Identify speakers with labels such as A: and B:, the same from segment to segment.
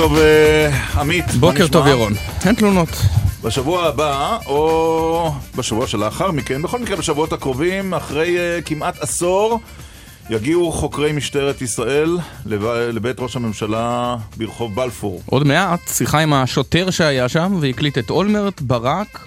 A: טוב, אה, עמית.
B: בוקר? טוב ירון, אין תלונות.
A: בשבוע הבא, או בשבוע שלאחר מכן, בכל מקרה בשבועות הקרובים, אחרי uh, כמעט עשור, יגיעו חוקרי משטרת ישראל לב... לבית ראש הממשלה ברחוב בלפור.
B: עוד מעט שיחה עם השוטר שהיה שם והקליט את אולמרט, ברק,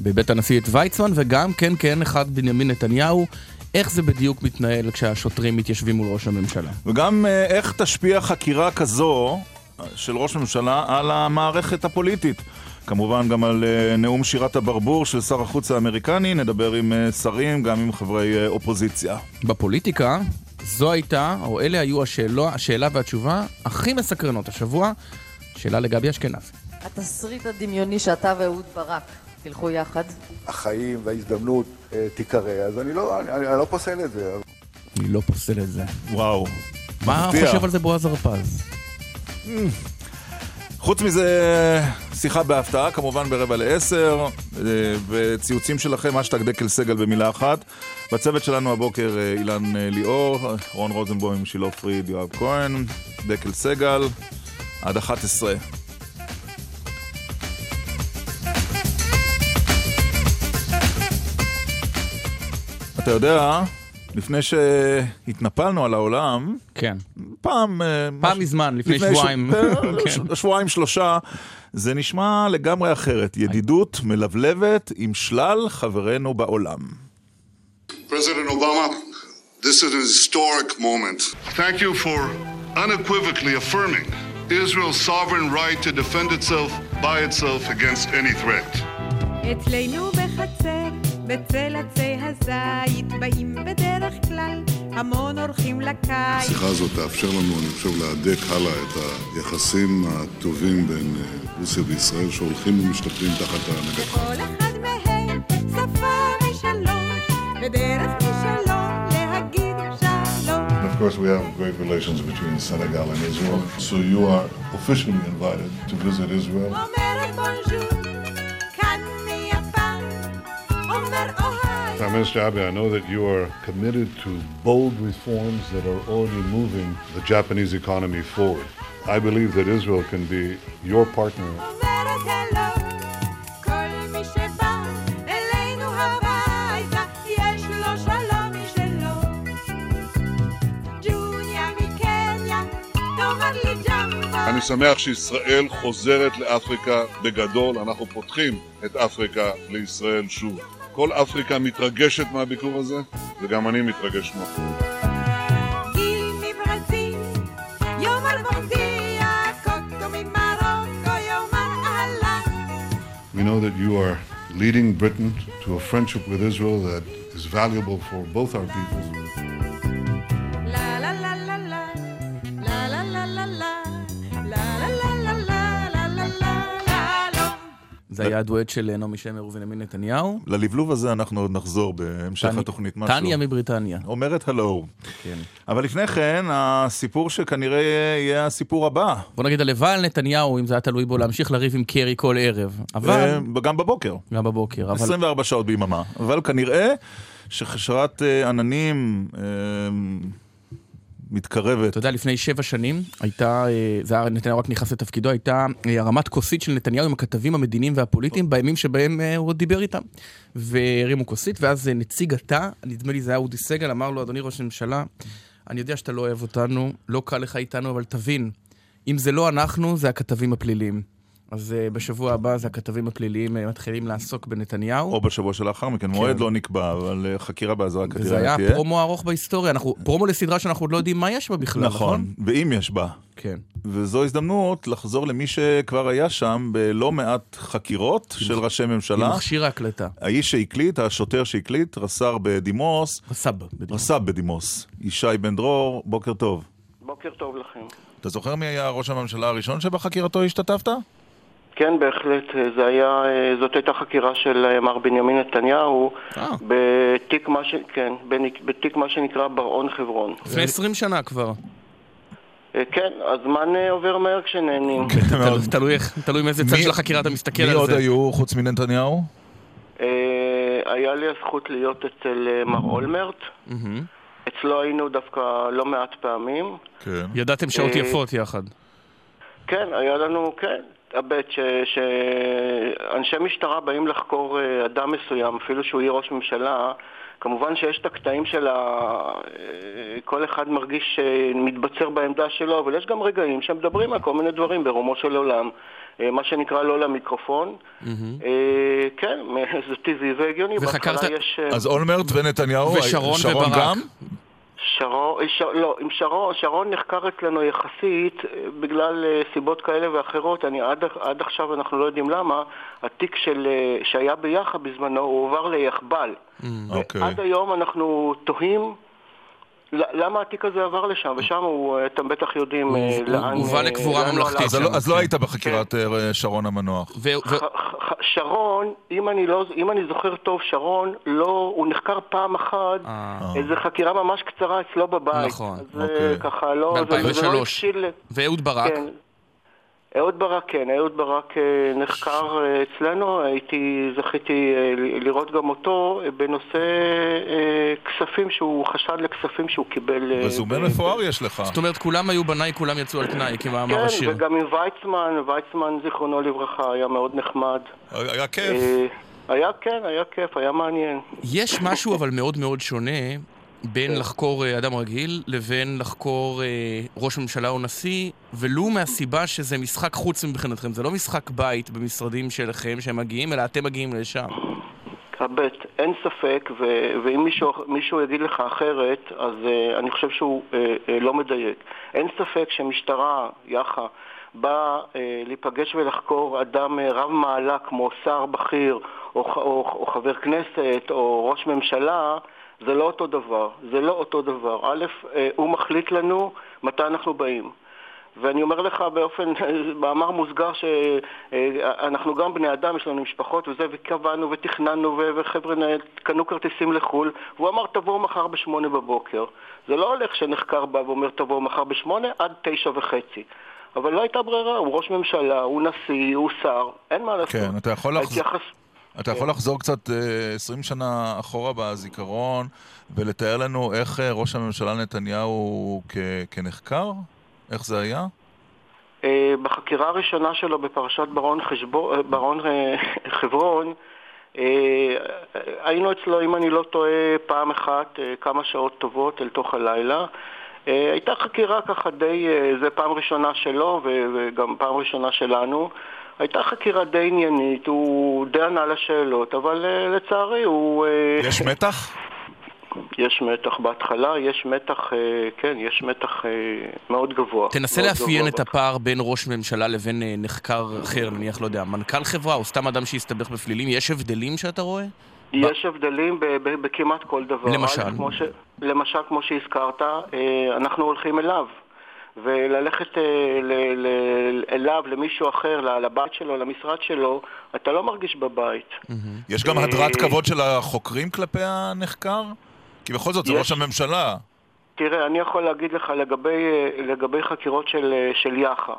B: בבית הנשיא את ויצמן, וגם כן כן אחד בנימין נתניהו. איך זה בדיוק מתנהל כשהשוטרים מתיישבים מול ראש הממשלה?
A: וגם uh, איך תשפיע חקירה כזו אה, של ראש ממשלה על המערכת הפוליטית. כמובן גם על uh, נאום שירת הברבור של שר החוץ האמריקני, נדבר עם uh, שרים, גם עם חברי uh, אופוזיציה.
B: בפוליטיקה, זו הייתה, או אלה היו השאלו, השאלה והתשובה הכי מסקרנות השבוע. שאלה לגבי אשכנזי.
C: התסריט הדמיוני שאתה ואהוד ברק תלכו יחד.
D: החיים וההזדמנות אה, תיקרא, אז אני לא, אני, אני לא פוסל את זה.
B: אני לא פוסל את זה.
A: וואו.
B: מה
A: מפתיע.
B: חושב על זה בועז הרפז?
A: חוץ מזה, שיחה בהפתעה, כמובן ברבע לעשר, אה, וציוצים שלכם, אשטג דקל סגל במילה אחת. בצוות שלנו הבוקר אה, אילן אה, ליאור, רון רוזנבוים, שילה פריד, יואב כהן, דקל סגל, עד 11. אתה יודע, לפני שהתנפלנו על העולם,
B: כן.
A: פעם... אה,
B: פעם מזמן, לפני
A: ש-
B: שבועיים.
A: אה,
B: כן.
A: ש- שבועיים שלושה, זה נשמע לגמרי אחרת. ידידות מלבלבת עם שלל חברינו בעולם.
E: President Obama, this is an historic moment. Thank you for unequivocally affirming Israel's sovereign right to defend itself by itself against any threat.
F: אצלנו בחצר, בצל עצי הזית, באים בדרך כלל המון אורחים לקיץ.
E: השיחה הזאת תאפשר לנו, אני חושב, להדק הלאה את היחסים הטובים בין אה, רוסיה וישראל, שהולכים ומשתפרים תחת הנהגתך.
F: כל אחד מהם שפה משלום, בדרך משלום להגיד שלום.
E: Of course, we have great relations between Senegal and Israel, so you are officially invited to visit Israel.
F: אומרת בונז'ור, אומר אוהי.
E: Prime Minister Abe, I know that you are committed to bold reforms that are already moving the Japanese economy forward. I believe that Israel can be your partner.
F: אומרת הלו, כל מי שבא אלינו הביתה, יש לו שלום משלו. ג'וניה מקניה, תאמר לי ג'מבו.
E: אני שמח שישראל חוזרת לאפריקה בגדול, אנחנו פותחים את אפריקה לישראל שוב. כל אפריקה מתרגשת מהביקור הזה, וגם אני מתרגש ממנו.
F: גיל מברזיל, יאמר בורדיה, קוטו ממרוקו, יאמר אהלן.
E: We know that you are leading Britain to a friendship with Israel that is valuable for both our peoples.
B: היה הדואט של נעמי שמר ובנימין נתניהו.
A: ללבלוב הזה אנחנו עוד נחזור בהמשך התוכנית. משהו.
B: טניה מבריטניה.
A: אומרת הלו.
B: כן.
A: אבל לפני כן, הסיפור שכנראה יהיה הסיפור הבא.
B: בוא נגיד הלוואי על נתניהו, אם זה היה תלוי בו, להמשיך לריב עם קרי כל ערב. אבל...
A: וגם בבוקר.
B: גם בבוקר. אבל
A: 24 שעות ביממה. אבל כנראה שחשרת אה, עננים אה, מתקרבת.
B: אתה יודע, לפני שבע שנים הייתה, אה, זה היה, נתניהו רק נכנס לתפקידו, הייתה אה, הרמת כוסית של נתניהו עם הכתבים המדיניים והפוליטיים בימים שבהם אה, הוא עוד דיבר איתם. והרימו כוסית, ואז נציג התא, נדמה לי זה היה אודי סגל, אמר לו, אדוני ראש הממשלה, אני יודע שאתה לא אוהב אותנו, לא קל לך איתנו, אבל תבין, אם זה לא אנחנו, זה הכתבים הפליליים. אז אה, בשבוע הבא זה הכתבים הפליליים אה, מתחילים לעסוק בנתניהו.
A: או בשבוע שלאחר מכן, מועד לא נקבע, אבל אה, חקירה באזהרה
B: כן. וזה
A: כנראה
B: היה
A: תהיה.
B: הפרומו הארוך בהיסטוריה, אנחנו, פרומו לסדרה שאנחנו עוד לא יודעים מה יש בה בכלל, נכון?
A: נכון, ואם יש בה.
B: כן.
A: וזו הזדמנות לחזור למי שכבר היה שם בלא מעט חקירות של ראשי
B: עם
A: ממשלה.
B: מכשיר ההקלטה.
A: האיש שהקליט, השוטר שהקליט, רס"ר בדימוס,
B: רס"ב. בדיוק.
A: רס"ב בדימוס, ישי בן דרור, בוקר טוב.
G: בוקר טוב לכם.
A: אתה זוכר מי היה ראש הממשלה הראשון שבחקירתו השתתפת?
G: כן, בהחלט. זה היה, אה, זאת הייתה חקירה של אה, מר בנימין נתניהו
B: אה.
G: בתיק מה, ש... כן, בתיק מה שנקרא בר-און חברון.
B: לפני 20 שנה כבר.
G: אה, כן, הזמן אה, עובר מהר כשנהנים.
A: כן,
B: תלוי איך- תלוי מאיזה צד
A: מי-
B: של החקירה אתה מסתכל
A: מי
B: על
A: עוד
B: זה.
A: היו חוץ מנתניהו?
G: אה, היה לי הזכות להיות אצל אה, מר אולמרט. אצלו היינו דווקא לא מעט פעמים.
A: כן.
B: ידעתם שעות
G: אה,
B: יפות יחד.
G: כן, היה לנו, כן, ש- שאנשי משטרה באים לחקור אה, אדם מסוים, אפילו שהוא יהיה ראש ממשלה, כמובן שיש את הקטעים של ה... אה, כל אחד מרגיש שמתבצר בעמדה שלו, אבל יש גם רגעים שמדברים על כל מיני דברים ברומו של עולם. אה, מה שנקרא לא למיקרופון. אה, כן, זה טבעי והגיוני.
B: וחקרת-
G: יש... אה,
A: אז אולמרט ונתניהו,
B: ושרון
A: שרון
B: וברק.
A: גם?
G: שרון, ש... לא, עם שרון, שרון נחקר אצלנו יחסית אה, בגלל אה, סיבות כאלה ואחרות, אני עד, עד עכשיו אנחנו לא יודעים למה, התיק של, אה, שהיה ביחד בזמנו הוא הועבר ליחב"ל.
A: אוקיי.
G: עד היום אנחנו תוהים למה התיק הזה עבר לשם, ושם הוא, אה, אתם בטח יודעים אה, לאן...
B: הובא
G: אה,
B: לקבורה
G: לאן הוא
B: ממלכתית
G: הלך.
A: אז לא- אז לא
B: כן.
A: היית בחקירת אה, שרון המנוח.
G: שרון, אם אני, לא, אם אני זוכר טוב, שרון, לא, הוא נחקר פעם אחת. איזו חקירה ממש קצרה אצלו בבית.
B: נכון,
G: אז זה
A: אוקיי.
G: ככה, לא, זה, זה
B: ב-2003.
G: לא הבשיל...
B: ואהוד ברק.
G: כן. אהוד ברק, כן, אהוד ברק אה, נחקר אה, אצלנו, הייתי, זכיתי אה, לראות גם אותו בנושא כספים שהוא, חשד לכספים שהוא קיבל...
A: רזומה מפואר יש לך.
B: זאת אומרת, כולם היו בניי, כולם יצאו על תנאי, כמאמר
G: כן,
B: השיר.
G: וגם עם ויצמן, ויצמן זיכרונו לברכה היה מאוד נחמד.
A: היה כיף.
G: היה, כן, היה כיף, היה מעניין.
B: יש משהו אבל מאוד מאוד שונה בין לחקור אה, אדם רגיל לבין לחקור אה, ראש ממשלה או נשיא, ולו מהסיבה שזה משחק חוץ מבחינתכם. זה לא משחק בית במשרדים שלכם שהם מגיעים, אלא אתם מגיעים לשם.
G: הבט, אין ספק, ו- ואם מישהו, מישהו יגיד לך אחרת, אז uh, אני חושב שהוא uh, uh, לא מדייק. אין ספק שמשטרה, יח"א, באה uh, להיפגש ולחקור אדם uh, רב מעלה כמו שר בכיר, או, ח- או, או חבר כנסת, או ראש ממשלה, זה לא אותו דבר. זה לא אותו דבר. א', uh, הוא מחליט לנו מתי אנחנו באים. ואני אומר לך באופן, מאמר מוסגר שאנחנו גם בני אדם, יש לנו משפחות וזה, וקבענו ותכננו וחבר'ה קנו כרטיסים לחו"ל, והוא אמר תבואו מחר בשמונה בבוקר. זה לא הולך שנחקר בא ואומר תבואו מחר בשמונה עד תשע וחצי. אבל לא הייתה ברירה, הוא ראש ממשלה, הוא נשיא, הוא שר, אין מה לעשות.
A: כן, אתה יכול לחזור... אתה יכול לחזור קצת אה, 20 שנה אחורה בזיכרון ולתאר לנו איך אה, ראש הממשלה נתניהו כנחקר? איך זה היה?
G: אה, בחקירה הראשונה שלו בפרשת ברון, חשבו, אה, ברון אה, חברון, אה, היינו אצלו, אם אני לא טועה, פעם אחת, אה, כמה שעות טובות אל תוך הלילה. אה, הייתה חקירה ככה די, אה, זה פעם ראשונה שלו וגם פעם ראשונה שלנו. הייתה חקירה די עניינית, הוא די ענה לשאלות, אבל אה, לצערי הוא... אה,
A: יש מתח?
G: יש מתח בהתחלה, יש מתח, אה, כן, יש מתח מאוד גבוה.
B: תנסה
G: מאוד
B: לאפיין
G: גבוה
B: את הפער בין ראש ממשלה לבין נחקר אחר, נניח, לא יודע, מנכ"ל חברה או סתם אדם שהסתבך בפלילים. יש הבדלים שאתה רואה?
G: יש הבדלים בכמעט כל דבר.
B: למשל?
G: כמו ש... למשל, כמו שהזכרת, אנחנו הולכים אליו. וללכת אה, ל- ל- אליו, למישהו אחר, ל- לבית שלו, למשרד שלו, אתה לא מרגיש בבית.
A: יש גם
G: אה,
A: הדרת כבוד של החוקרים כלפי הנחקר? כי בכל זאת זה. ראש הממשלה.
G: תראה, אני יכול להגיד לך לגבי, אה, לגבי חקירות של, של יח"א.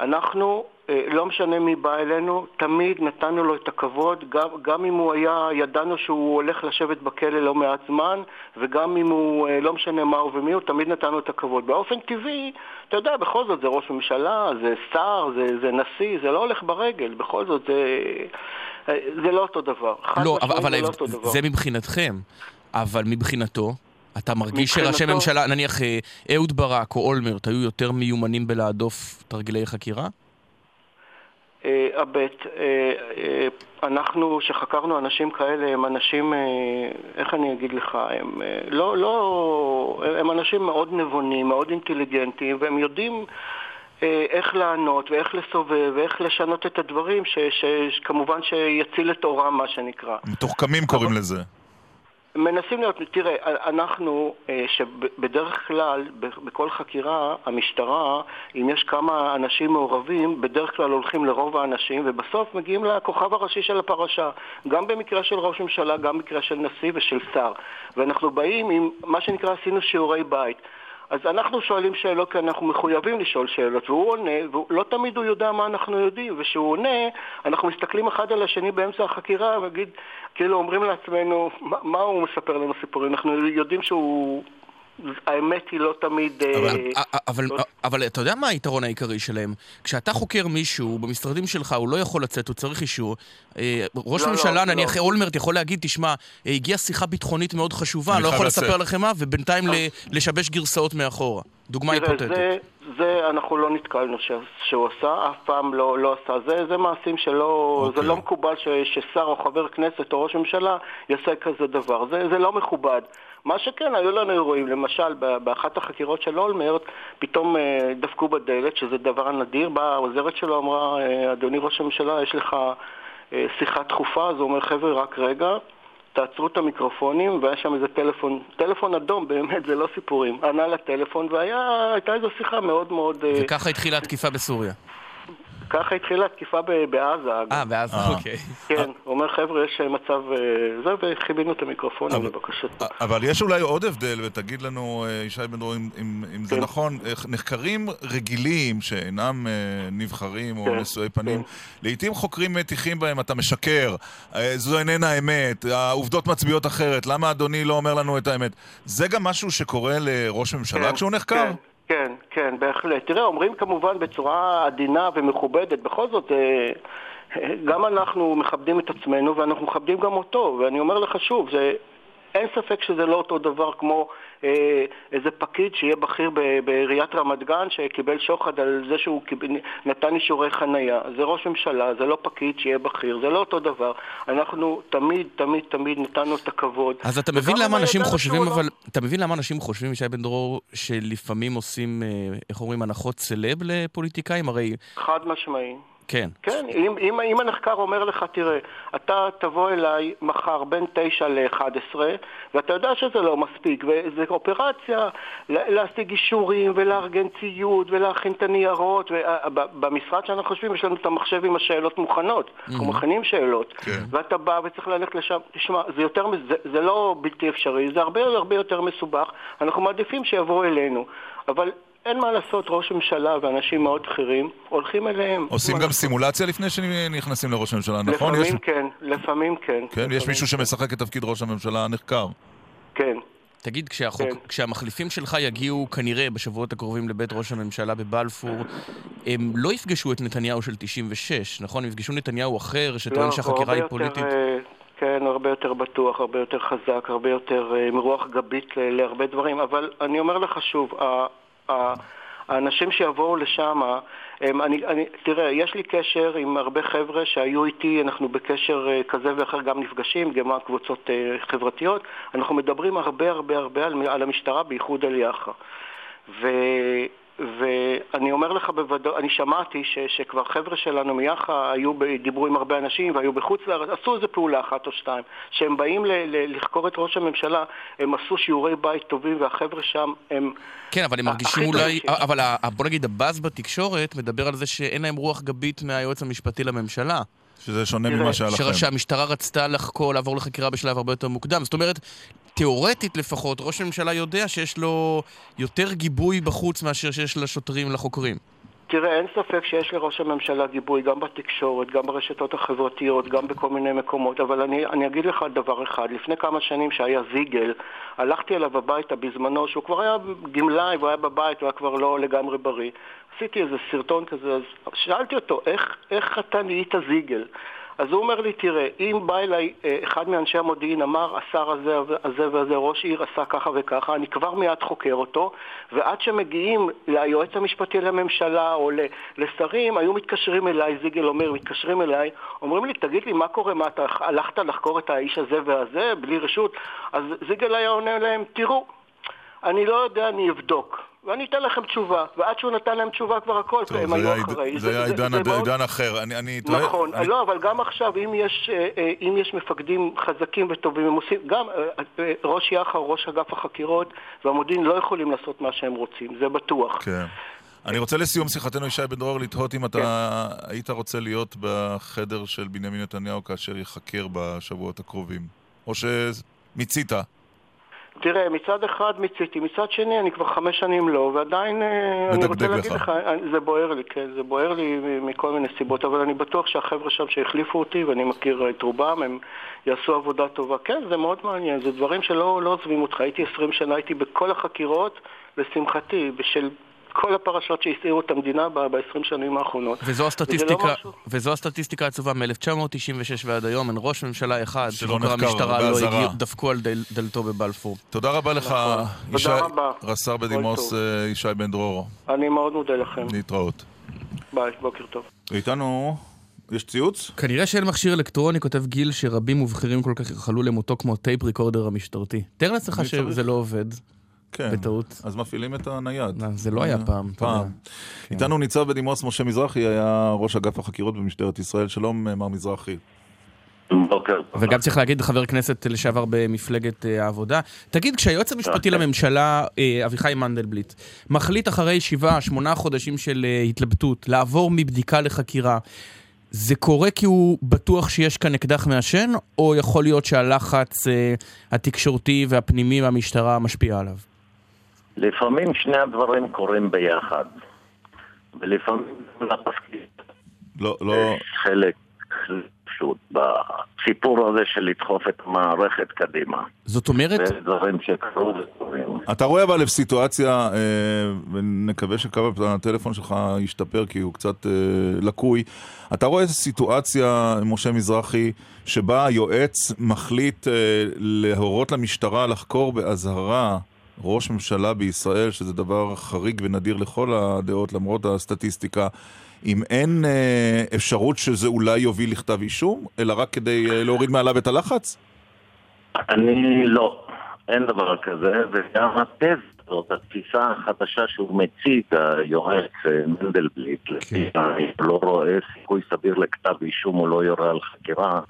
G: אנחנו, אה, לא משנה מי בא אלינו, תמיד נתנו לו את הכבוד, גם, גם אם הוא היה, ידענו שהוא הולך לשבת בכלא לא מעט זמן, וגם אם הוא, אה, לא משנה מה הוא ומי הוא, תמיד נתנו את הכבוד. באופן טבעי, אתה יודע, בכל זאת זה ראש ממשלה, זה שר, זה, זה נשיא, זה לא הולך ברגל, בכל זאת זה, אה, זה לא אותו דבר. חד
B: לא, אבל, אבל
G: זה לא דבר.
B: זה מבחינתכם. אבל מבחינתו, אתה מרגיש שראשי
G: מבחינתו-
B: ממשלה, נניח אה, אהוד ברק או אולמרט, היו יותר מיומנים בלהדוף תרגילי חקירה?
G: הבט, אה, אה, אנחנו שחקרנו אנשים כאלה הם אנשים, איך אני אגיד לך, הם לא, לא, הם אנשים מאוד נבונים, מאוד אינטליגנטים והם יודעים איך לענות ואיך לסובב ואיך לשנות את הדברים ש- ש- שכמובן שיציל את אורם מה שנקרא.
A: מתוחכמים קוראים לזה.
G: מנסים להיות, תראה, אנחנו, אה, שבדרך כלל, בכל חקירה, המשטרה, אם יש כמה אנשים מעורבים, בדרך כלל הולכים לרוב האנשים, ובסוף מגיעים לכוכב הראשי של הפרשה. גם במקרה של ראש ממשלה, גם במקרה של נשיא ושל שר. ואנחנו באים עם מה שנקרא, עשינו שיעורי בית. אז אנחנו שואלים שאלות כי אנחנו מחויבים לשאול שאלות, והוא עונה, ולא תמיד הוא יודע מה אנחנו יודעים, וכשהוא עונה, אנחנו מסתכלים אחד על השני באמצע החקירה, ונגיד, כאילו אומרים לעצמנו, מה, מה הוא מספר לנו סיפורים? אנחנו יודעים שהוא... האמת היא לא תמיד... אה,
B: אבל, אבל,
G: לא-
B: אבל אתה יודע מה היתרון העיקרי שלהם? כשאתה חוקר מישהו במשרדים שלך, הוא לא יכול לצאת, הוא צריך אישור. אה, ראש
G: לא, לא, לא.
B: נניח אולמרט, יכול להגיד, תשמע, אה, הגיעה שיחה ביטחונית מאוד חשובה,
A: אני
B: לא יכול
A: לצאת."
B: לספר לכם מה, ובינתיים ל- לשבש גרסאות מאחורה. דוגמה היפותטית.
G: זה, זה אנחנו לא נתקלנו ש, שהוא עשה, אף פעם לא, לא עשה. זה, זה מעשים שלא,
A: אוקיי.
G: זה לא מקובל ש, ששר או חבר כנסת או ראש ממשלה יעשה כזה דבר. זה, זה לא מכובד. מה שכן, היו לנו אירועים, למשל, באחת החקירות של אולמרט, פתאום אה, דפקו בדלת, שזה דבר נדיר, באה העוזרת שלו, אמרה, אה, אדוני ראש הממשלה, יש לך אה, שיחה דחופה, אז הוא אומר, חבר'ה, רק רגע. תעצרו את המיקרופונים, והיה שם איזה טלפון, טלפון אדום, באמת, זה לא סיפורים. ענה לטלפון, והייתה איזו שיחה מאוד מאוד...
B: וככה התחילה התקיפה בסוריה.
G: ככה התחילה התקיפה ב- בעזה.
B: אה,
A: אה.
B: אוקיי.
G: כן, הוא אומר, חבר'ה, יש מצב... אה, זה, וכיבינו את המיקרופונים לבקשתו.
A: אבל יש אולי עוד הבדל, ותגיד לנו, אה, ישי בן דרור, אם, זה
G: כן.
A: נכון, נחקרים רגילים שאינם אה, נבחרים או
G: כן,
A: נשואי פנים,
G: כן.
A: לעיתים חוקרים מטיחים בהם, אתה משקר, אה, זו איננה האמת, העובדות מצביעות אחרת, למה אדוני לא אומר לנו את האמת? זה גם משהו שקורה לראש ממשלה כשהוא נחקר?
G: כן, כן, כן, בהחלט. תראה, אומרים כמובן בצורה עדינה ומכובדת, בכל זאת, אה, גם אנחנו מכבדים את עצמנו ואנחנו מכבדים גם אותו, ואני אומר לך שוב, זה... אין ספק שזה לא אותו דבר כמו איזה פקיד שיהיה בכיר בעיריית רמת גן שקיבל שוחד על זה שהוא נתן אישורי חנייה. זה ראש ממשלה, זה לא פקיד שיהיה בכיר, זה לא אותו דבר. אנחנו תמיד, תמיד, תמיד נתנו את הכבוד.
B: אז אתה מבין למה אנשים חושבים,
G: לא-
B: אבל... אתה מבין למה אנשים חושבים, ישי בן דרור, שלפעמים עושים, אה, איך אומרים, הנחות סלב לפוליטיקאים? הרי...
G: חד משמעי.
B: כן.
G: כן, אם, אם, אם הנחקר אומר לך, תראה, אתה תבוא אליי מחר בין 9 ל-11, ואתה יודע שזה לא מספיק, וזו אופרציה לה- להשיג אישורים ולארגן ציוד ולהכין את הניירות, ובמשרד שאנחנו חושבים יש לנו את המחשב עם השאלות מוכנות, אנחנו מכינים שאלות,
A: כן.
G: ואתה בא וצריך ללכת לשם, תשמע, זה, יותר, מ- זה, זה לא בלתי אפשרי, זה הרבה הרבה יותר מסובך, אנחנו מעדיפים שיבואו אלינו, אבל אין מה לעשות, ראש ממשלה ואנשים מאוד בכירים הולכים אליהם.
A: עושים גם
G: לעשות?
A: סימולציה לפני שנכנסים לראש הממשלה, נכון?
G: לפעמים
A: יש,
G: כן, לפעמים כן.
A: כן, יש
G: לפעמים
A: מישהו שמשחק את תפקיד ראש הממשלה הנחקר.
G: כן.
B: תגיד, כשהחוק,
G: כן.
B: כשהמחליפים שלך יגיעו כנראה בשבועות הקרובים לבית ראש הממשלה בבלפור, הם לא יפגשו את נתניהו של 96, נכון? הם יפגשו נתניהו אחר שטוען
G: לא,
B: שהחקירה היא
G: יותר,
B: פוליטית.
G: אה, כן, הרבה יותר בטוח, הרבה יותר חזק, הרבה יותר אה, עם רוח גבית להרבה דברים, אבל אני אומר לך שוב, האנשים שיבואו לשם, אני, אני, תראה, יש לי קשר עם הרבה חבר'ה שהיו איתי, אנחנו בקשר אה, כזה ואחר גם נפגשים, גם קבוצות אה, חברתיות, אנחנו מדברים הרבה הרבה הרבה על, על המשטרה, בייחוד על יח"א. ו... ואני אומר לך בוודאות, אני שמעתי ש, שכבר חבר'ה שלנו מיח"א היו, ב- דיברו עם הרבה אנשים והיו בחוץ לארץ, עשו איזה פעולה אחת או שתיים. כשהם באים ל, ל, לחקור את ראש הממשלה, הם עשו שיעורי בית טובים והחבר'ה שם הם...
B: כן, אבל הם מרגישים אולי... אבל בוא נגיד, הבאז בתקשורת מדבר על זה שאין להם רוח גבית מהיועץ המשפטי לממשלה.
A: שזה שונה ממה שהיה לכם.
B: שהמשטרה רצתה לחקור, לעבור לחקירה בשלב הרבה יותר מוקדם. זאת אומרת, תיאורטית לפחות, ראש הממשלה יודע שיש לו יותר גיבוי בחוץ מאשר שיש לשוטרים, לחוקרים.
G: תראה, אין ספק שיש לראש הממשלה גיבוי גם בתקשורת, גם ברשתות החברתיות, גם בכל מיני מקומות, אבל אני, אני אגיד לך דבר אחד. לפני כמה שנים שהיה זיגל, הלכתי אליו הביתה בזמנו, שהוא כבר היה גמלאי והוא היה בבית, הוא היה כבר לא לגמרי בריא. עשיתי איזה סרטון כזה, אז שאלתי אותו, איך, איך אתה נהיית זיגל? אז הוא אומר לי, תראה, אם בא אליי אה, אחד מאנשי המודיעין, אמר, השר הזה, הזה והזה, ראש עיר עשה ככה וככה, אני כבר מיד חוקר אותו, ועד שמגיעים ליועץ המשפטי לממשלה או לשרים, היו מתקשרים אליי, זיגל אומר, מתקשרים אליי, אומרים לי, תגיד לי, מה קורה, מה, אתה הלכת לחקור את האיש הזה והזה, בלי רשות? אז זיגל היה עונה להם, תראו, אני לא יודע, אני אבדוק. ואני אתן לכם תשובה. ועד שהוא נתן להם תשובה כבר הכל,
A: טוב,
G: הם היו אחרי.
A: זה היה עידן אחר. אני- אני טועה?
G: נכון,
A: אני-
G: לא, אבל גם עכשיו, אם יש, אה, אה, אם יש מפקדים חזקים וטובים, הם עושים, גם אה, ראש יח"א, ראש אגף החקירות והמודיעין לא יכולים לעשות מה שהם רוצים, זה בטוח.
A: כן. אני רוצה לסיום שיחתנו, ישי בן דרור, לתהות אם אתה
G: כן.
A: היית רוצה להיות בחדר של בנימין נתניהו כאשר ייחקר בשבועות הקרובים. או שמיצית.
G: תראה, מצד אחד מיציתי, מצד שני אני כבר חמש שנים לא, ועדיין אה, אני רוצה להגיד
A: לך.
G: אני- זה בוער לי, כן, זה בוער לי מכל מיני סיבות, אבל אני בטוח שהחבר'ה שם שהחליפו אותי, ואני מכיר את רובם, הם יעשו עבודה טובה. כן, זה מאוד מעניין, זה דברים שלא לא עוזבים אותך. הייתי עשרים שנה, הייתי בכל החקירות, לשמחתי, בשל כל הפרשות שהסעירו את המדינה ב-20 שנים האחרונות.
B: וזו
G: וזה
B: הסטטיסטיקה,
G: לא משהו-
B: וזו הסטטיסטיקה העצובה מ-1996 ועד היום, אין ראש ממשלה אחד
A: שלא
B: שחוקר
A: נחקר
B: המשטרה לא. הגיעו, דפקו על דל- דלתו בבלפור.
A: תודה רבה לך,
G: נכון.
A: ישי,
G: תודה רבה.
A: רס"ר בדימוס. אה, ישי בן דרור.
G: אני מאוד מודה לכם.
A: להתראות.
G: ביי, בוקר טוב.
A: איתנו, יש ציוץ?
B: כנראה שאין מכשיר אלקטרוני, כותב גיל, שרבים ובכירים כל כך ייחלו למותו כמו tape recorder המשטרתי. תאר לעצמך שזה? לא עובד.
A: כן.
B: בטעות.
A: אז מפעילים את הנייד.
B: לא, זה לא היה פעם, אתה יודע.
A: פעם. איתנו ניצב בדימוס משה מזרחי, היה ראש אגף החקירות במשטרת ישראל. שלום, מר מזרחי.
H: בוקר.
B: וגם צריך להגיד חבר כנסת לשעבר במפלגת אה, העבודה. תגיד, כשהיועץ המשפטי לממשלה, אה, אביחי מנדלבליט, מחליט אחרי שבעה, שמונה חודשים של אה, התלבטות, לעבור מבדיקה לחקירה, זה קורה כי הוא בטוח שיש כאן אקדח מעשן, או יכול להיות שהלחץ אה, התקשורתי והפנימי מהמשטרה משפיע עליו?
H: לפעמים שני הדברים קורים ביחד. ולפעמים לתפקיד
A: לא, לא,
H: חלק פשוט בסיפור הזה של לדחוף את המערכת קדימה.
B: זאת אומרת,
H: זה דברים שקרו וקורים.
A: אתה רואה אבל סיטואציה, אה, ונקווה שקו הטלפון שלך ישתפר כי הוא קצת אה, לקוי. אתה רואה סיטואציה, משה מזרחי, שבה היועץ מחליט אה, להורות למשטרה לחקור באזהרה ראש ממשלה בישראל, שזה דבר חריג ונדיר לכל הדעות למרות הסטטיסטיקה. אם אין אה, אפשרות שזה אולי יוביל לכתב אישום, אלא רק כדי אה, להוריד מעליו את הלחץ?
H: אני לא, אין דבר כזה, וגם התזה הזאת, התפיסה החדשה שהוא מציג, היועץ אה, מנדלבליט, לפי אני לא רואה סיכוי סביר לכתב אישום או לא יורה על חקירה,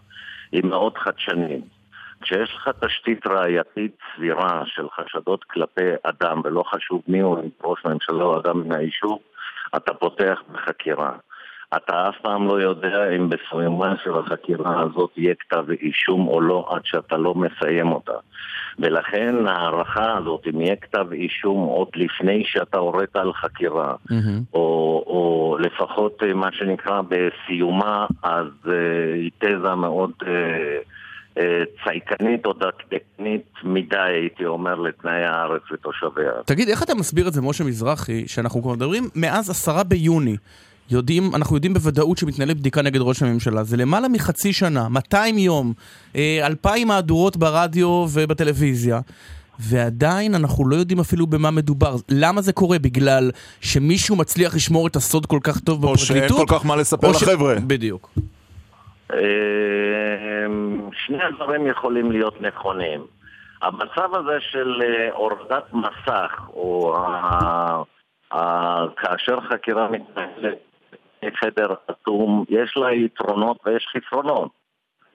H: היא מאוד חדשנית. כשיש לך תשתית ראייתית סבירה של חשדות כלפי אדם, ולא חשוב מי הוא, ראש ממשלה או אדם מן היישוב, אתה פותח בחקירה. אתה אף פעם לא יודע אם בסיומה של החקירה הזאת יהיה כתב אישום או לא עד שאתה לא מסיים אותה. ולכן ההערכה הזאת, אם יהיה כתב אישום עוד לפני שאתה הורית על חקירה, או, או לפחות אה, מה שנקרא בסיומה, אז אה, היא תזה מאוד אה, צייקנית או דקדקנית מדי, הייתי אומר, לתנאי הארץ ותושביה.
B: תגיד, איך אתה מסביר את זה, משה מזרחי, שאנחנו כבר מדברים מאז עשרה ביוני, יודעים, אנחנו יודעים בוודאות שמתנהלת בדיקה נגד ראש הממשלה, זה למעלה מחצי שנה, 200 יום, אה, 2,000 מהדורות ברדיו ובטלוויזיה. ועדיין אנחנו לא יודעים אפילו במה מדובר. למה זה קורה? בגלל שמישהו מצליח לשמור את הסוד כל כך טוב
A: או שאין
B: בפרקליטות?
A: כל כך מה לספר
B: או ש-
A: לחבר'ה.
B: בדיוק.
H: אה, שני הדברים יכולים להיות נכונים. המצב הזה של אה, הורדת מסך, או כאשר חקירה מתנהלת בחדר אטום, יש לה יתרונות ויש חסרונות.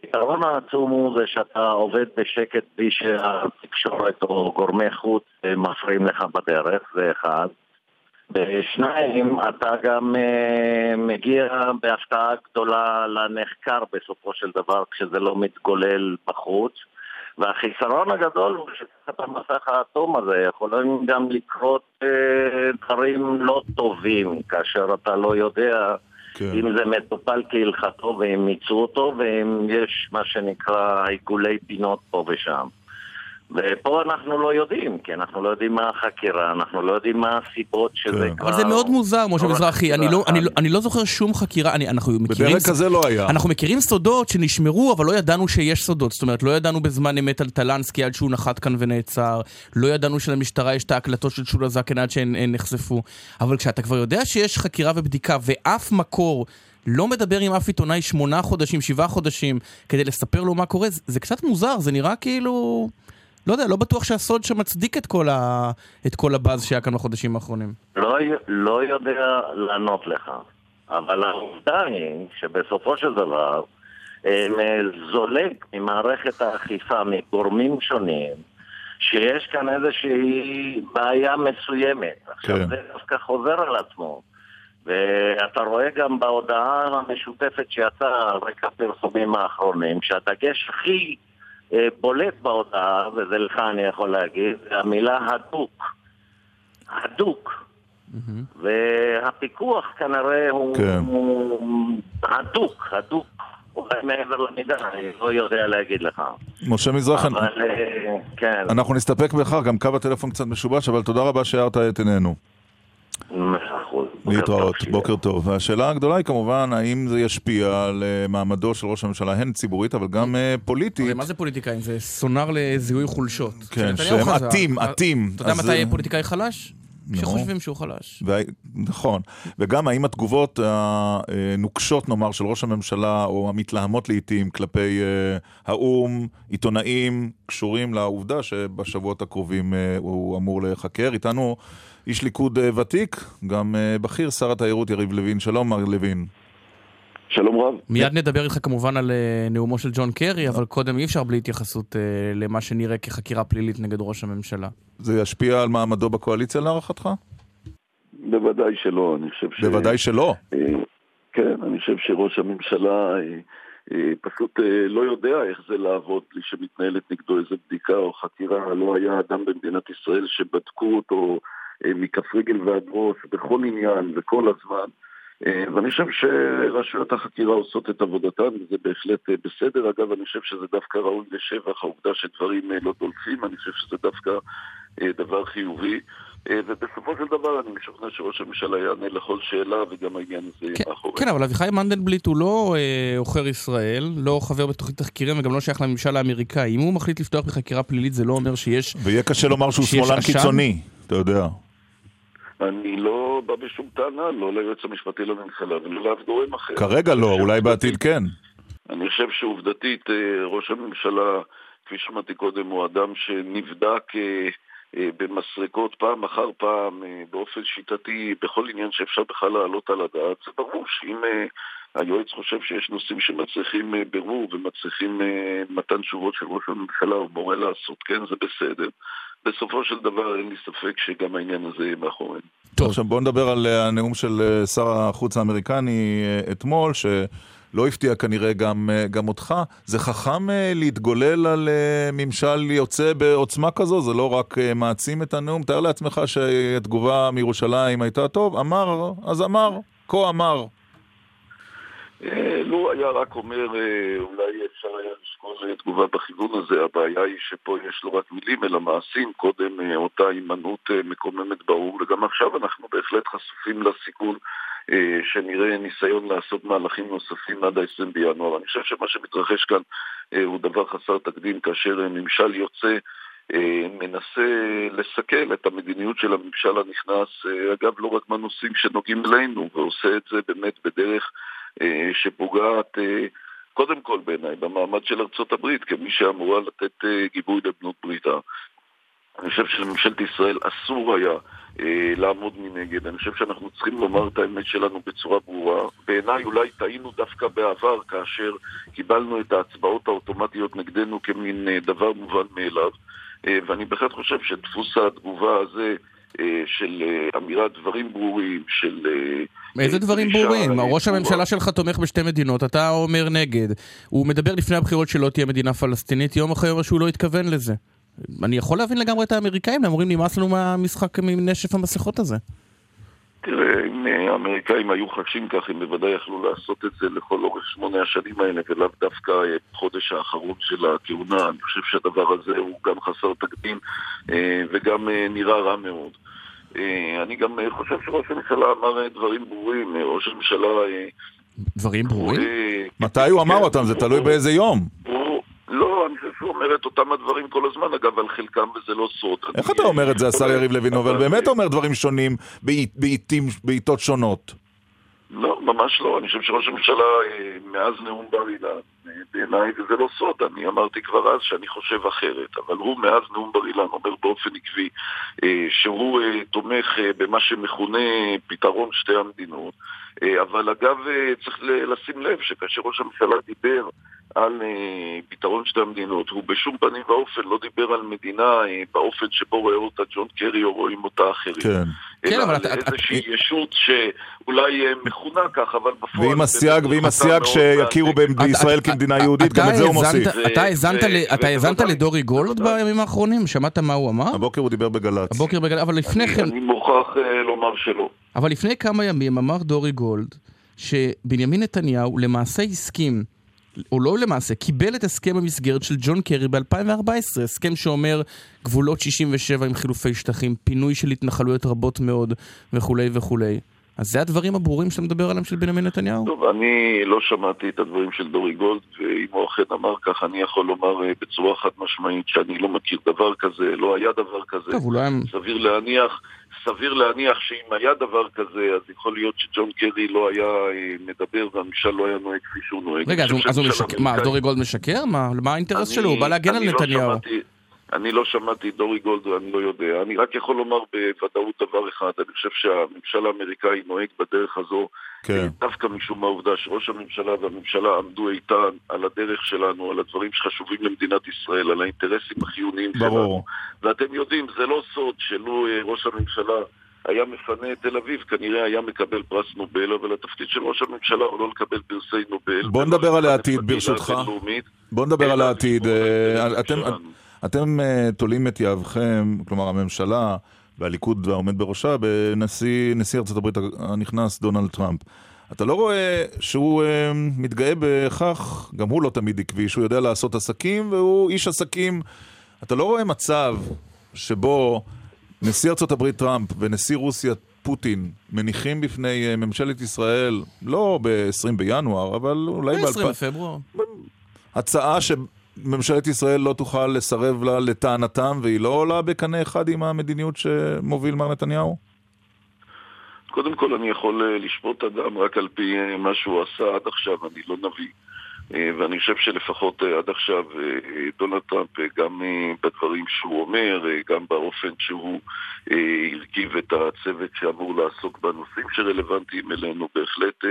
H: היתרון העצום הוא זה שאתה עובד בשקט בלי שהתקשורת או גורמי חוץ מפריעים לך בדרך, זה אחד. ושניים, אתה גם uh, מגיע בהפתעה גדולה לנחקר בסופו של דבר, כשזה לא מתגולל בחוץ. והחיסרון הגדול הוא שתחת המסך האטום הזה יכולים גם לקרות uh, דברים לא טובים, כאשר אתה לא יודע
A: כן.
H: אם זה מטופל כהלכתו ואם מיצו אותו, ואם יש מה שנקרא עיגולי פינות פה ושם. ופה אנחנו לא יודעים, כי אנחנו לא יודעים מה החקירה, אנחנו לא יודעים מה הסיבות שזה
A: כן.
H: כבר...
B: אבל זה מאוד מוזר, משה
H: לא
B: מזרחי, אני
H: חקירה
B: לא, אני. לא, אני לא זוכר שום חקירה, אני, אנחנו מכירים...
A: בדרג כזה לא היה.
B: אנחנו מכירים סודות שנשמרו, אבל לא ידענו שיש סודות. זאת אומרת, לא ידענו בזמן אמת על טלנסקי עד שהוא נחת כאן ונעצר. לא ידענו שלמשטרה יש את ההקלטות של שולה זקן עד שהן הן נחשפו. אבל כשאתה כבר יודע שיש חקירה ובדיקה, ואף מקור לא מדבר עם אף עיתונאי שמונה חודשים, שבעה חודשים, כדי לספר לו מה קורה, זה, זה קצת מוזר, זה נראה כאילו... לא יודע, לא בטוח שהסוד שמצדיק את כל, ה... את כל הבאז שהיה כאן בחודשים האחרונים.
H: לא, לא יודע לענות לך, אבל העובדה היא שבסופו של דבר אה, זולג ממערכת האכיפה, מגורמים שונים, שיש כאן איזושהי בעיה מסוימת. עכשיו
A: כן.
H: זה דווקא חוזר על עצמו. ואתה רואה גם בהודעה המשותפת שיצאה על רקע הפרסומים האחרונים, שהדגש הכי אה, בולט בהודעה, וזה לך אני יכול להגיד, זה המילה הדוק. הדוק. והפיקוח כנראה הוא,
A: כן.
H: הוא הדוק, הדוק. אולי מעבר למידה, אני לא יודע להגיד לך.
A: משה מזרחי,
H: אבל אה, כן,
A: אנחנו נסתפק בכך, גם קו הטלפון קצת משובש, אבל תודה רבה שהארת את עינינו. להתראות. בוקר טוב. והשאלה הגדולה היא כמובן, האם זה ישפיע על אה, מעמדו של ראש הממשלה, הן ציבורית, אבל גם אה, פוליטית.
B: מה זה פוליטיקאים? זה סונאר לזיהוי חולשות.
A: כן, שהם עטים,
B: אתה-
A: עטים.
B: אתה יודע מתי פוליטיקאי חלש? שחושבים שהוא חלש.
A: וה... נכון, וגם האם התגובות הנוקשות נאמר של ראש הממשלה או המתלהמות לעיתים כלפי אה, האו"ם, עיתונאים, קשורים לעובדה שבשבועות הקרובים הוא אמור להיחקר. איתנו איש ליכוד אה, ותיק, גם אה, בכיר שר התיירות יריב לוין. שלום מר לוין.
I: שלום רב.
B: מיד נדבר איתך כמובן על אה, נאומו של ג'ון קרי, אבל קודם אי אפשר בלי התייחסות למה שנראה כחקירה פלילית נגד ראש הממשלה.
A: זה ישפיע על מעמדו בקואליציה להערכתך?
I: בוודאי שלא, אני חושב ש...
A: בוודאי שלא.
I: כן, אני חושב שראש הממשלה פשוט לא יודע איך זה לעבוד בלי שמתנהלת נגדו איזו בדיקה או חקירה. לא היה אדם במדינת ישראל שבדקו אותו מכף רגל ועד ראש בכל עניין וכל הזמן. אה, ואני חושב שרשויות החקירה עושות את עבודתן, וזה בהחלט אה, בסדר. אגב, אני חושב שזה דווקא ראוי לשבח, העובדה שדברים אה, לא דולפים, אני חושב שזה דווקא אה, דבר חיובי. אה, ובסופו של דבר אני משוכנע שראש הממשלה יענה לכל שאלה, וגם העניין הזה יהיה מאחורי.
B: כן, אבל אביחי מנדלבליט הוא לא אה, עוכר ישראל, לא חבר בתוכנית תחקירים וגם לא שייך לממשל האמריקאי. אם הוא מחליט לפתוח בחקירה פלילית זה לא אומר שיש...
A: ויהיה קשה לומר שהוא שמאלן? קיצוני, אתה יודע.
I: אני לא בא בשום טענה, לא ליועץ המשפטי לממשלה ולא לאף גורם אחר.
A: כרגע לא, אולי בעתיד כן.
I: אני חושב שעובדתית אה, ראש הממשלה, כפי שאמרתי קודם, הוא אדם שנבדק אה, אה, במסרקות פעם אחר פעם, באופן שיטתי, בכל עניין שאפשר בכלל להעלות על הדעת. זה ברור שאם היועץ חושב שיש נושאים שמצריכים בירור ומצריכים מתן תשובות של ראש הממשלה, הוא מורה לעשות כן, זה בסדר. בסופו של דבר אין לי ספק שגם העניין הזה יהיה מאחורינו.
A: טוב. עכשיו בוא נדבר על אה, הנאום של אה, שר החוץ האמריקני אה, אתמול, שלא הפתיע כנראה גם, גם אותך. זה חכם להתגולל על ממשל יוצא בעוצמה כזו? זה לא רק מעצים את הנאום? תאר לעצמך שהתגובה מירושלים הייתה טוב, אמר, אז אמר, כה אמר.
I: אה, לו היה רק אומר, אה, אולי אפשר היה לשקול אה, תגובה בכיוון הזה, הבעיה היא שפה יש לא רק מילים אלא מעשים, קודם אותה הימנעות מקוממת ברור, וגם עכשיו אנחנו בהחלט חשופים לסיכון אה, שנראה ניסיון לעשות מהלכים נוספים עד ה-20 בינואר. אני חושב שמה שמתרחש כאן הוא דבר חסר תקדים, כאשר ממשל יוצא מנסה לסכל את המדיניות של הממשל הנכנס, אגב, לא רק בנושאים שנוגעים אלינו, ועושה את זה באמת בדרך שפוגעת אה, קודם כל בעיניי במעמד של ארצות הברית כמי שאמורה לתת אה, גיבוי לבנות בריתה. אני חושב שלממשלת ישראל אסור היה אה, לעמוד מנגד. אני חושב שאנחנו צריכים לומר את האמת שלנו בצורה ברורה. בעיניי אולי טעינו דווקא בעבר כאשר קיבלנו את ההצבעות האוטומטיות נגדנו כמין אה, דבר מובן מאליו. אה, ואני בהחלט חושב שדפוס התגובה הזה אה, של אה, אמירת דברים ברורים, של... אה,
B: איזה
I: אה,
B: דברים ברורים?
I: אה,
B: ראש. הממשלה שלך תומך בשתי מדינות, אתה אומר נגד. הוא מדבר לפני הבחירות שלא תהיה מדינה פלסטינית, יום אחרי יום שהוא לא התכוון לזה. אני יכול להבין לגמרי את האמריקאים, הם אומרים נמאס לנו מהמשחק מנשף המסכות הזה.
I: תראה, אם אה, האמריקאים היו חשים כך, הם בוודאי יכלו לעשות את זה לכל אורך שמונה השנים האלה, ולאו דווקא אה, בחודש האחרון של הכהונה. אני חושב שהדבר הזה הוא גם חסר תקדים אה, וגם אה, נראה רע מאוד. אני גם חושב שראש הממשלה אמר דברים ברורים. ראש הממשלה...
B: דברים ברורים?
A: מתי הוא אמר אותם? זה תלוי באיזה יום.
I: הוא... לא, אני חושב שהוא אומר את אותם הדברים כל הזמן, אגב, על חלקם, וזה לא סוד.
A: איך אתה אומר את זה, השר יריב לוין, אבל באמת אומר דברים שונים בעיתות שונות.
I: לא, ממש לא. אני חושב שראש הממשלה, אה, מאז נאום בר אילן, בעיניי, וזה לא סוד, אני אמרתי כבר אז שאני חושב אחרת, אבל הוא מאז נאום בר אילן אומר באופן עקבי אה, שהוא אה, תומך במה שמכונה פתרון שתי המדינות, אבל אגב צריך לשים לב שכאשר ראש הממשלה דיבר על אה, פתרון שתי המדינות, הוא בשום פנים ואופן לא דיבר על מדינה אה, באופן שבו רואה אותה ג'ון קרי או רואים אותה אחרים.
A: כן.
B: כן,
I: אלא
B: אבל
I: על
B: אתה- אתה-
I: איזושהי ישות שאולי אה, מכונה כך, אבל בפועל...
A: ועם הסייג, ועם הסייג שיכירו בישראל
B: אתה-
A: כמדינה
B: אתה-
A: יהודית, גם את זה הוא מוסיף.
B: אתה האזנת. לדורי גולד. בימים האחרונים? שמעת מה הוא אמר?
A: הבוקר הוא דיבר בגל"צ.
B: הבוקר בגלל... אבל לפני כן...
I: אני מוכרח לומר שלא.
B: אבל לפני כמה ימים אמר דורי גולד שבנימין נתניהו למעשה הסכים, או לא למעשה, קיבל את הסכם המסגרת של ג'ון קרי ב-2014, הסכם שאומר גבולות 67 עם חילופי שטחים, פינוי של התנחלויות רבות מאוד וכולי וכולי. אז זה הדברים הברורים שאתה מדבר עליהם של בנימין נתניהו?
I: טוב, אני לא שמעתי את הדברים של דורי גולד, ואם הוא אכן אמר כך, אני יכול לומר אה, בצורה חד משמעית שאני לא מכיר דבר כזה, לא היה דבר כזה.
B: טוב, הוא לא.
I: סביר להניח, סביר להניח שאם היה דבר כזה, אז יכול להיות שג'ון קרי לא היה אה, מדבר והממשל לא היה נוהג כפי שהוא נוהג.
B: רגע, אז הוא- משקר? מה, דורי גולד משקר? מה האינטרס שלו? הוא בא להגן על
I: לא
B: נתניהו.
I: אני לא שמעתי את דורי גולד ואני לא יודע. אני רק יכול לומר בוודאות דבר אחד, אני חושב שהממשל האמריקאי נוהג בדרך הזו
A: כן.
I: דווקא משום העובדה שראש הממשלה והממשלה עמדו איתן על הדרך שלנו, על הדברים שחשובים למדינת ישראל, על האינטרסים החיוניים שלנו.
A: ברור.
I: ואתם יודעים, זה לא סוד שלו אה, ראש הממשלה היה מפנה את תל אביב, כנראה היה מקבל פרס נובל, אבל התפקיד של ראש הממשלה הוא לא לקבל פרסי נובל.
A: בוא נדבר על העתיד, ברשותך. בוא נדבר על העתיד. אה, אתם-
I: שלנו.
A: אתם אה, תולים את יהבכם, כלומר הממשלה והליכוד והעומד בראשה, בנשיא הברית הנכנס דונלד טראמפ. אתה לא רואה שהוא אה, מתגאה בכך, גם הוא לא תמיד עקבי, שהוא יודע לעשות עסקים והוא איש עסקים. אתה לא רואה מצב שבו נשיא הברית טראמפ ונשיא רוסיה פוטין מניחים בפני אה, ממשלת ישראל, לא ב-20 בינואר, אבל אולי ב-2000...
B: 20 בפברואר.
A: הצעה שממשלת ישראל לא תוכל לסרב לה לטענתם, והיא לא עולה בקנה אחד עם המדיניות שמוביל מר נתניהו?
I: קודם כל אני יכול אה, לשפוט אדם רק על פי אה, מה שהוא עשה עד עכשיו, אני לא נביא. אה, ואני חושב שלפחות עד עכשיו דונלד טראמפ, גם בדברים שהוא אומר, גם באופן שהוא הרכיב את הצוות שאמור לעסוק בנושאים שרלוונטיים אלינו, בהחלט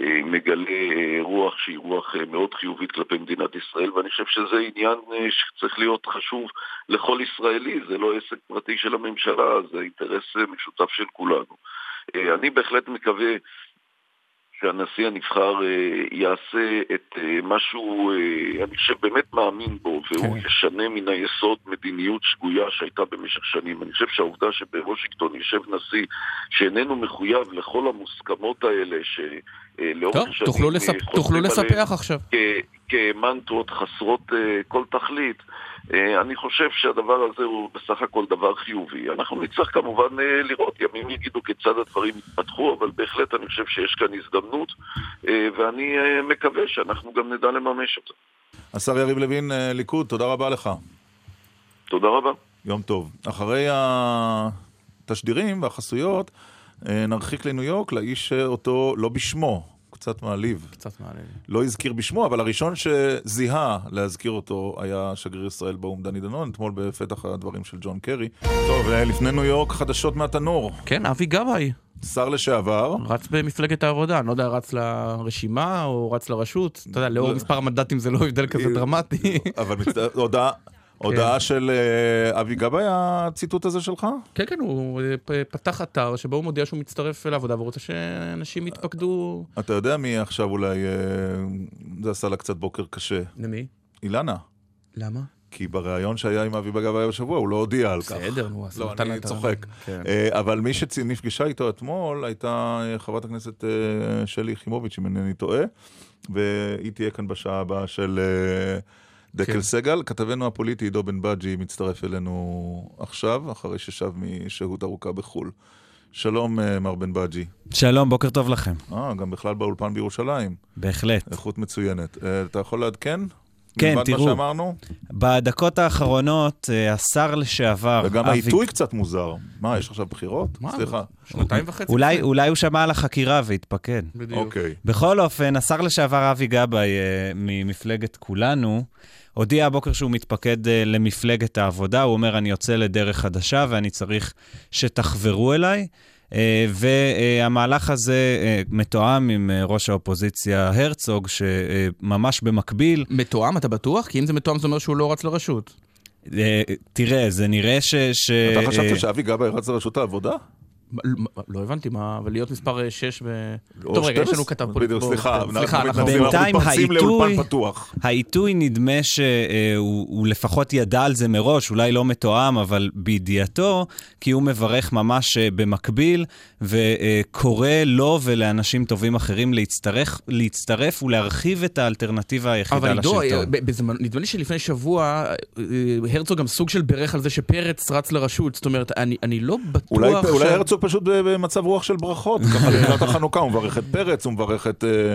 I: מגלה אה, רוח שהיא רוח אה, מאוד חיובית כלפי מדינת ישראל, ואני חושב שזה עניין אה, שצריך להיות חשוב לכל ישראלי, זה לא עסק פרטי של הממשלה, זה אינטרס אה, משותף של כולנו. אה, אני בהחלט מקווה שהנשיא הנבחר אה, יעשה את אה, מה שהוא, אה, אני חושב, באמת מאמין בו, והוא
B: כן.
I: ישנה מן היסוד מדיניות שגויה שהייתה במשך שנים. אני חושב שהעובדה שבוושינגטון יושב נשיא שאיננו מחויב לכל המוסכמות האלה, שלאורך
B: טוב,
I: שנים
B: תוכלו לספ- תוכלו לספח עכשיו.
I: כמנטרות חסרות כל תכלית. אה, אני חושב שהדבר הזה הוא בסך הכל דבר חיובי. אנחנו נצטרך כמובן אה, לראות, ימים יגידו כיצד הדברים יתפתחו, אבל בהחלט אני חושב שיש כאן הזדמנות, אה, ואני מקווה שאנחנו גם נדע לממש אותה.
A: השר יריב לוין, ליכוד, תודה רבה לך.
I: תודה רבה.
A: יום טוב. אחרי התשדירים והחסויות, נרחיק לניו יורק לאיש אותו, לא בשמו, קצת מעליב.
B: קצת מעליב.
A: לא הזכיר בשמו, אבל הראשון שזיהה להזכיר אותו היה שגריר ישראל באו"ם דני דנון, אתמול בפתח הדברים של ג'ון קרי. טוב, אה, לפני ניו יורק, חדשות מהתנור.
B: כן, אבי גבאי.
A: שר לשעבר.
B: רץ במפלגת העבודה, אני לא יודע, רץ לרשימה או רץ לרשות, אתה יודע, לאור
A: לא.
B: מספר המנדטים זה לא הבדל כזה דרמטי.
A: אבל הודעה... הודעה של אה, אבי גבאי, הציטוט הזה שלך?
B: כן, כן, הוא אה, פתח אתר שבו הוא מודיע שהוא מצטרף לעבודה ורוצה שאנשים יתפקדו...
A: אתה יודע מי עכשיו אולי, אה, זה עשה לה קצת בוקר קשה.
B: למי?
A: אילנה.
B: למה?
A: כי בריאיון שהיה עם אבי גבאי השבוע, הוא לא הודיע על כך.
B: בסדר, נו, אז
A: לא,
B: נתן לה
A: אני
B: את ה-
A: צוחק.
B: כן.
A: אה, אבל מי שנפגשה איתו אתמול הייתה אה, חברת הכנסת אה, שלי יחימוביץ', אם אינני טועה, והיא תהיה כאן בשעה הבאה של אה, דקל
B: כן.
A: סגל. כתבנו הפוליטי עידו בן בג'י מצטרף אלינו עכשיו, אחרי ששב משהות ארוכה בחו"ל. שלום, אה, מר בן בג'י.
J: שלום, בוקר טוב לכם.
A: אה, גם בכלל באולפן בירושלים.
J: בהחלט.
A: איכות מצוינת. אה, אתה יכול לעדכן?
J: כן, תראו,
A: מה שאמרנו?
J: בדקות האחרונות, אה, השר לשעבר,
A: וגם
J: אבי-
A: העיתוי קצת מוזר. מה, יש עכשיו בחירות? סליחה.
B: שנתיים וחצי.
J: אולי, אולי הוא שמע על החקירה והתפקד.
B: בדיוק.
A: אוקיי.
J: בכל אופן, השר לשעבר אבי גבאי ממפלגת כולנו, הודיע הבוקר שהוא מתפקד אה, למפלגת העבודה. הוא אומר, אני יוצא לדרך חדשה ואני צריך שתחברו אליי. אה, והמהלך הזה אה, מתואם עם אה, ראש האופוזיציה הרצוג, שממש במקביל...
B: מתואם, אתה בטוח? כי אם זה מתואם זה אומר שהוא לא רץ לרשות.
J: אה, תראה, זה נראה ש... ש-
A: אתה חשבת שאבי גבאי רץ לרשות העבודה?
B: לא הבנתי מה, אבל להיות מספר 6 ו...
A: או
B: טוב רגע, יש
A: 12?
B: לנו כתב
A: בדיוק,
B: פוליטי.
A: סליחה,
B: סליחה, אנחנו...
A: מתנצלים, אנחנו
J: בינתיים
A: מתפרצים
J: העיתוי,
A: לאולפן פתוח.
J: העיתוי נדמה שהוא הוא לפחות ידע על זה מראש, אולי לא מתואם, אבל בידיעתו, כי הוא מברך ממש אה, במקביל, וקורא לו ולאנשים טובים אחרים להצטרף, להצטרף ולהרחיב את האלטרנטיבה היחידה
B: אבל עידו,
J: לשלטון.
B: אה, ב- בזמן- נדמה לי שלפני שבוע אה, הרצוג גם סוג של בירך על זה שפרץ רץ לרשות, זאת אומרת, אני לא בטוח
A: אולי הרצוג פשוט במצב רוח של ברכות, ככה לקראת החנוכה, הוא מברך את פרץ, הוא מברך את, אה,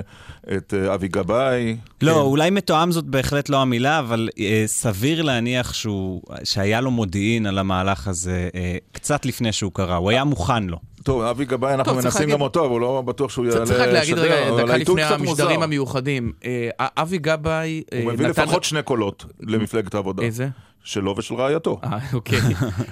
A: את אה, אבי גבאי.
J: לא,
A: כן.
J: אולי מתואם זאת בהחלט לא המילה, אבל אה, סביר להניח שהוא, שהיה לו מודיעין על המהלך הזה אה, קצת לפני שהוא קרה, הוא היה מוכן לו.
A: טוב, אבי גבאי, אנחנו מנסים
B: להגיד-
A: גם אותו, אבל הוא לא בטוח שהוא יעלה
B: צריך רק להגיד רגע, דקה לפני המשדרים. המיוחדים. אה, אבי גבאי...
A: הוא מביא
B: נתן-
A: לפחות שני קולות למפלגת העבודה.
B: איזה?
A: שלו ושל רעייתו.
B: אה, אוקיי.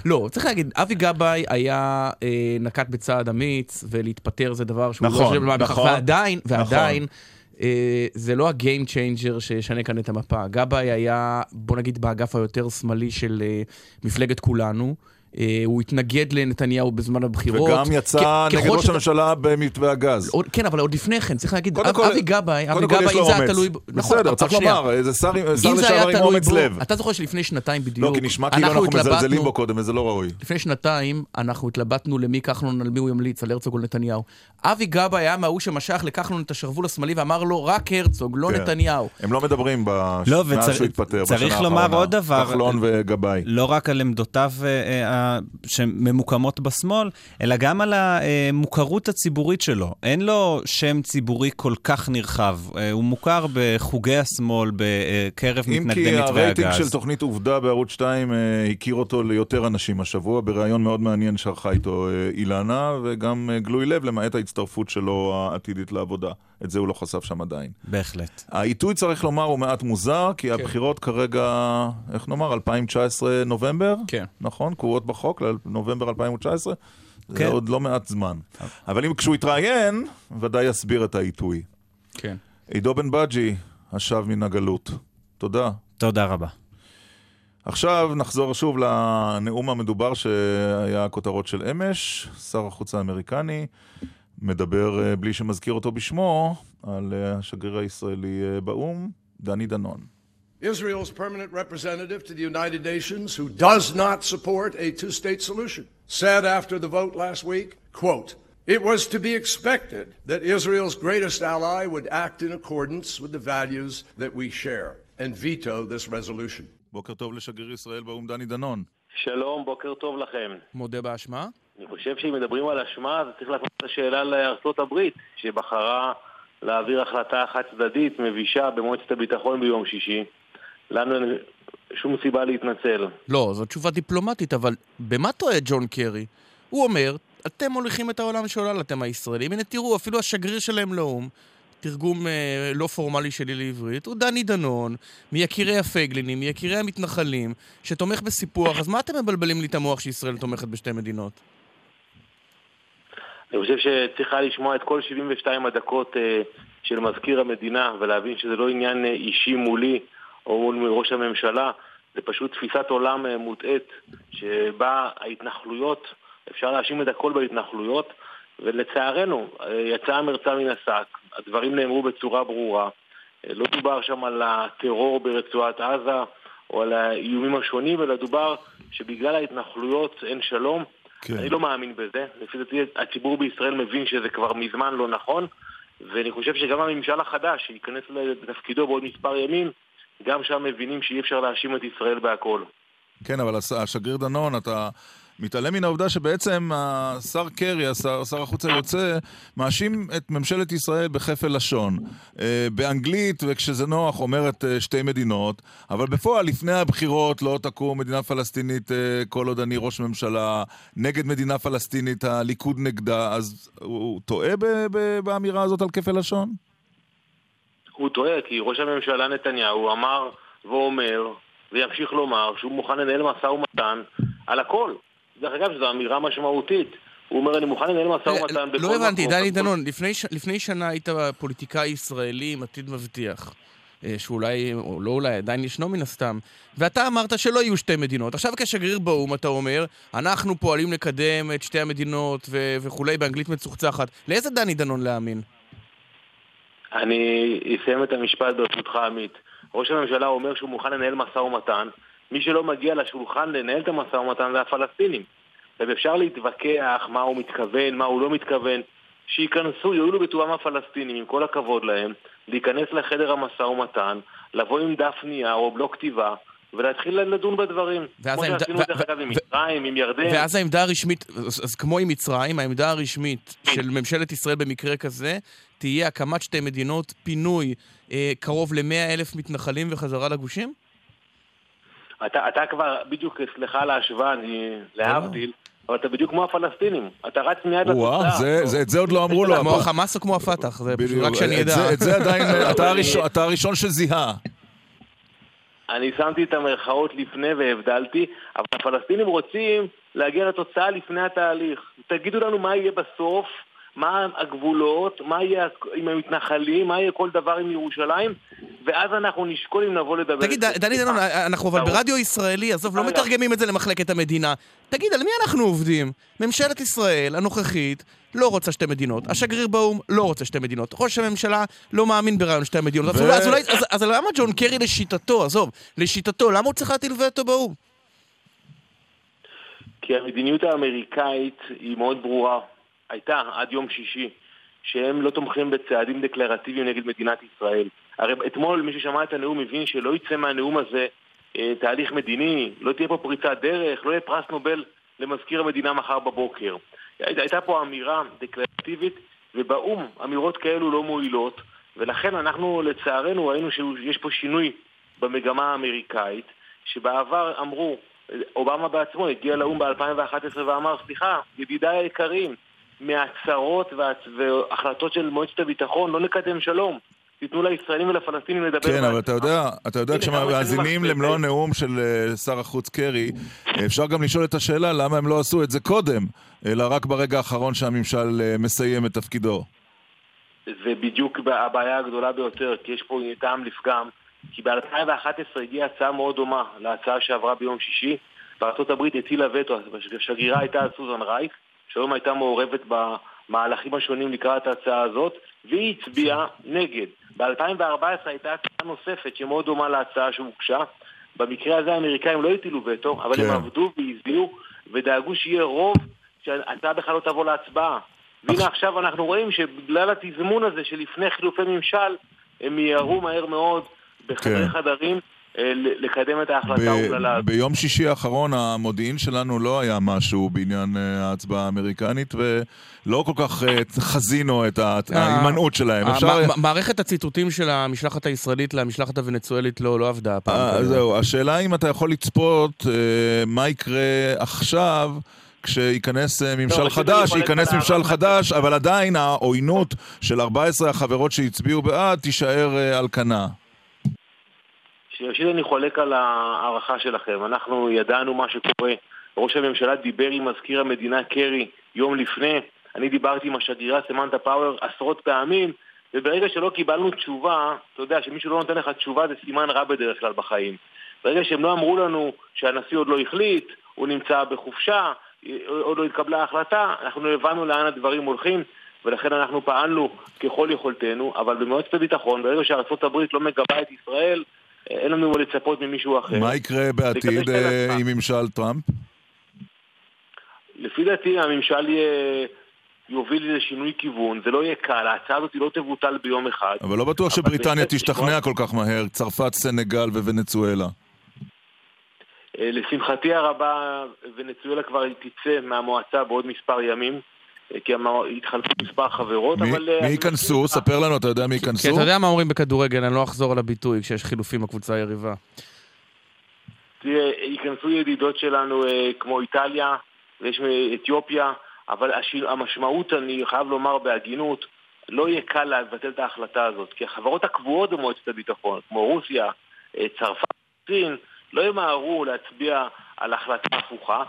B: לא, צריך להגיד, אבי גבאי היה, אה, נקט בצעד אמיץ, ולהתפטר זה דבר שהוא
A: נכון,
B: לא של מה בכך,
A: נכון,
B: ועדיין, ועדיין,
A: נכון.
B: אה, זה לא ה game changer שישנה כאן את המפה. גבאי היה, בוא נגיד, באגף היותר שמאלי של אה, מפלגת כולנו. אה, הוא התנגד לנתניהו בזמן הבחירות.
A: וגם יצא נגד ראש הממשלה במתווה הגז.
B: כן, אבל עוד לפני כן, צריך להגיד, אבי גבאי, אבי גבאי,
A: לו
B: אם זה היה. תלוי... נכון,
A: בסדר, צריך. לומר, זה שר לשעבר עם אומץ לב.
B: אתה זוכר שלפני שנתיים בדיוק,
A: לא, כי נשמע כאילו אנחנו מזלזלים בו קודם, וזה לא ראוי.
B: לפני שנתיים אנחנו התלבטנו למי כחלון, על מי הוא ימליץ, על הרצוג או נתניהו. אבי גבאי היה מההוא שמשך לכחלון את השרוול השמאלי ואמר לו רק הרצוג, לא
A: כן.
B: נתניהו.
A: הם לא מדברים
J: לא,
A: מאז שהוא התפטר,
J: צריך
A: בשנה
J: לומר
A: האחרונה.
J: עוד דבר.
A: כחלון וגבאי.
J: לא רק על עמדותיו שממוקמות בשמאל, אלא גם על המוכרות הציבורית שלו. אין לו שם ציבורי כל כך נרחב. אה, הוא מוכר בחוגי השמאל, בקרב
A: אם
J: מתנגדי
A: כי
J: מתווה
A: הרייטינג
J: הגז.
A: של תוכנית עובדה בערוץ 2 אה, הכיר אותו ליותר אנשים השבוע, בריאיון מאוד מעניין שערכה איתו אה, אילנה, וגם גלוי לב, למעט ההצטרפות שלו העתידית לעבודה. את זה הוא לא חשף שם עדיין.
J: בהחלט.
A: העיתוי, צריך לומר, הוא מעט מוזר, כי הבחירות כרגע, איך נאמר, 2019 נובמבר?
B: כן.
A: נכון? קבועות בחוק לנובמבר 2019? זה
J: כן.
A: עוד לא מעט זמן. אבל אם כשהוא יתראיין, ודאי יסביר את העיתוי.
B: כן.
A: עידו בן בג'י, השב מן הגלות. תודה.
J: תודה רבה.
A: עכשיו נחזור שוב לנאום המדובר שהיה הכותרות של אמש. שר החוץ האמריקני מדבר אה, בלי שמזכיר אותו בשמו על אה, השגריר הישראלי אה, באו"ם, דני דנון.
K: Israel's permanent representative to the United Nations, who does not support a two state solution, said after the vote last week, quote, It was to be expected that Israel's greatest ally would act in accordance with the values that we share and veto this resolution.
A: בוקר טוב לשגריר ישראל באו"ם דני דנון.
L: שלום, בוקר טוב לכם.
B: מודה באשמה?
L: אני חושב שאם מדברים על אשמה, אז צריך להפנות את השאלה לארצות הברית, שבחרה להעביר החלטה חד צדדית, מבישה, במועצת הביטחון ביום שישי. לנו אין שום סיבה להתנצל.
B: לא, זו תשובה דיפלומטית, אבל במה טועה ג'ון קרי? הוא אומר, אתם מוליכים את העולם שולל, אתם הישראלים. הנה תראו, אפילו השגריר שלהם לאו"ם, תרגום אה, לא פורמלי שלי לעברית, הוא דני דנון, מיקירי הפייגלינים, מיקירי המתנחלים, שתומך בסיפוח, אז מה אתם מבלבלים לי את המוח שישראל תומכת בשתי מדינות?
L: אני חושב שצריכה לשמוע את כל 72 הדקות אה, של מזכיר המדינה ולהבין שזה לא עניין אה, אישי מולי או מול ראש הממשלה, זה פשוט תפיסת עולם אה, מוטעית שבה ההתנחלויות, אפשר להאשים את הכל בהתנחלויות ולצערנו אה, יצאה המרצה מן השק, הדברים נאמרו בצורה ברורה, אה, לא דובר שם על הטרור ברצועת עזה או על האיומים השונים, אלא דובר שבגלל ההתנחלויות אין שלום.
A: כן.
L: אני לא מאמין בזה. לפי דעתי הציבור בישראל מבין שזה כבר מזמן לא נכון, ואני חושב שגם הממשל החדש, שייכנס לתפקידו בעוד מספר ימים, גם שם מבינים שאי אפשר להאשים את ישראל בהכל.
A: כן, אבל השגריר דנון, אתה מתעלם מן העובדה שבעצם השר קרי, השר, שר החוץ היוצא, מאשים את ממשלת ישראל בכפל לשון. אה, באנגלית, וכשזה נוח, אומרת אה, שתי מדינות, אבל בפועל, לפני הבחירות לא תקום מדינה פלסטינית אה, כל עוד אני ראש ממשלה, נגד מדינה פלסטינית, הליכוד נגדה, אז הוא טועה באמירה הזאת על כפל לשון?
L: הוא טועה, כי ראש הממשלה נתניהו אמר ואומר, וימשיך לומר, שהוא מוכן לנהל משא ומתן על הכל. דרך אגב, זו אמירה משמעותית. הוא אומר, אני מוכן לנהל משא ומתן בכל
B: לא הבנתי,
L: מקום."
B: דני דנון, לפני שנה היית פוליטיקאי ישראלי עם עתיד מבטיח. אה, שאולי, או לא אולי, עדיין ישנו מן הסתם. ואתה אמרת שלא יהיו שתי מדינות. עכשיו כשגריר באו"ם אתה אומר, אנחנו פועלים לקדם את שתי המדינות ו- וכולי באנגלית מצוחצחת. לאיזה דני דנון להאמין?
L: אני אסיים את המשפט ברשותך, עמית. ראש הממשלה אומר שהוא מוכן לנהל משא ומתן. מי שלא מגיע לשולחן לנהל את המשא ומתן זה הפלסטינים. ואפשר להתווכח מה הוא מתכוון, מה הוא לא מתכוון. שייכנסו, יואילו בטובם הפלסטינים, עם כל הכבוד להם, להיכנס לחדר המשא ומתן, לבוא עם דף נייר או בלוק כתיבה, ולהתחיל לדון בדברים.
B: ואז
L: כמו
B: העמדה-
L: שעשינו
B: ו-
L: דרך
B: ו-
L: אגב עם
B: ו-
L: מצרים, עם ירדן.
B: ואז העמדה הרשמית, אז אז כמו עם מצרים, העמדה הרשמית של ממשלת ישראל במקרה כזה, תהיה הקמת שתי מדינות, פינוי אה, קרוב ל-100 אלף מתנחלים וחזרה לגושים?
L: אתה, אתה כבר, בדיוק, סליחה על ההשוואה, אני להבדיל, אבל אתה בדיוק כמו הפלסטינים. אתה רץ מיד
A: וואה, זה- זה- את זה עוד לא אמרו לו.
B: כמו החמאס או כמו הפתח? זה
A: בדיוק,
B: רק שאני
A: את
B: אדע.
A: זה- את זה עדיין, אתה הראשון- אתה הראשון שזיהה.
L: אני שמתי את המרכאות לפני והבדלתי, אבל הפלסטינים רוצים להגיע לתוצאה לפני התהליך. תגידו לנו מה יהיה בסוף, מה הגבולות, מה יהיה עם המתנחלים, מה יהיה כל דבר עם ירושלים, ואז אנחנו נשקול אם נבוא לדבר.
B: תגיד, דני דנון, אנחנו אבל ברדיו ישראלי, עזוב, לא מתרגמים את זה למחלקת המדינה. תגיד, על מי אנחנו עובדים? ממשלת ישראל הנוכחית לא רוצה שתי מדינות, השגריר באו"ם לא רוצה שתי מדינות, ראש הממשלה לא מאמין ברעיון שתי המדינות. אז
A: ו-
B: אולי- אז אולי- אז- אז למה ג'ון קרי לשיטתו, עזוב, לשיטתו, למה הוא צריך להטיל וטו באו"ם?
L: כי המדיניות האמריקאית היא מאוד ברורה. הייתה עד יום שישי, שהם לא תומכים בצעדים דקלרטיביים נגד מדינת ישראל. הרי אתמול מי ששמע את הנאום מבין שלא יצא מהנאום הזה אה, תהליך מדיני, לא תהיה פה פריצת דרך, לא יהיה פרס נובל למזכיר המדינה מחר בבוקר. הי- הייתה פה אמירה דקלרטיבית, ובאו"ם אמירות כאלו לא מועילות, ולכן אנחנו לצערנו ראינו שיש פה שינוי במגמה האמריקאית, שבעבר אמרו, אובמה בעצמו הגיע לאו"ם ב-2011 ואמר, סליחה, ידידיי היקרים, מהצהרות והחלטות של מועצת הביטחון לא נקדם שלום. תיתנו לישראלים ולפלסטינים לדבר.
A: כן, אבל אתה יודע, אתה יודע, כשמאזינים למלוא. הנאום של אה, שר החוץ קרי, אפשר גם לשאול את השאלה למה הם לא עשו את זה קודם, אלא רק ברגע האחרון שהממשל אה, מסיים את תפקידו.
L: זה בדיוק הבעיה הגדולה ביותר, כי יש פה טעם לפגם. כי ב-2011 הגיעה הצעה מאוד דומה להצעה שעברה ביום שישי, וארה"ב הטילה וטו, השגרירה הייתה סוזן רייך, שהיום הייתה מעורבת במהלכים השונים לקראת ההצעה הזאת, והיא הצביעה נגד. ב-2014 הייתה הצעה נוספת שמאוד דומה להצעה שהוגשה. במקרה הזה האמריקאים לא הטילו וטו, אבל
A: כן.
L: הם עבדו והזיעו ודאגו שיהיה רוב שההצעה בכלל לא תבוא להצבעה. והנה עכשיו אנחנו רואים שבגלל התזמון הזה שלפני חילופי ממשל, הם מיהרו מהר מאוד בחדרי
A: כן.
L: חדרים לקדם את ההחלטה האומללה הזאת.
A: ביום שישי האחרון המודיעין שלנו לא היה משהו בעניין אה, ההצבעה האמריקנית, ולא כל כך אה, חזינו את ההימנעות שלהם.
B: אה, מערכת הציטוטים של המשלחת הישראלית למשלחת הוונצואלית לא לא עבדה הפעם.
A: אה. זהו, השאלה אם אתה יכול לצפות אה, מה יקרה עכשיו כשייכנס אה, ממשל חדש, ייכנס ממשל חדש, אבל עדיין העוינות של 14 החברות שהצביעו בעד תישאר אה, על כנה.
L: ראשית אני חולק על ההערכה שלכם. אנחנו ידענו מה שקורה. ראש הממשלה דיבר עם מזכיר המדינה קרי יום לפני. אני דיברתי עם השגרירה סמנטה פאוור עשרות פעמים, וברגע שלא קיבלנו תשובה, אתה יודע, שמישהו לא נותן לך תשובה זה סימן רע בדרך כלל בחיים. ברגע שהם לא אמרו לנו שהנשיא עוד לא החליט, הוא נמצא בחופשה, עוד לא התקבלה ההחלטה, אנחנו הבנו לאן הדברים הולכים, ולכן אנחנו פעלנו ככל יכולתנו, אבל במועצת הביטחון, ברגע שארה"ב לא מגבה את ישראל, אין לנו מה לצפות ממישהו אחר.
A: מה יקרה בעתיד אה. עם ממשל טראמפ?
L: לפי דעתי הממשל יהיה... יוביל לשינוי כיוון, זה לא יהיה קל, ההצעה הזאת לא תבוטל ביום אחד.
A: אבל לא בטוח שבריטניה תשתכנע כל כך מהר, צרפת, סנגל וונצואלה.
L: אה, לשמחתי הרבה, ונצואלה כבר תצא מהמועצה בעוד מספר ימים, כי התחלפו מספר חברות,
A: מי-
L: אבל... אה,
A: מי
L: אני
A: ייכנסו? ספר לנו, אתה יודע מי
B: כי
A: ייכנסו?
B: אתה יודע מה אומרים בכדורגל, אני לא אחזור על הביטוי כשיש חילופים בקבוצה היריבה.
L: תראה, ייכנסו ידידות שלנו אה, כמו איטליה, ויש מאתיופיה, אבל הש... המשמעות, אני חייב לומר בהגינות, לא יהיה קל לבטל את ההחלטה הזאת, כי החברות הקבועות במועצת הביטחון, כמו רוסיה, אה, צרפת, סין, לא ימהרו להצביע על החלטה הפוכה,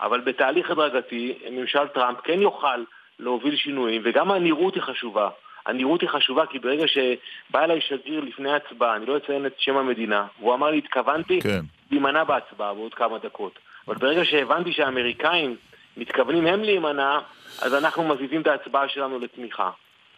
L: אבל בתהליך הדרגתי, ממשל טראמפ כן יוכל להוביל שינויים, וגם הנראות היא חשובה. הנראות היא חשובה כי ברגע שבא אליי שגריר לפני ההצבעה, אני לא אציין את שם המדינה, והוא אמר לי, התכוונתי
A: כן.
L: להימנע בהצבעה בעוד כמה דקות. אבל ברגע שהבנתי שהאמריקאים מתכוונים הם להימנע, אז אנחנו מזיזים את ההצבעה שלנו לתמיכה.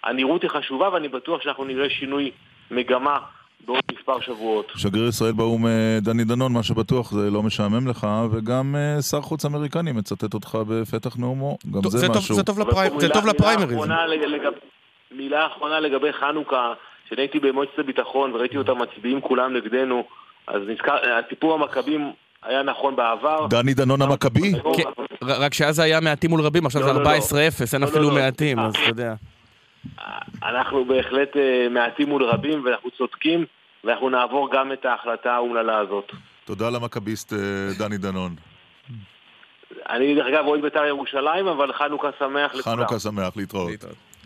L: הנראות היא חשובה ואני בטוח שאנחנו נראה שינוי מגמה בעוד מספר שבועות.
A: שגריר ישראל באו"ם אה, דני דנון, מה שבטוח זה לא משעמם לך, וגם אה, שר חוץ אמריקני מצטט אותך בפתח נאומו. גם
B: טוב,
A: זה
B: זה טוב-
A: משהו.
B: זה טוב
L: אבל
B: לפריים-
L: פה
B: זה טוב לפריימריז.
L: לגב- מילה אחרונה לגבי חנוכה, כשאני הייתי במועצת הביטחון וראיתי אותם מצביעים כולם נגדנו, אז נזכר, הסיפור המכבים היה נכון בעבר.
A: דני דנון המכבי?
B: כן, רק שאז זה היה מעטים מול רבים, עכשיו
L: לא,
B: זה
L: לא, לא.
B: 14-0, אין
L: לא,
B: אפילו
L: לא, לא.
B: מעטים, אז אתה יודע.
L: אנחנו בהחלט אה, מעטים מול רבים ואנחנו צודקים, ואנחנו נעבור גם את ההחלטה האומללה הזאת.
A: תודה למכביסט אה, דני דנון.
L: אני דרך אגב אוהד בית"ר ירושלים, אבל חנוכה שמח לכולם.
A: חנוכה שמח, להתראות.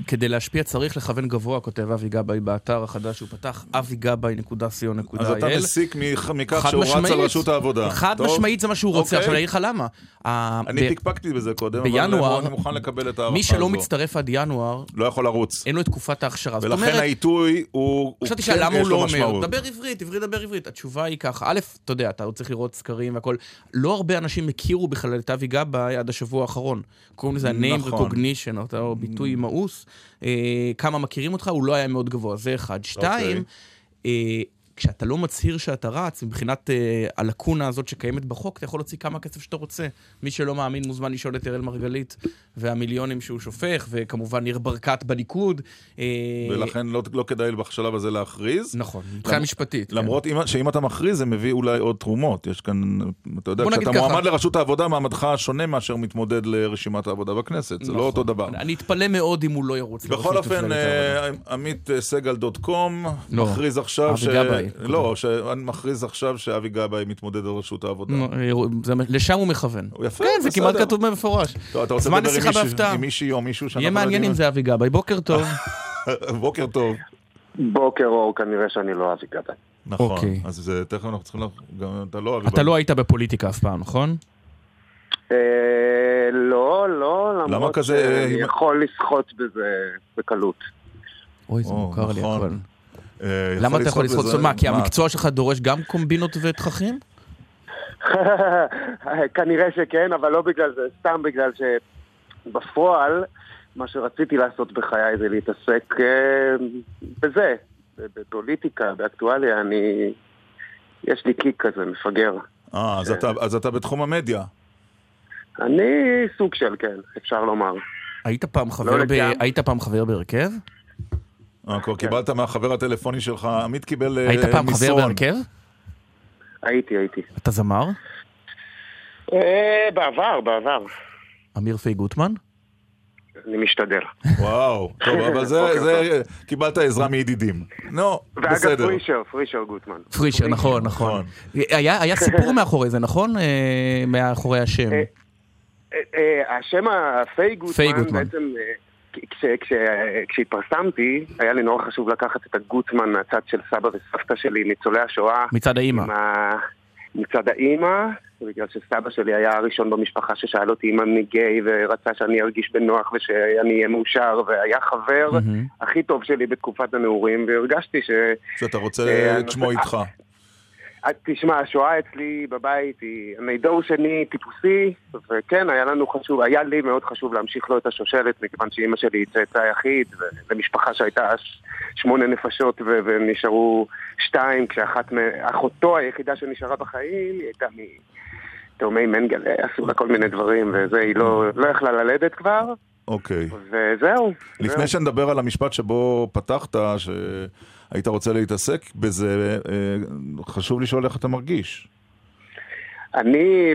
B: כדי להשפיע צריך לכוון גבוה, כותב אבי גבאי באתר החדש שהוא פתח, אביגבאי.co.il.
A: אז אתה מסיק מכ- מכך שהוא רץ. על רשות העבודה.
B: חד
A: טוב.
B: משמעית זה מה שהוא רוצה.
A: אוקיי.
B: עכשיו אני אגיד לך למה.
A: אני פקפקתי בזה קודם, אבל אני מוכן לקבל את ההערכה
B: מי שלא
A: הזו.
B: מצטרף עד ינואר,
A: לא יכול לרוץ.
B: אין לו את תקופת ההכשרה.
A: ולכן העיתוי הוא...
B: חשבתי
A: כן,
B: שלמה
A: יש
B: הוא לא אומר. דבר עברית, עברית דבר עברית. התשובה היא ככה, א', אתה יודע, אתה צריך לראות סקרים והכל. לא הרבה אנשים הכירו בכלל את אבי גבאי עד השבוע האחרון. קוראים לזה ה-name
A: נכון.
B: recognition, אותו ביטוי מאוס. אה, כמה מכירים אותך, הוא לא היה מאוד גבוה, זה אחד. שתיים, אה, כשאתה לא מצהיר שאתה רץ, מבחינת אה, הלקונה הזאת שקיימת בחוק, אתה יכול להוציא כמה כסף שאתה רוצה. מי שלא מאמין מוזמן לשאול את אראל מרגלית והמיליונים שהוא שופך, וכמובן ניר ברקת בליכוד. אה,
A: ולכן לא, לא כדאי בשלב הזה להכריז.
B: נכון, מבחינה משפטית. כן.
A: למרות אם- שאם אתה מכריז זה מביא אולי עוד תרומות. יש כאן, אתה יודע, כשאתה. מועמד לראשות העבודה, מעמדך שונה מאשר מתמודד לרשימת העבודה בכנסת. זה לא
B: נכון.
A: אותו דבר.
B: אני אתפלא מאוד אם הוא לא ירוץ.
A: בכל אופן. אה, עמית אה, סגל דוט קום
B: לא,
A: מכריז עכשיו ש...
B: גבאי.
A: לא, שאני מכריז עכשיו שאבי גבאי מתמודד על ראשות העבודה.
B: אה, זה- לשם הוא מכוון.
A: יפה,
B: כן, זה. כמעט כתוב במפורש.
A: טוב, אתה רוצה
B: זמן
A: לדבר עם מישהי או מישהו שאנחנו
B: יהיה
A: לא
B: מעניין
A: יודעים
B: אם זה אבי גבאי. בוקר טוב.
A: בוקר טוב.
M: בוקר אור, כנראה שאני לא אבי גבאי.
A: נכון,
B: אוקיי.
A: אז זה- תכף אנחנו צריכים... ל- גם אתה לא אבי
B: אתה לא היית בפוליטיקה אף פעם, נכון?
M: אה, לא, לא,
A: למה
M: למרות שאני יכול לסחוט בזה בקלות.
B: אוי, זה מוכר לי הכל.
A: אה,
B: למה אתה יכול לסחוט?
A: בזה-
B: מה, כי? המקצוע שלך דורש גם קומבינות ותככים?
M: כנראה שכן, אבל לא בגלל זה, סתם בגלל שבפועל, מה שרציתי לעשות בחיי זה להתעסק אה, בזה, בפוליטיקה, באקטואליה, אני... יש לי קיק כזה, מפגר.
A: אה, אז אתה- אז אתה בתחום המדיה.
M: אני סוג של, כן, אפשר לומר.
B: היית פעם חבר ב-
M: לגמרי.
B: היית פעם חבר בהרכב?
A: אה, כבר קיבלת מהחבר הטלפוני שלך, עמית קיבל אה,
B: היית פעם חבר
A: מסרון.
B: בהרכב?
M: הייתי, הייתי.
B: אתה זמר?
M: אה, בעבר, בעבר.
B: אמיר פי גוטמן?
M: אני משתדל.
A: וואו, טוב, אבל זה,
M: בוקר
A: זה, קיבלת עזרה מידידים. נו,
M: ואגב,
A: בסדר.
M: פרישר, פרישר גוטמן.
B: פרישר, נכון, נכון. היה היה סיפור מאחורי זה, נכון? אה, מאחורי השם.
M: השם הפיי גוטמן,
B: פיי גוטמן.
M: בעצם כש- כש- כשהתפרסמתי, היה לי נורא חשוב לקחת את הגוטמן מהצד של סבא וסבתא שלי, ניצולי השואה.
B: מצד האימא.
M: ה- מצד האימא, בגלל שסבא שלי היה הראשון במשפחה ששאל אותי אם אני גיי ורצה שאני ארגיש בנוח ושאני אהיה מאושר והיה חבר
A: מהמם.
M: הכי טוב שלי בתקופת הנעורים והרגשתי ש...
A: שאתה רוצה
M: אה,
A: את שמו
M: הנושא-
A: איתך.
M: תשמע, השואה אצלי בבית היא... אני דור שני טיפוסי, וכן, היה לנו חשוב, היה לי מאוד חשוב להמשיך לו את השושלת, מכיוון שאימא שלי היא צאצא יחיד, ומשפחה שהייתה ש- שמונה נפשות ו- ונשארו שתיים, כשאחת, מ- אחותו היחידה שנשארה בחיים, היא הייתה מתאומי מנגלה, עשו לה כל מיני דברים, וזה, היא לא, לא יכלה ללדת כבר,
A: אוקיי.
M: וזהו.
A: לפני
M: זהו.
A: שנדבר על המשפט שבו פתחת, שהיית רוצה להתעסק בזה, אה, חשוב לשאול איך אתה מרגיש.
M: אני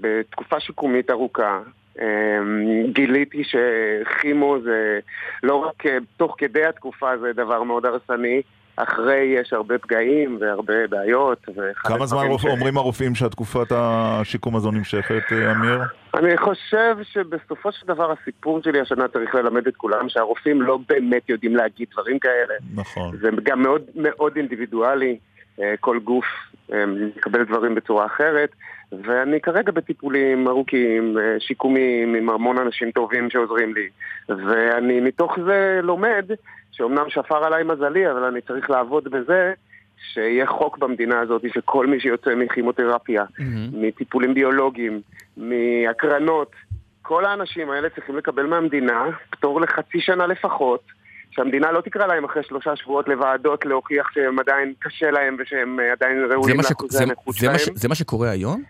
M: בתקופה שיקומית ארוכה אמ, גיליתי שכימו זה לא רק אה, תוך כדי התקופה זה דבר מאוד הרסני, אחרי יש הרבה פגעים והרבה בעיות.
A: כמה זמן
M: ש-
A: אומרים הרופאים שתקופת השיקום הזו נמשכת, אה, אמיר?
M: אני חושב שבסופו של דבר הסיפור שלי השנה צריך ללמד את כולם שהרופאים לא באמת יודעים להגיד דברים כאלה.
A: נכון.
M: זה גם מאוד מאוד אינדיבידואלי, אה, כל גוף אה, מקבל דברים בצורה אחרת, ואני כרגע בטיפולים ארוכים, שיקומיים, עם המון אנשים טובים שעוזרים לי, ואני מתוך זה לומד שאומנם שפר עליי מזלי, אבל אני צריך לעבוד בזה. שיהיה חוק במדינה הזאת שכל מי שיוצא מכימותרפיה, מטיפולים ביולוגיים, מהקרנות, כל האנשים האלה צריכים לקבל מהמדינה פטור לחצי שנה לפחות, שהמדינה לא תקרא להם אחרי שלושה שבועות לוועדות להוכיח שהם עדיין קשה להם ושהם עדיין ראויים לאחוזי הנכות שלהם.
B: זה מה שקורה היום?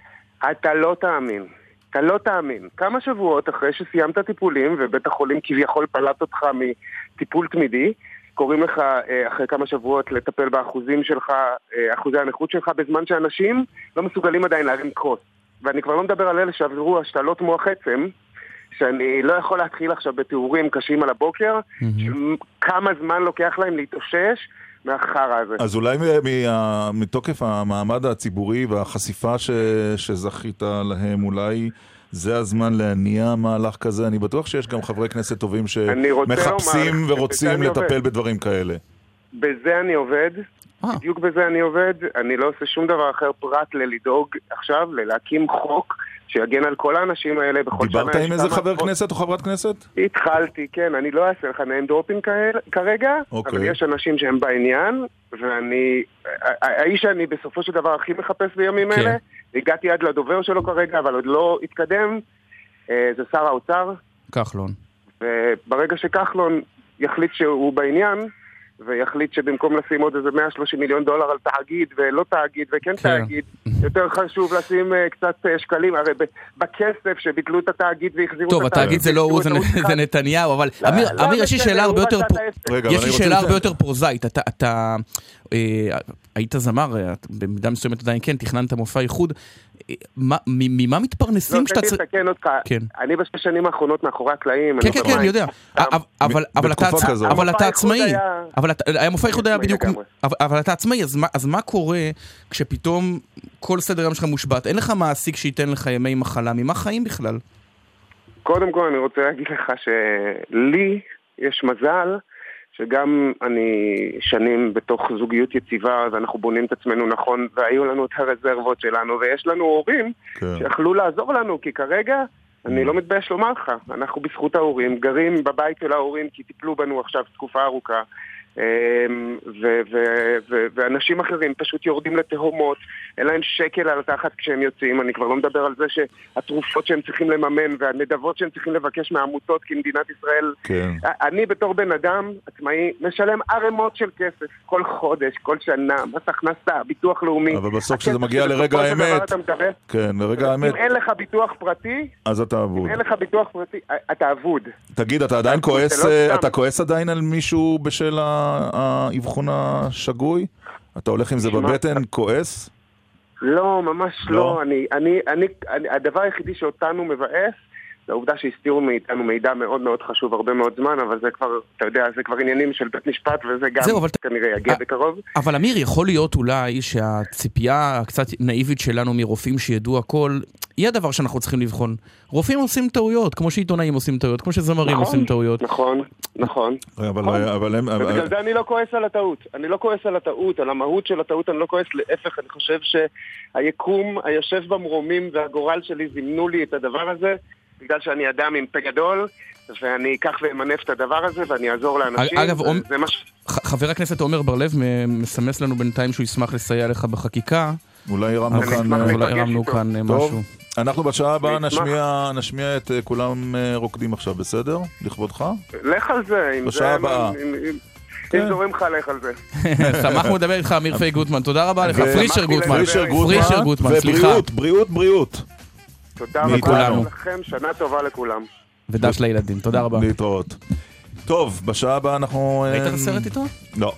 M: אתה לא תאמין. אתה לא תאמין. כמה שבועות אחרי שסיימת טיפולים ובית החולים כביכול פלט אותך מטיפול תמידי, קוראים לך אה, אחרי כמה שבועות לטפל באחוזים שלך, אה, אחוזי הנכות שלך, בזמן שאנשים לא מסוגלים עדיין להרים כוס. ואני כבר לא מדבר על אלה שעברו השתלות מוח עצם, שאני לא יכול להתחיל עכשיו בתיאורים קשים על הבוקר, של כמה זמן לוקח להם להתאושש מהחרא הזה.
A: אז אולי מה- מתוקף המעמד הציבורי והחשיפה ש- שזכית להם, אולי זה הזמן להניע מהלך כזה? אני בטוח שיש גם חברי כנסת טובים שמחפשים
M: לומר,
A: ורוצים לטפל
M: עובד.
A: בדברים כאלה.
M: בזה אני עובד, בדיוק בזה אני עובד, אני לא עושה שום דבר אחר פרט ללדאוג עכשיו, ללהקים חוק שיגן על כל האנשים האלה בכל שנה.
A: דיברת עם איזה חבר
M: עשרות-
A: כנסת או חברת כנסת?
M: התחלתי, כן, אני לא אעשה לך dropping כאלה- כרגע,
A: אוקיי.
M: אבל יש אנשים שהם בעניין, ואני, האיש שאני בסופו של דבר הכי מחפש בימים
B: כן.
M: אלה, הגעתי עד לדובר שלו כרגע, אבל עוד לא התקדם, אה, זה שר האוצר,
B: כחלון.
M: וברגע שכחלון יחליט שהוא בעניין, ויחליט שבמקום לשים עוד איזה 130 מיליון דולר על תאגיד ולא תאגיד וכן
B: כן.
M: תאגיד, יותר חשוב לשים אה, קצת אה, שקלים, הרי בכסף שביטלו את התאגיד והחזירו
B: טוב,
M: את התאגיד.
B: התאגיד זה לא הוא, זה זה נתניהו, אבל
M: לא,
B: אמיר,
M: לא
B: אמיר, יש לי שאלה הרבה יותר... יש לי שאלה הרבה יותר פרוזאית. אתה- אתה אה, היית זמר, אה, במידה מסוימת עדיין כן, תכננת מופע איחוד. ממה מתפרנסים
M: לא,
B: שאתה
M: תן לי
B: צריך...
M: לתקן אותך,
B: כן.
M: אני בשש שנים האחרונות מאחורי הקלעים.
B: כן, כן. כן, אני יודע. אבל- אתה
A: בתקופה
B: עצ-
A: כזו.
B: אבל אתה
M: מופע איחוד
B: עצמאי.
M: היה-
B: אבל אתה- המופע איחוד היה
M: עצמאי
B: בדיוק... אבל- אתה עצמאי, אז מה- אז מה קורה כשפתאום כל סדר היום שלך מושבת? אין לך מעסיק שייתן לך ימי מחלה, ממה חיים בכלל?
M: קודם כל אני רוצה להגיד לך שלי יש מזל שגם אני שנים בתוך זוגיות יציבה ואנחנו בונים את עצמנו נכון והיו לנו את הרזרבות שלנו ויש לנו הורים
A: כן.
M: שיכלו לעזור לנו כי כרגע אני לא מתבייש לומר לך, אנחנו בזכות ההורים, גרים בבית של ההורים כי טיפלו בנו עכשיו תקופה ארוכה ו- ו- ו- ואנשים אחרים פשוט יורדים לתהומות, אין להם שקל על התחת כשהם יוצאים, אני כבר לא מדבר על זה שהתרופות שהם צריכים לממן והנדבות שהם צריכים לבקש מהעמותות כי מדינת ישראל...
A: כן.
M: אני בתור בן אדם עצמאי משלם ערימות של כסף כל חודש, כל שנה, מס הכנסה, ביטוח לאומי.
A: אבל בסוף כשזה מגיע לרגע האמת. כן, לרגע האמת,
M: אם אין לך ביטוח פרטי,
A: אז אתה אבוד.
M: אם אין לך ביטוח פרטי, אתה אבוד.
A: תגיד, אתה עדיין כועס,
M: לא
A: אה,
M: סתם.
A: אתה כועס עדיין על מישהו בשל ה- האבחון השגוי? אתה הולך עם זה בבטן, כועס?
M: לא, ממש
A: לא?
M: לא. אני, אני, אני, אני, הדבר היחידי שאותנו מבאס, זה העובדה שהסתירו מאיתנו מידע מאוד מאוד חשוב הרבה מאוד זמן, אבל זה כבר, אתה יודע, זה כבר עניינים של בית משפט, וזה גם
B: זהו, אבל-
M: כנראה יגיע
B: אה,
M: בקרוב.
B: אבל אמיר, יכול להיות אולי שהציפייה הקצת נאיבית שלנו מרופאים שידעו הכל, היא הדבר שאנחנו צריכים לבחון. רופאים עושים טעויות, כמו שעיתונאים עושים טעויות, כמו שזמרים
M: נכון,
B: עושים טעויות.
M: נכון, נכון.
A: אבל
M: נכון.
A: אבל הם...
M: ובגלל זה אני לא כועס על הטעות. אני לא כועס על הטעות, על המהות של הטעות אני לא כועס, להפך, אני חושב שהיקום היושב במרומים והגורל שלי זימנו לי את הדבר הזה, בגלל שאני אדם עם פה גדול, ואני אקח ואמנף את הדבר הזה ואני אעזור לאנשים.
B: אגב, עומ-
M: זה מה ש...
B: ח- חבר הכנסת עומר בר-לב מ- מסמס לנו בינתיים שהוא ישמח לסייע לך בחקיקה.
A: אולי הרמנו כאן...
B: אולי
A: אה,
B: הרמנו כאן אה,
A: טוב,
B: משהו.
A: אנחנו בשעה הבאה. נשמיע, נשמיע את אה, כולם רוקדים עכשיו, בסדר? לכבודך?
M: לך על זה, אם
A: בשעה
M: זה...
A: הבאה.
M: אם-
A: כן.
M: אם זורם לך, לך על זה.
B: שמחנו לדבר איתך, אמיר פיי גוטמן, תודה רבה לך. פרישר גוטמן. פרישר גוטמן, סליחה.
A: ובריאות, בריאות, בריאות.
M: תודה
B: מכולנו.
M: רבה לכם, שנה טובה לכולם.
B: ודש לילדים, תודה רבה.
A: להתראות. טוב, בשעה הבאה אנחנו...
B: ראית את הסרט איתו?
A: לא.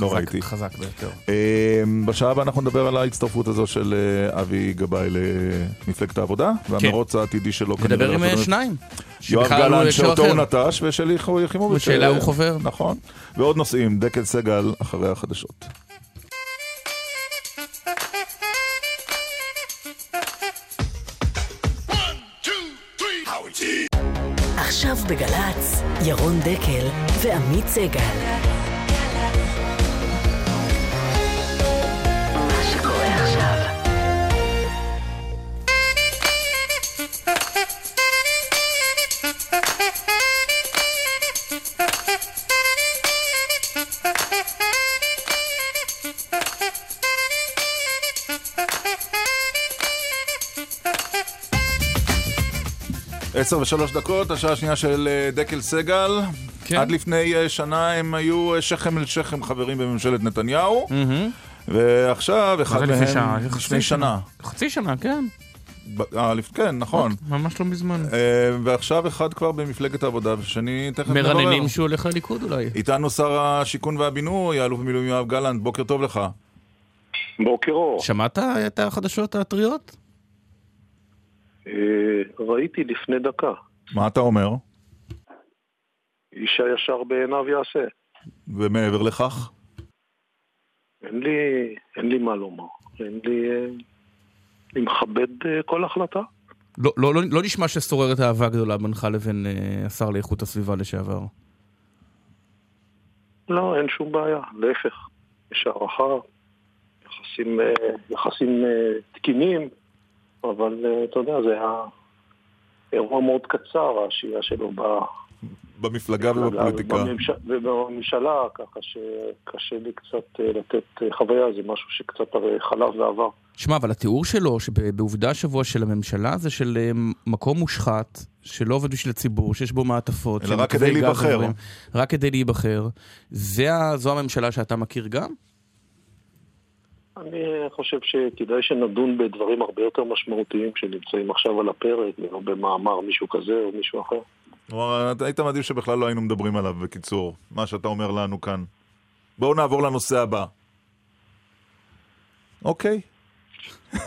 A: לא ראיתי.
B: חזק ביותר.
A: אה, בשעה הבאה אנחנו נדבר על ההצטרפות הזו של אה, אבי גבאי למפלגת העבודה, והמרוץ העתידי שלו
B: כן. נדבר עם אה. שניים.
A: יואב גלנט שאותו. הוא נטש, ושלי יחימוביץ'.
B: ושאלה
A: אה,
B: הוא חובר.
A: נכון. ועוד נושאים, דקל סגל אחרי החדשות.
N: בגל"צ, ירון דקל ועמית סגל.
A: עשר ושלוש דקות, השעה השנייה של אה, דקל סגל.
B: כן.
A: עד לפני אה, שנה הם היו אה, שכם אל שכם חברים בממשלת נתניהו, ועכשיו אחד
B: מה זה
A: מהם...
B: לפני שנה?
A: לפני שנה.
B: חצי שנה, כן.
A: כן, נכון.
B: ממש לא מזמן.
A: ועכשיו אחד כבר במפלגת העבודה, ושני תכף נברר.
B: מרננים שהוא הולך לליכוד אולי.
A: איתנו שר השיכון והבינוי, האלוף במילואים יואב גלנט, בוקר טוב לך.
O: בוקר אור.
B: שמעת את החדשות הטריות?
O: אה, ראיתי לפני דקה.
A: מה אתה אומר?
O: איש הישר בעיניו יעשה.
A: ומעבר לכך?
O: אין לי, אין לי מה לומר. אין לי... אה, אני מכבד אה, כל החלטה.
B: לא, לא, לא, לא נשמע ששוררת אהבה גדולה בינך לבין אה, השר לאיכות הסביבה לשעבר.
O: לא, אין שום בעיה. להפך, יש הערכה, יחסים, אה, יחסים אה, תקינים, אבל אה, אתה יודע, זה היה אירוע מאוד קצר, השהייה שלו ב...
A: במפלגה ובפוליטיקה.
O: ובממש- ובממשלה, ככה שקשה לי קצת אה, לתת אה, חוויה, זה משהו שקצת הרי חלף ועבר.
B: שמע, אבל התיאור שלו, שבעובדה השבוע של הממשלה, זה של מקום מושחת, שלא עובד בשביל הציבור, שיש בו מעטפות.
A: אלא רק כדי להיבחר.
B: רק כדי להיבחר. זו הממשלה שאתה מכיר גם?
O: אני חושב שכדאי שנדון בדברים הרבה יותר משמעותיים שנמצאים עכשיו על הפרק, ולא במאמר מישהו כזה או מישהו אחר.
A: היית מעדיף שבכלל לא היינו מדברים עליו, בקיצור, מה שאתה אומר לנו כאן. בואו נעבור לנושא הבא. אוקיי.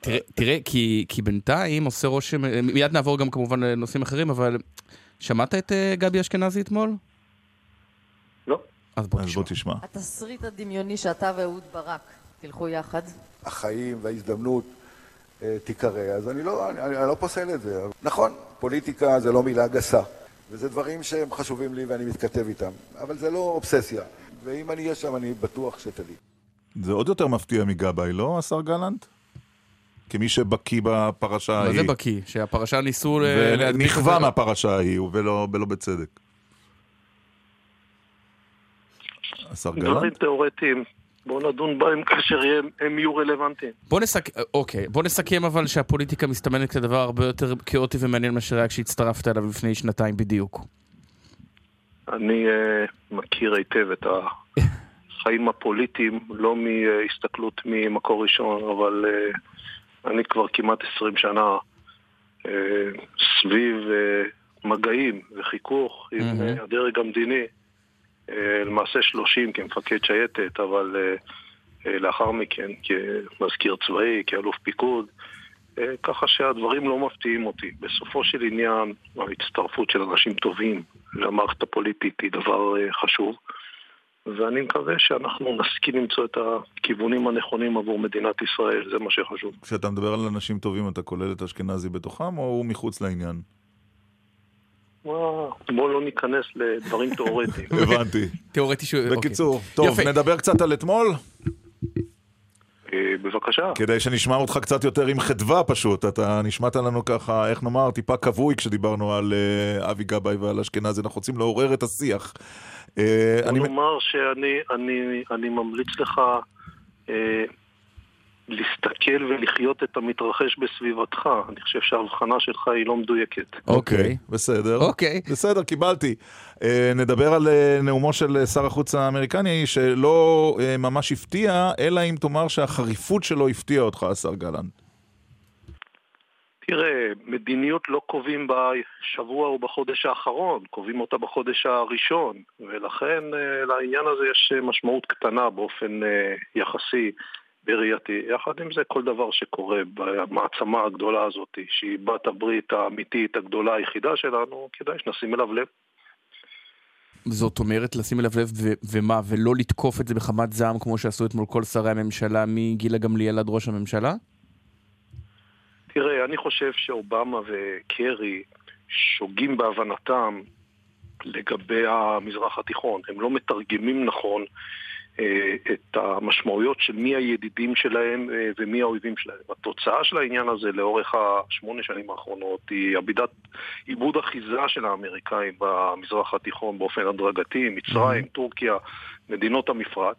B: תראה, תראה כי, כי בינתיים עושה רושם, מיד נעבור גם כמובן לנושאים אחרים, אבל שמעת את אה, גבי אשכנזי אתמול?
O: לא.
B: אז בוא
A: אז
B: תשמע.
A: בוא תשמע.
C: התסריט הדמיוני שאתה ואהוד ברק תלכו יחד.
D: החיים וההזדמנות אה, תיקרא, אז אני לא, אני, אני לא פוסל את זה. נכון, פוליטיקה זה לא מילה גסה, וזה דברים שהם חשובים לי ואני מתכתב איתם, אבל זה לא אובססיה, ואם אני אהיה שם אני בטוח שתדעי.
A: זה עוד יותר מפתיע מגבאי, לא, השר גלנט? כמי שבקיא בפרשה
B: מה
A: ההיא.
B: זה בקיא? שהפרשה ניסו
A: ונכווה. מהפרשה ההיא, ולא ולא בצדק. השר
O: דברים
A: גלנט?
O: תיאורטיים, בואו נדון בהם כאשר הם- הם יהיו רלוונטיים.
B: בוא נסכם, אוקיי, בוא נסכם אבל שהפוליטיקה מסתמנת כדבר הרבה יותר כאוטי ומעניין מאשר היה כשהצטרפת אליו לפני שנתיים בדיוק.
O: אני uh, מכיר היטב את החיים הפוליטיים, לא מהסתכלות ממקור ראשון, אבל uh, אני כבר כמעט 20 שנה uh, סביב uh, מגעים וחיכוך עם
P: מהמם.
O: uh, הדרג המדיני, למעשה 30 כמפקד שייטת, אבל uh, uh, לאחר מכן כמזכיר צבאי, כאלוף פיקוד. אה, ככה שהדברים לא מפתיעים אותי. בסופו של עניין, ההצטרפות של אנשים טובים למערכת הפוליטית היא דבר אה, חשוב, ואני מקווה שאנחנו נשכיל למצוא את הכיוונים הנכונים עבור מדינת ישראל, זה מה שחשוב.
A: כשאתה מדבר על אנשים טובים, אתה כולל את אשכנזי בתוכם, או הוא מחוץ לעניין?
O: בואו לא ניכנס לדברים תיאורטיים.
A: הבנתי.
B: תיאורטי שהוא...
A: בקיצור, טוב. נדבר קצת על אתמול,
O: אה, בבקשה.
A: כדי שנשמע אותך קצת יותר עם חדווה פשוט. אתה נשמעת לנו ככה, איך נאמר, טיפה כבוי כשדיברנו על אה, אבי גבאי ועל אשכנזי. אנחנו רוצים לעורר את השיח.
O: בוא
A: אני-
O: נאמר שאני אני, אני ממליץ לך להסתכל ולחיות את המתרחש בסביבתך. אני חושב שההבחנה שלך היא לא מדויקת.
A: אוקיי, בסדר.
B: אוקיי.
A: בסדר, קיבלתי. אה, נדבר על אה, נאומו של אה, שר החוץ האמריקני, שלא אה, ממש הפתיע, אלא אם תאמר שהחריפות שלו הפתיעה אותך, השר גלנט.
O: תראה, מדיניות לא קובעים בשבוע או בחודש האחרון, קובעים אותה בחודש הראשון, ולכן לעניין הזה יש משמעות קטנה באופן יחסי בראייתי. יחד עם זה, כל דבר שקורה במעצמה הגדולה הזאת, שהיא בת הברית האמיתית הגדולה היחידה שלנו, כדאי שנשים אליו לב.
B: זאת אומרת, לשים אליו לב ו- ומה, ולא לתקוף את זה בחמת זעם כמו שעשו אתמול כל שרי הממשלה מגילה גמליאל עד ראש הממשלה?
O: תראה, אני חושב שאובמה וקרי שוגים בהבנתם לגבי המזרח התיכון. הם לא מתרגמים נכון את המשמעויות של מי הידידים שלהם אה, ומי האויבים שלהם. התוצאה של העניין הזה לאורך השמונה שנים האחרונות היא עבידת עיבוד אחיזה של האמריקאים במזרח התיכון באופן הדרגתי, מצרים, טורקיה, מדינות המפרץ.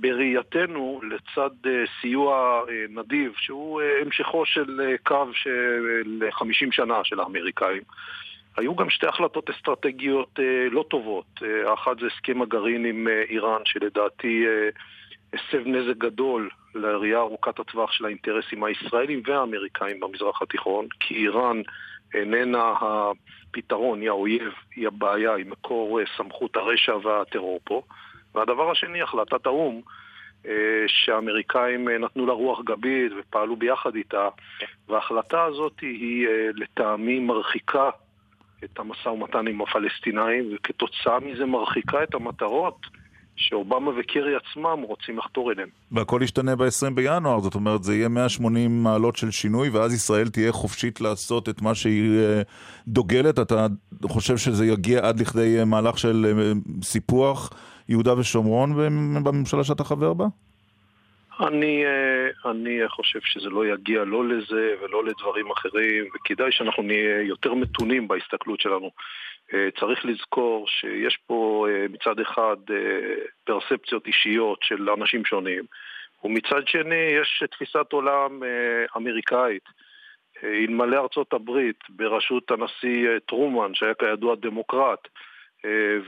O: בראייתנו, לצד אה, סיוע אה, נדיב, שהוא אה, המשכו של אה, קו של 50 שנה של האמריקאים, היו גם שתי החלטות אסטרטגיות אה, לא טובות. אה, האחת זה הסכם הגרעין עם אה, איראן, שלדעתי הסב נזק גדול לראייה ארוכת הטווח של האינטרסים הישראלים והאמריקאים במזרח התיכון, כי איראן איננה הפתרון, היא האויב, היא הבעיה, היא מקור סמכות הרשע והטרור פה. והדבר השני, החלטת האו"ם, שהאמריקאים נתנו לה רוח גבית ופעלו ביחד איתה, וההחלטה הזאת היא לטעמי מרחיקה את המשא ומתן עם הפלסטינאים, וכתוצאה מזה מרחיקה את המטרות שאובמה וקרי עצמם רוצים לחתור אליהן.
A: והכל ישתנה ב-20 בינואר, זאת אומרת זה יהיה 180 מעלות של שינוי, ואז ישראל תהיה חופשית לעשות את מה שהיא אה, דוגלת. אתה חושב שזה יגיע עד לכדי אה, מהלך של אה, סיפוח יהודה ושומרון בממשלה שאתה חבר בה?
O: אני, אה, אני חושב שזה לא יגיע לא לזה ולא לדברים אחרים, וכדאי שאנחנו נהיה יותר מתונים בהסתכלות שלנו. אה, צריך לזכור שיש פה אה, מצד אחד פרספציות אישיות של אנשים שונים, ומצד שני יש תפיסת עולם אמריקאית. אלמלא ארצות הברית בראשות הנשיא טרומן, שהיה כידוע דמוקרט,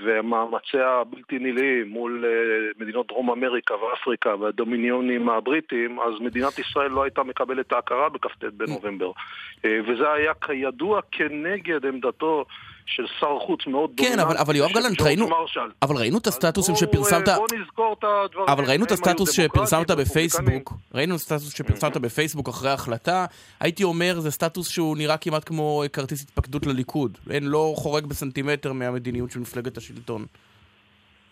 O: ומאמציה הבלתי נלאים מול אה, מדינות דרום אמריקה ואפריקה והדומיניונים הבריטים, אז מדינת ישראל לא הייתה מקבלת את ההכרה בכ"ט בנובמבר. אה, וזה היה כידוע כנגד עמדתו של שר חוץ מאוד
B: כן, אבל, אבל יואב גלנט, ראינו, אבל ראינו את הסטטוסים שפרסמת,
O: בוא נזכור את הדברים.
B: אבל ראינו את הסטטוס שפרסמת. בפייסבוק, ראינו את הסטטוס שפרסמת בפייסבוק אחרי ההחלטה, הייתי אומר, זה סטטוס שהוא נראה כמעט כמו כרטיס התפקדות לליכוד, אין, לא חורג בסנטימטר מהמדיניות של מפלגת השלטון.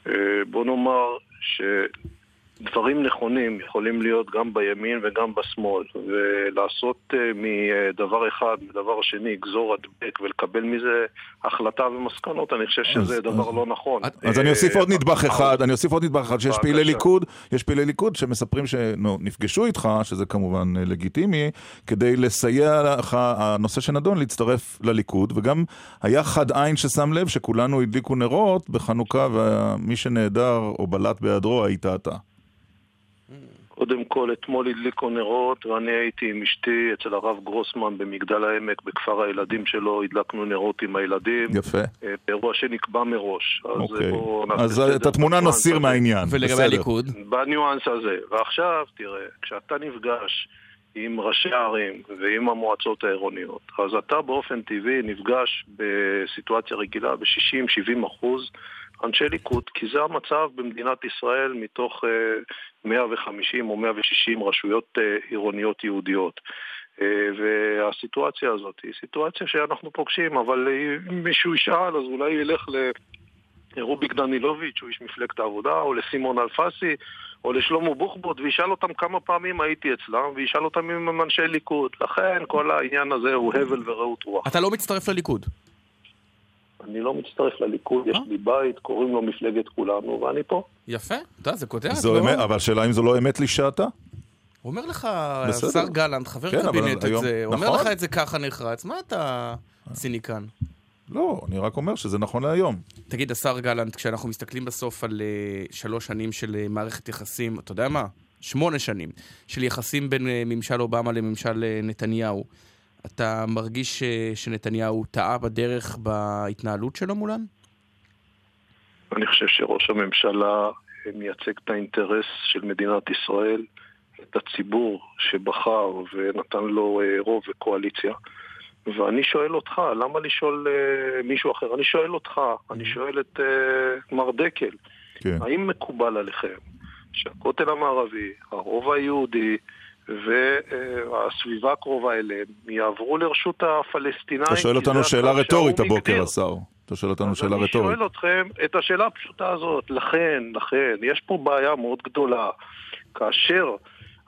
O: אה, בוא נאמר שדברים נכונים יכולים להיות גם בימין וגם בשמאל, ולעשות אה, מדבר אחד, מדבר שני, גזור הדבק ולקבל מזה החלטה ומסקנות, אני חושב שזה
A: אז-
O: דבר
A: אז-
O: לא נכון.
A: אז אני אוסיף
O: אה,
A: עוד נדבך אחד, אני אוסיף עוד נדבך אחד, שיש פעילי. ליכוד, יש פעילי ליכוד שמספרים שנפגשו איתך, שזה כמובן אה, לגיטימי, כדי לסייע לך, הנושא שנדון, להצטרף לליכוד, וגם היה חד עין ששם לב שכולנו הדליקו נרות בחנוכה, ומי שנעדר או בלט בהיעדרו היית אתה.
O: קודם כל, אתמול הדליקו נרות, ואני הייתי עם אשתי אצל הרב גרוסמן במגדל העמק, בכפר הילדים שלו, הדלקנו נרות עם הילדים.
A: יפה.
O: אה, באירוע שנקבע מראש. אז
A: אוקיי.
O: בואו
A: אז את התמונה נסיר
O: הזה.
A: מהעניין.
B: ולגבי. הליכוד?
O: בניואנס הזה. ועכשיו, תראה, כשאתה נפגש עם ראשי הערים ועם המועצות העירוניות, אז אתה באופן טבעי נפגש בסיטואציה רגילה ב-60-70 אחוז אנשי ליכוד, כי זה המצב במדינת ישראל מתוך אה, 150 או 160 רשויות אה, עירוניות יהודיות. אה, והסיטואציה הזאת היא סיטואציה שאנחנו פוגשים, אבל אם מישהו ישאל, אז אולי ילך לרוביק דנילוביץ', הוא איש מפלגת העבודה, או לסימון אלפסי, או לשלמה בוחבוט, וישאל אותם כמה פעמים הייתי אצלם, וישאל אותם אם הם אנשי ליכוד. לכן כל העניין הזה הוא הבל ורעות רוח.
B: אתה לא מצטרף לליכוד.
O: אני לא מצטרף לליכוד, יש לי בית, קוראים לו מפלגת כולנו, ואני פה.
B: יפה, אתה יודע, זה כותרת,
A: זו
B: לא?
A: אמת, אבל השאלה אם זו לא אמת לשעתה?
B: אומר לך. השר גלנט, חבר
A: כן,
B: קבינט את זה, אומר
A: נכון.
B: לך את זה ככה נחרץ, מה אתה ציניקן?
A: לא, אני רק אומר שזה נכון להיום.
B: תגיד, השר גלנט, כשאנחנו מסתכלים בסוף על אה, שלוש שנים של אה, מערכת יחסים, אתה יודע מה? שמונה שנים, של יחסים בין אה, ממשל אובמה לממשל אה, נתניהו, אתה מרגיש אה, שנתניהו טעה בדרך בהתנהלות שלו מולן?
O: אני חושב שראש הממשלה מייצג את האינטרס של מדינת ישראל, את הציבור שבחר ונתן לו אה, רוב וקואליציה. ואני שואל אותך, למה לשאול אה, מישהו אחר? אני שואל אותך, אני שואל את אה, מר דקל,
A: כן.
O: האם מקובל עליכם שהכותל המערבי, הרובע היהודי והסביבה הקרובה אליהם יעברו לרשות הפלסטינאים?
A: אתה שואל אותנו שאלה רטורית
O: שהאו"ם
A: הבוקר. השר. אתה שואל אותנו שאלה
O: אני
A: רטורית.
O: שואל אתכם את השאלה הפשוטה הזאת. לכן, לכן, יש פה בעיה מאוד גדולה. כאשר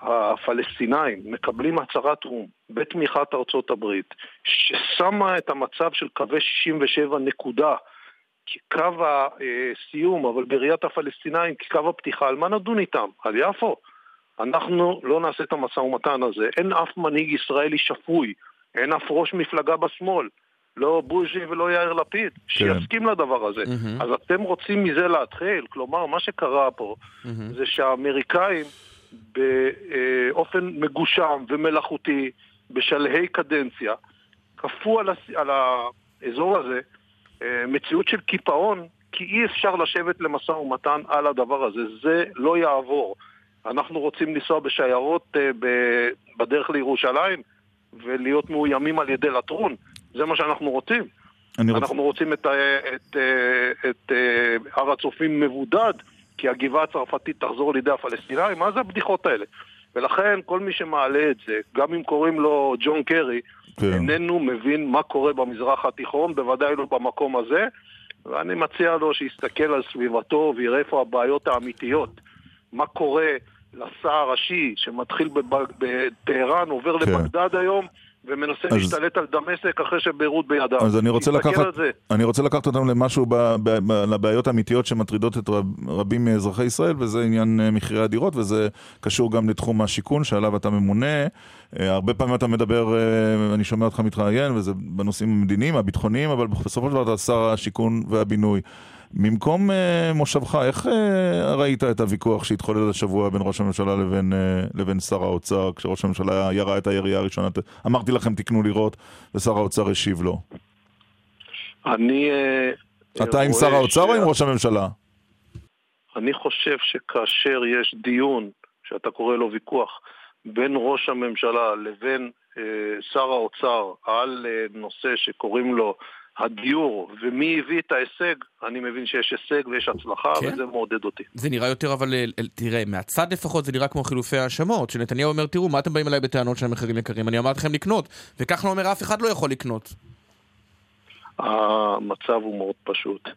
O: הפלסטינאים מקבלים הצהרת או"ם בתמיכת ארצות הברית, ששמה את המצב של קווי 67 נקודה כקו הסיום, אבל בראיית הפלסטינאים כקו הפתיחה, על מה נדון איתם? על יפו. אנחנו לא נעשה את המשא ומתן הזה. אין אף מנהיג ישראלי שפוי, אין אף ראש מפלגה בשמאל, לא בוז'י ולא יאיר לפיד, שיסכים לדבר הזה.
B: מהמם.
O: אז אתם רוצים מזה להתחיל? כלומר, מה שקרה פה זה שהאמריקאים באופן מגושם ומלאכותי, בשלהי קדנציה, כפו על, הס... על האזור הזה אה, מציאות של קיפאון, כי אי אפשר לשבת למשא ומתן על הדבר הזה. זה לא יעבור. אנחנו רוצים לנסוע בשיירות אה, ב- בדרך לירושלים ולהיות מאוימים על ידי לטרון. זה מה שאנחנו רוצים.
A: אני
O: אנחנו רוצים את, את, אה, את אה, הר הצופים מבודד, כי הגבעה הצרפתית תחזור לידי הפלסטינאים, מה זה הבדיחות האלה? ולכן כל מי שמעלה את זה, גם אם קוראים לו ג'ון קרי,
A: כן.
O: איננו מבין מה קורה במזרח התיכון, בוודאי לא במקום הזה, ואני מציע לו שיסתכל על סביבתו ויראה איפה הבעיות האמיתיות. מה קורה לשר הראשי שמתחיל בטהרן, עובר
A: כן.
O: לבגדד היום, ומנסה
A: אז-
O: להשתלט על דמשק אחרי שביירות בידיו.
A: אז אני רוצה, לקחת. אני רוצה לקחת אותנו למשהו, ב, ב, ב, לבעיות האמיתיות שמטרידות את רב, רבים מאזרחי ישראל, וזה עניין אה, מחירי הדירות, וזה קשור גם לתחום השיכון שעליו אתה ממונה. אה, הרבה פעמים אתה מדבר, אה, אני שומע אותך מתראיין, וזה בנושאים המדיניים, הביטחוניים, אבל בסופו של דבר אתה שר השיכון והבינוי. ממקום אה, מושבך, איך אה, ראית את הוויכוח שהתחולל השבוע בין ראש הממשלה לבין, אה, לבין שר האוצר, כשראש הממשלה ירה את הירייה הראשונה? אמרתי לכם, תקנו לראות, ושר האוצר השיב לו.
O: אני... אה,
A: אתה עם שר האוצר או
O: שה-
A: עם ראש הממשלה?
O: אני חושב שכאשר יש דיון, שאתה קורא לו ויכוח, בין ראש הממשלה לבין אה, שר האוצר על אה, נושא שקוראים לו הדיור, ומי הביא את ההישג, אני מבין שיש הישג ויש הצלחה,
B: כן?
O: וזה מעודד אותי.
B: זה נראה יותר, אבל אה, אה, תראה, מהצד לפחות זה נראה כמו חילופי האשמות, שנתניהו אומר, תראו, מה אתם באים אליי בטענות שהמחירים יקרים? אני אמרתי לכם לקנות, וכחלון אומר, אף אחד לא יכול לקנות.
O: המצב הוא מאוד פשוט.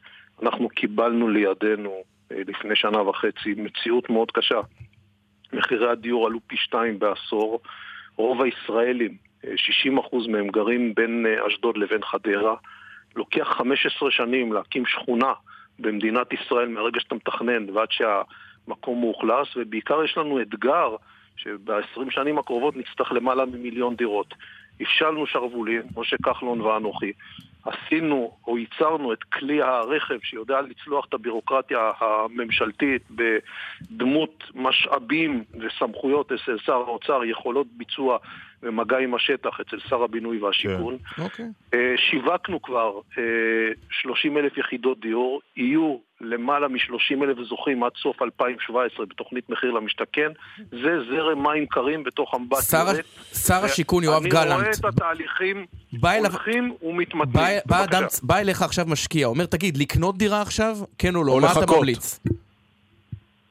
O: אנחנו קיבלנו לידינו אה, לפני שנה וחצי מציאות מאוד קשה. מחירי הדיור עלו פי שתיים בעשור. רוב הישראלים, אה, 60% מהם גרים בין אה, אשדוד לבין חדרה. לוקח 15 שנים להקים שכונה במדינת ישראל מהרגע שאתה מתכנן ועד שהמקום מאוכלס, ובעיקר יש לנו אתגר שב-20 שנים הקרובות נצטרך למעלה ממיליון דירות. הפשלנו שרוולים, משה כחלון ואנוכי. עשינו או ייצרנו את כלי הרכב שיודע לצלוח את הבירוקרטיה הממשלתית בדמות משאבים וסמכויות אצל שר האוצר, יכולות ביצוע ומגע עם השטח אצל שר הבינוי והשיכון.
B: אוקיי.
O: אה, שיווקנו כבר 30 אלף יחידות דיור, יהיו למעלה מ-30 אלף זוכים עד סוף 2017 בתוכנית מחיר למשתכן. זה זרם מים קרים בתוך אמבט
B: שר-. שר השיכון יואב
O: אני
B: גלנט.
O: רואה את התהליכים הולכים ומתמתנים.
B: בא, בא. אדם, בא אליך עכשיו משקיע, אומר, תגיד, לקנות דירה עכשיו? כן או לא?
A: או
B: מה אתה. ממליץ?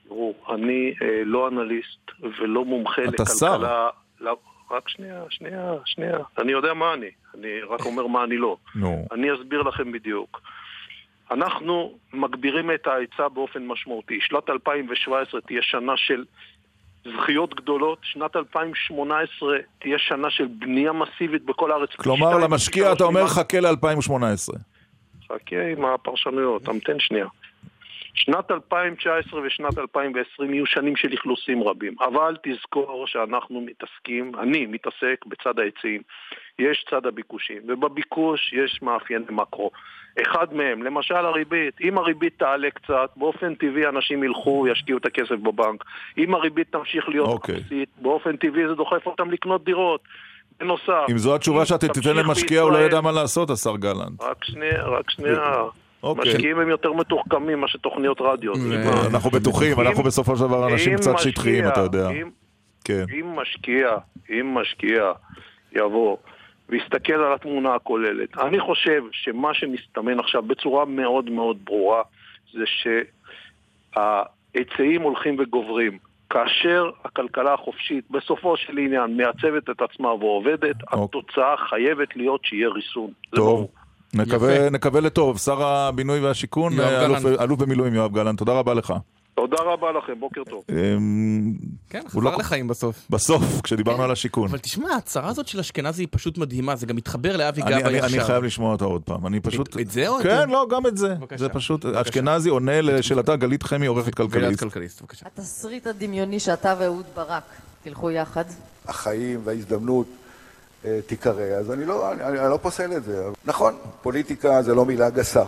O: תראו, אני אה, לא אנליסט ולא מומחה
A: אתה
O: לכלכלה.
A: שר.
O: לא, רק שנייה, שנייה, שנייה. אני יודע מה אני, אני רק אומר מה אני לא.
A: נו.
O: אני אסביר לכם בדיוק. אנחנו מגבירים את ההיצע באופן משמעותי. שנת 2017 תהיה שנה של זכיות גדולות, שנת 2018 תהיה שנה של בנייה מסיבית בכל הארץ.
A: כלומר, למשקיע אתה אומר. חכה ל-2018.
O: חכה עם הפרשנויות, המתן שנייה. שנת 2019 ושנת 2020 יהיו שנים של אכלוסים רבים, אבל תזכור שאנחנו מתעסקים, אני מתעסק בצד ההיצעים. יש צד הביקושים, ובביקוש יש מאפייני מקרו. אחד מהם, למשל הריבית, אם הריבית תעלה קצת, באופן טבעי אנשים ילכו, ישקיעו את הכסף בבנק. אם הריבית תמשיך להיות
A: אוקיי.
O: אפסית, באופן טבעי זה דוחף אותם לקנות דירות. בנוסף,
A: אם זו התשובה שאתה תיתן למשקיע, הוא לא יודע מה לעשות, השר גלנט.
O: רק שנייה, רק שנייה.
A: אוקיי.
O: משקיעים הם יותר מתוחכמים מאשר תוכניות רדיו.
A: אנחנו בטוחים, אנחנו בסופו של דבר אנשים קצת שטחיים, אתה יודע.
O: אם-
A: כן.
O: אם משקיע, אם משקיע יבוא ויסתכל על התמונה הכוללת, אני חושב שמה שמסתמן עכשיו בצורה מאוד מאוד ברורה זה שההיצעים הולכים וגוברים. כאשר הכלכלה החופשית בסופו של עניין מעצבת את עצמה ועובדת, התוצאה חייבת להיות שיהיה ריסון.
A: טוב. נקווה, נקווה לטוב. שר הבינוי והשיכון, אלוף. אלוף במילואים יואב גלנט, תודה רבה לך.
O: תודה רבה לכם, בוקר טוב.
A: אמ,
B: כן,
A: הוא לא-
B: חזר לחיים בסוף.
A: בסוף, כשדיברנו על השיכון.
B: אבל תשמע, ההצהרה הזאת של אשכנזי היא פשוט מדהימה, זה גם מתחבר לאבי
A: אני,
B: גבאי
A: אני,
B: עכשיו.
A: אני חייב לשמוע אותה עוד פעם. אני פשוט...
B: את זה או את
A: כן,
B: זה?
A: לא, גם את זה. זה פשוט... אשכנזי עונה לשאלתה גלית חמי, עורכת כלכליסט.
B: כלכליסט, בבקשה.
C: התסריט הדמיוני שאתה ואהוד ברק תלכו יחד.
D: החיים וההזדמנות תיקרא, אז אני לא, אני, אני לא פוסל את זה. נכון, פוליטיקה זה לא מילה גסה,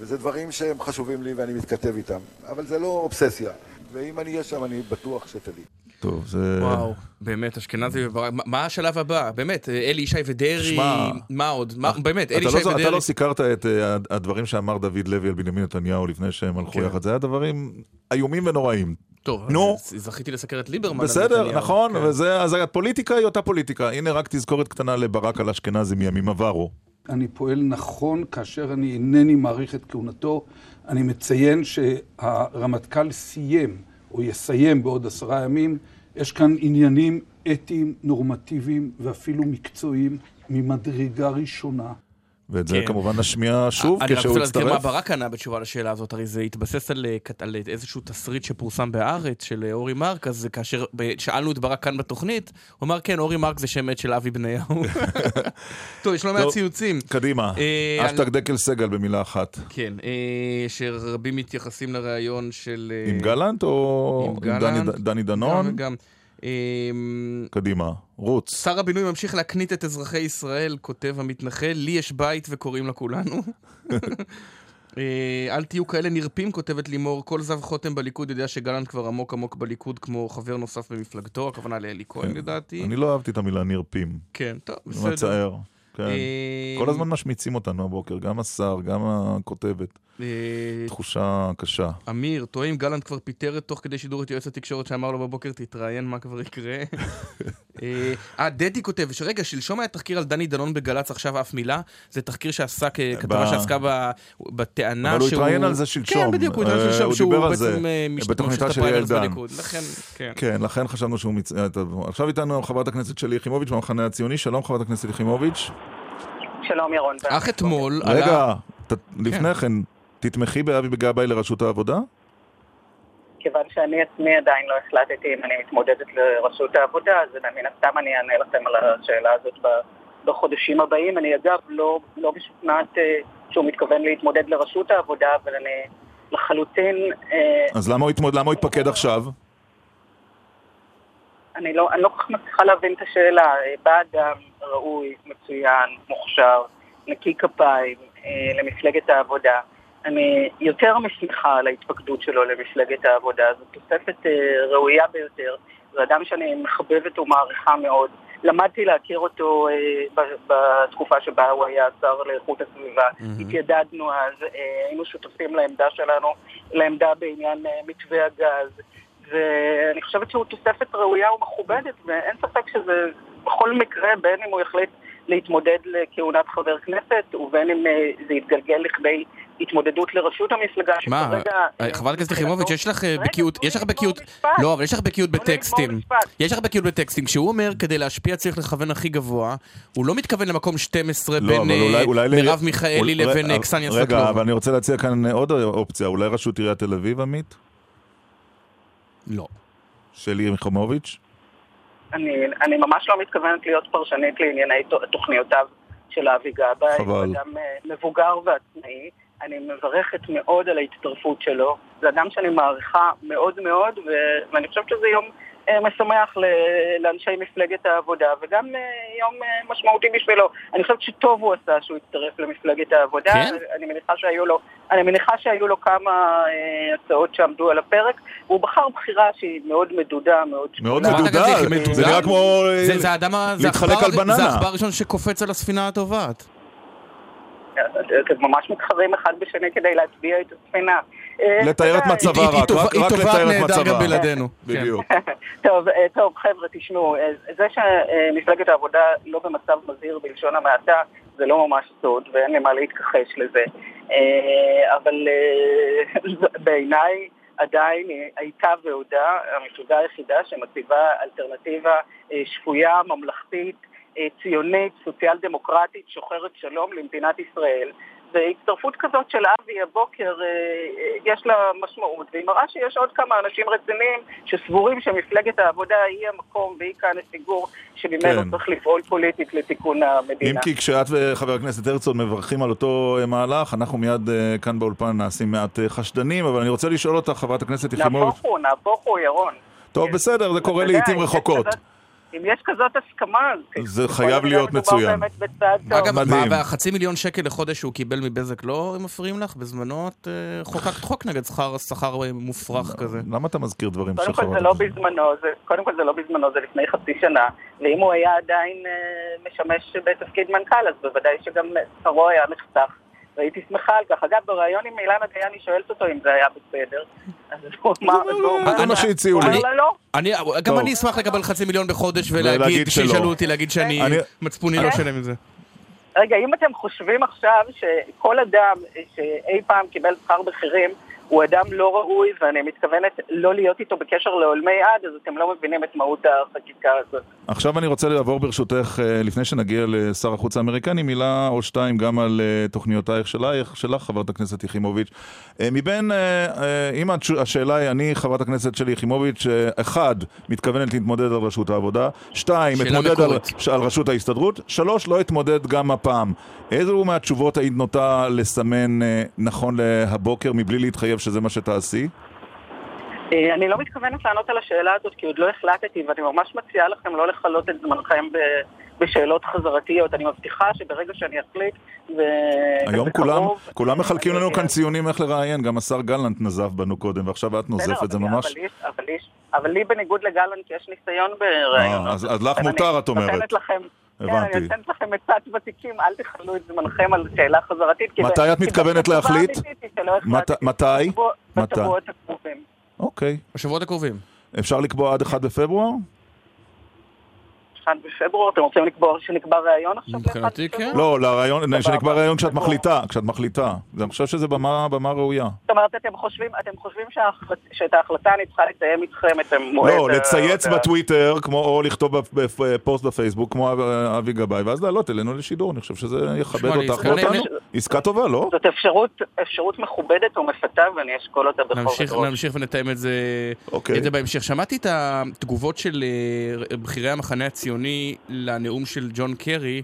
D: וזה דברים שהם חשובים לי ואני מתכתב איתם, אבל זה לא אובססיה, ואם אני אהיה שם אני בטוח שתדעי.
A: טוב, זה...
B: וואו, באמת, אשכנזי וברק, מה- השלב הבא? באמת, אלי ישי ודרעי,
A: שמע,
B: מה עוד? מה- באמת, אלי ישי
A: לא,
B: ודרעי.
A: אתה לא סיקרת את אה, הדברים שאמר דוד לוי על בנימין נתניהו לפני שהם הלכו
B: כן.
A: יחד. זה היה דברים איומים ונוראים.
B: טוב,
A: נו.
B: אז זכיתי לסקר את ליברמן.
A: בסדר,
B: נתניהו.
A: נכון,
B: כן.
A: וזה, אז הפוליטיקה היא אותה פוליטיקה. הנה רק תזכורת קטנה לברק על אשכנזי מימים עברו.
P: אני פועל נכון כאשר אני אינני מעריך את כהונתו. אני מציין שהרמטכ"ל סיים, או יסיים בעוד עשרה ימים. יש כאן עניינים אתיים, נורמטיביים ואפילו מקצועיים ממדרגה ראשונה.
A: ואת זה
B: כן.
A: כמובן נשמיע שוב
B: אני רק
A: כשהוא
B: רוצה להזכיר מה
A: יצטרף.
B: ברק ענה בתשובה לשאלה הזאת, הרי זה התבסס על, אה, על איזשהו תסריט שפורסם בהארץ של אה, אורי מרק, אז כאשר שאלנו את ברק כאן בתוכנית, הוא אמר כן, אורי מרק זה שם מת של אבי בניהו. טוב, יש לא מעט ציוצים.
A: קדימה,
B: אה,
A: אשטג דקל סגל במילה אחת.
B: כן, שרבים מתייחסים לראיון של...
A: עם גלנט או
B: עם
A: דני דנון?
B: גם וגם. אה,
A: קדימה, רוץ.
B: שר הבינוי ממשיך להקנית את אזרחי ישראל, כותב המתנחל, לי יש בית וקוראים לה כולנו. אה, אל תהיו כאלה נרפים, כותבת לימור, כל זב חוטם בליכוד יודע שגלנט כבר עמוק עמוק בליכוד כמו חבר נוסף במפלגתו, הכוונה לאלי כהן לדעתי.
A: אני לא אהבתי את המילה נרפים.
B: כן, טוב, בסדר.
A: מצער. כן.
B: אה,
A: כל הזמן משמיצים אותנו הבוקר, גם השר, גם הכותבת.
B: אה,
A: תחושה קשה.
B: אמיר, תוהה אם גלנט כבר פיטר את תוך כדי שידור את יועץ התקשורת שאמר לו בבוקר, תתראיין מה כבר יקרה. אה, אה, דדי כותב, שרגע, שלשום היה תחקיר על דני דנון בגל"צ, עכשיו אף מילה. זה תחקיר שעסק, אה, כתבה שעסקה בטענה
A: אבל הוא
B: שהוא...
A: התראיין על זה שלשום.
B: כן, בדיוק, הוא התראיין שלשום, שהוא
A: על זה
B: בעצם אה, מש-
A: בתוכניתה
B: ממשיך את
A: של יעל
B: הפריימריז
A: דן.
B: בליכוד. כן.
A: כן, לכן חשבנו שהוא מצ... עכשיו איתנו חברת הכנסת שלי יחימוביץ' מהמחנה הציוני. שלום חברת הכנסת יחימוביץ'.
Q: שלום ירון.
B: אך אתמול
A: רגע, לפני כן, תתמכי באבי גבאי לראשות העבודה?
Q: כיוון שאני עצמי עדיין לא החלטתי אם אני מתמודדת לראשות העבודה, אז מן הסתם אני אענה לכם על השאלה הזאת בחודשים הבאים. אני אגב לא, לא משוכנעת אה, שהוא מתכוון להתמודד לראשות העבודה, אבל אני לחלוטין... אה,
A: אז למה הוא התמוד- למה הוא התפקד עכשיו?
Q: אני לא, אני לא כל כך מצליחה להבין את השאלה. אה, בא אדם ראוי, מצוין, מוכשר, נקי כפיים למפלגת העבודה. אני יותר משמחה על ההתפקדות שלו למפלגת העבודה. זו תוספת אה, ראויה ביותר. זה אדם שאני מחבבת ומעריכה מאוד. למדתי להכיר אותו אה, ב- בתקופה שבה הוא היה שר לאיכות הסביבה.
R: מהמם.
Q: התיידדנו אז, אה, היינו שותפים לעמדה שלנו, לעמדה בעניין אה, מתווה הגז. ואני חושבת שהוא תוספת ראויה ומכובדת, ואין ספק שזה בכל מקרה, בין אם הוא יחליט להתמודד לכהונת חבר כנסת, ובין אם אה, זה יתגלגל לכדי התמודדות לראשות המפלגה,
B: מה,
Q: שכרגע...
B: אה, חברת הכנסת יחימוביץ', יש לך אה,
Q: רגע,
B: בקיאות, יש לך בקיאות, לא, אבל יש לך בקיאות בטקסטים. יש לך בקיאות בטקסטים. כשהוא אומר כדי להשפיע צריך לכוון הכי גבוה, הוא לא מתכוון למקום 12
A: לא,
B: בין אה, מרב מיכאלי לבין אה,
A: רגע,
B: קסניה
A: רגע,
B: סבטלובה.
A: אבל אני רוצה להציע כאן עוד אופציה, אולי ראשות עיריית תל אביב, עמית?
B: לא.
A: שלי יחימוביץ'?
Q: אני, אני ממש לא מתכוונת להיות פרשנית לענייני תוכניותיו של אבי גבאי.
A: חבל.
Q: הוא אדם אה, מבוגר ועצמאי. אני מברכת מאוד על ההצטרפות שלו. זה אדם שאני מעריכה מאוד מאוד, ו- ואני חושבת שזה יום אה, משמח ל- לאנשי מפלגת העבודה, וגם אה, יום אה, משמעותי בשבילו. אני חושבת שטוב הוא עשה שהוא הצטרף למפלגת העבודה.
B: כן?
Q: אני מניחה שהיו לו, אני מניחה שהיו לו כמה אה, הצעות שעמדו על הפרק. הוא בחר בחירה שהיא מאוד מדודה, מאוד
A: מאוד
Q: שקולה.
A: מדודה, זה נראה כמו
B: זה- זה האדם
A: להתחלק על בננה.
B: זה העכבר הראשון שקופץ על הספינה הטובעת.
Q: אתם ממש מתחרים אחד בשני כדי להטביע את הספינה. אה,
A: לתאר את. מצבה
B: היא- היא
A: רק,
B: טובה-
A: רק
B: היא
A: רק
B: טובה
A: לתאר את
B: נהדר גם
A: מצבה.
B: בלעדינו.
A: בדיוק.
Q: טוב, אה, טוב, חבר'ה, תשמעו, אה, זה שמפלגת העבודה לא במצב מזהיר בלשון המעטה, זה לא ממש סוד, ואין לי מה להתכחש לזה. אבל בעיניי עדיין היא הייתה ועודה המפלגה היחידה שמציבה אלטרנטיבה שפויה, ממלכתית, ציונית, סוציאל דמוקרטית, שוחרת שלום למדינת ישראל. והצטרפות כזאת של אבי הבוקר, אה, אה, יש לה משמעות, והיא מראה שיש עוד כמה אנשים רציניים שסבורים שמפלגת העבודה היא המקום והיא כאן הסיגור שממנו
A: כן.
Q: צריך לפעול פוליטית לתיקון המדינה.
A: אם כי כשאת וחבר הכנסת הרצוג מברכים על אותו אה, מהלך, אנחנו מיד אה, כאן באולפן נעשים מעט אה, חשדנים, אבל אני רוצה לשאול אותך, חברת הכנסת יחימוביץ.
Q: נהפוך הוא, נהפוך הוא, ירון.
A: טוב, בסדר, זה קורה לעיתים רחוקות.
Q: כזאת- אם יש כזאת הסכמה, אז
A: זה
Q: ככל
A: חייב להיות מצוין.
B: אגב,
A: מדהים.
B: מה, והחצי מיליון שקל לחודש שהוא קיבל מבזק לא מפריעים לך? בזמנו את אה, חוקקת חוק נגד שכר שכר אה, מופרך כזה.
A: למה אתה מזכיר דברים
Q: קודם
A: של
Q: כל זה לא? בזמנו, זה, קודם כל זה לא בזמנו, זה לפני חצי שנה, ואם הוא היה עדיין אה, משמש בתפקיד מנכ"ל, אז בוודאי שגם שכרו היה נחתך, והייתי שמחה על כך. אגב, בריאיון עם אילנה דיין היא שואלת אותו אם זה היה בסדר, אז הוא אמר, והוא
A: זה מה שהציעו
Q: הוא
A: לי.
Q: לא.
B: אני, גם. אני אשמח לקבל חצי מיליון בחודש
A: ולהגיד.
B: שישאלו אותי, להגיד שאני,
A: אני-
B: מצפוני לא שלם עם זה.
Q: רגע, אם אתם חושבים עכשיו שכל אדם שאי פעם קיבל שכר בכירים הוא אדם לא ראוי, ואני מתכוונת לא להיות איתו בקשר לעולמי עד, אז אתם לא מבינים את מהות החקיקה הזאת.
A: עכשיו אני רוצה לעבור ברשותך, אה, לפני שנגיע לשר החוץ האמריקני, מילה או שתיים גם על אה, תוכניותייך שלך, שלך חברת הכנסת יחימוביץ'. אה, מבין, אם השאלה היא, אני, חברת הכנסת שלי יחימוביץ', אחד, מתכוונת להתמודד על ראשות העבודה, שתיים, אתמודד על. על ראשות ההסתדרות, שלוש, לא אתמודד גם הפעם. איזו מהתשובות היית נוטה לסמן נכון להבוקר מבלי להתחייב שזה מה שתעשי?
Q: אה, אני לא מתכוונת לענות על השאלה הזאת כי עוד לא החלטתי, ואני ממש מציעה לכם לא לכלות את זמנכם ב- בשאלות חזרתיות. אני מבטיחה שברגע שאני אחליט, ו...
A: היום כולם, כולם מחלקים
Q: אני-
A: לנו כאן ציונים איך לראיין, גם השר גלנט נזף בנו קודם, ועכשיו את נוזפת, זה ממש...
Q: אבל, אבל, אבל לי בניגוד לגלנט יש ניסיון בראיונות.
A: אה, אז- אז לך מותר,
Q: אני
A: את אומרת.
Q: לכם, כן,
A: הבנתי.
Q: אני נותנת לכם עצת ותיקים, אל תכלו את זמנכם על שאלה חזרתית. כי
A: מתי את מתכוונת להחליט? מתי? מתי?
Q: בשבועות הקרובים.
A: אוקיי.
B: בשבועות הקרובים.
A: אפשר לקבוע עד 1 בפברואר?
Q: 1 בפברואר, אתם רוצים לקבוע שנקבע ראיון עכשיו?
B: מבחינתי כן.
A: לא, לרעיון,
Q: סבבה.
A: שנקבע רעיון כשאת. מחליטה, כשאת מחליטה. אני חושב שזה במה ראויה.
Q: זאת אומרת, אתם חושבים, אתם חושבים שההחלט, שאת ההחלטה אני צריכה לתאם איתכם את המועד...
A: לא,
Q: ה-
A: לצייץ בטוויטר, כמו, או לכתוב בפוסט בפייסבוק, כמו אב- אבי גבאי, ואז לעלות אלינו לשידור. אני חושב שזה יכבד אותך ואותנו. עסקה טובה, לא?
Q: זאת אפשרות, מכובדת ומפתה, ואני אשקול אותה
B: נמשיך,
Q: ראש.
B: נמשיך ונתאם את זה,
A: אוקיי.
B: את זה בהמשך. שמעתי את התגובות של אה, בכירי המחנה הציוני לנאום של ג'ון קרי,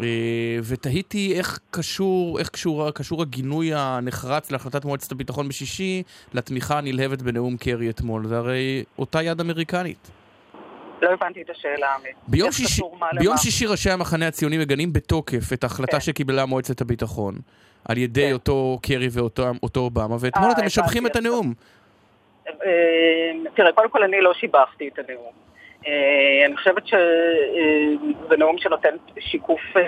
B: אה, ותהיתי איך קשור, איך קשור, קשור הגינוי הנחרץ להחלטת מועצת הביטחון בשישי לתמיכה הנלהבת בנאום קרי אתמול. זה הרי אותה יד אמריקנית.
Q: לא הבנתי את השאלה, עמית.
B: ביום
Q: מה
B: ביום? שישי ראשי המחנה הציוני מגנים בתוקף את ההחלטה
Q: כן.
B: שקיבלה מועצת הביטחון על ידי אותו קרי ואותו אותו אובמה, ואתמול
Q: אה,
B: אתם משבחים את. הנאום.
Q: אה, תראה, קודם כל אני לא שיבחתי את הנאום. אה, אני חושבת שזה נאום שנותן שיקוף אה,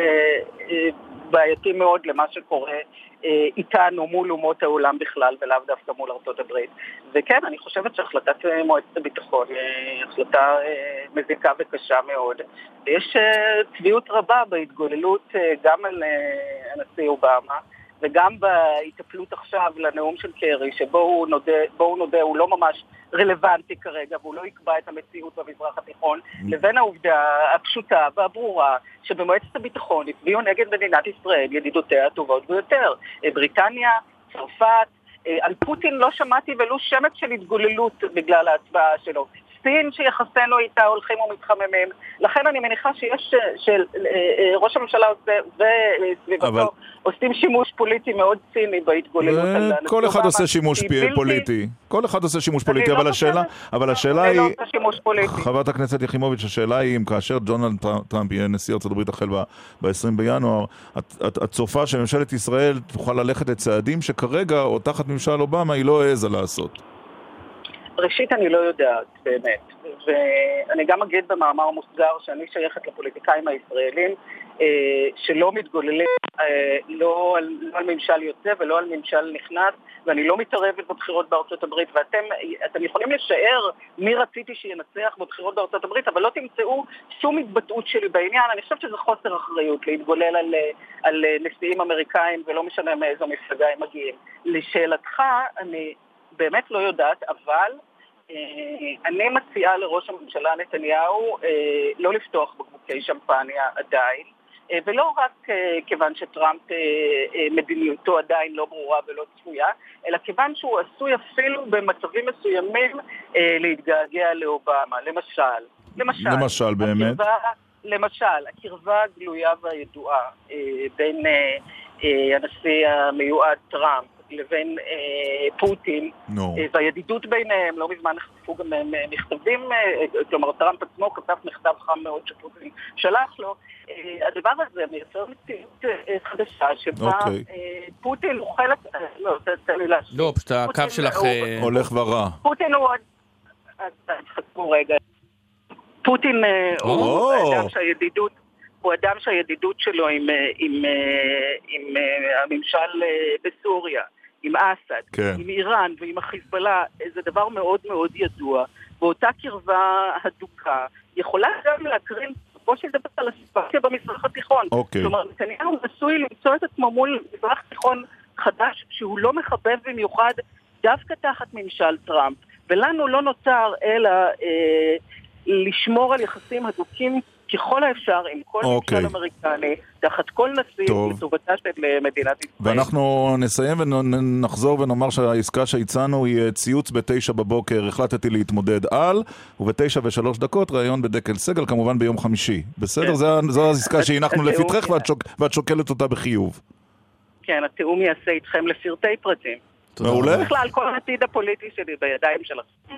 Q: אה, בעייתי מאוד למה שקורה אה, איתנו מול אומות העולם בכלל ולאו דווקא מול ארצות הברית. וכן, אני חושבת שהחלטת אה, מועצת הביטחון היא החלטה אה, מזיקה וקשה מאוד. ויש אה, צביעות רבה בהתגוללות אה, גם על אה, הנשיא אובמה. וגם בהיטפלות עכשיו לנאום של קרי, שבואו נודה, נודה, הוא לא ממש רלוונטי כרגע, והוא לא יקבע את המציאות במזרח התיכון, לבין העובדה הפשוטה והברורה שבמועצת הביטחון הצביעו נגד מדינת ישראל, ידידותיה הטובות ביותר. אה, בריטניה, צרפת, אה, על פוטין לא שמעתי ולו שמץ של התגוללות בגלל ההצבעה שלו. סין שיחסינו איתה הולכים ומתחממים. לכן אני מניחה שיש, שראש הממשלה עושה וסביבתו
A: אבל-
Q: עושים שימוש פוליטי מאוד ציני בהתגוללות על
A: כל אחד. עושה שימוש פוליטי. כל אחד עושה שימוש
Q: אני
A: פוליטי,
Q: לא
A: אבל השאלה, אבל השאלה
Q: אני לא
A: היא,
Q: עושה שימוש פוליטי.
A: חברת הכנסת יחימוביץ', השאלה היא אם כאשר דונלד טר- טראמפ יהיה נשיא ארצות הברית החל ב-20 בינואר, את צופה שממשלת ישראל תוכל ללכת לצעדים שכרגע, או תחת ממשל אובמה, היא לא העזה לעשות.
Q: ראשית, אני לא יודעת, באמת. ואני גם אגיד במאמר מוסגר שאני שייכת לפוליטיקאים הישראלים אה, שלא מתגוללים אה, לא על, לא על ממשל יוצא ולא על ממשל נכנס, ואני לא מתערבת בבחירות בארצות הברית, ואתם אתם יכולים לשער מי רציתי שינצח בבחירות בארצות הברית, אבל לא תמצאו שום התבטאות שלי בעניין. אני חושבת שזה חוסר אחריות להתגולל על, על נשיאים אמריקאים, ולא משנה מאיזו מפלגה הם מגיעים. לשאלתך, אני באמת לא יודעת, אבל אני מציעה לראש הממשלה נתניהו אה, לא לפתוח בקבוקי שמפניה עדיין, אה, ולא רק אה, כיוון שטראמפ אה, אה, מדיניותו עדיין לא ברורה ולא צפויה, אלא כיוון שהוא עשוי אפילו במצבים מסוימים אה, להתגעגע לאובמה. למשל, למשל,
A: למשל, באמת.
Q: הקרבה, למשל, הקרבה הגלויה והידועה אה, בין אה, אה, הנשיא המיועד טראמפ לבין אה, פוטין,
A: נו.
Q: אה, והידידות ביניהם, לא מזמן נחשפו גם אה, מכתבים, אה, כלומר טראמפ עצמו כתב מכתב חם מאוד שפוטין שלח לו. אה, הדבר הזה מייצר מציאות אה, חדשה שבה
A: אוקיי.
Q: אה, פוטין הוא חלק, אה, לא, תן לי להשלים.
B: לא, פשוט הקו שלך...
Q: הוא-
B: אה,
A: הולך ורע.
Q: פוטין הוא עוד... אז אז חכו רגע. פוטין אה, הוא. אדם שהידידות... הוא אדם שהידידות שלו עם, אה, עם, אה, עם אה, הממשל אה, בסוריה, עם אסד,
A: כן.
Q: עם איראן ועם החיזבאללה, זה דבר מאוד מאוד ידוע. ואותה קרבה הדוקה יכולה גם להקרין בסופו של דבר על הסיטואציה במזרח התיכון.
A: אוקיי.
Q: כלומר, נתניהו עשוי למצוא את עצמו מול מזרח תיכון חדש שהוא לא מחבב במיוחד דווקא תחת ממשל טראמפ. ולנו לא נותר אלא אה, לשמור על יחסים הדוקים ככל האפשר עם כל
A: אוקיי.
Q: ממשל אמריקני, תחת כל נשיא,
A: טוב.
Q: לטובתה של אה, מדינת ישראל.
A: ואנחנו נסיים ונחזור ונאמר שהעסקה שהצענו היא אה, ציוץ בתשע בבוקר, החלטתי להתמודד על, ובתשע ושלוש דקות ראיון בדקל סגל, כמובן ביום חמישי. בסדר?
Q: כן.
A: זה- זו העסקה שהנחנו לפתחך. ואת שוק- ואת שוקלת אותה בחיוב.
Q: כן, התיאום ייעשה איתכם לפרטי פרטים.
A: מעולה.
Q: בכלל, כל העתיד הפוליטי שלי בידיים שלכם.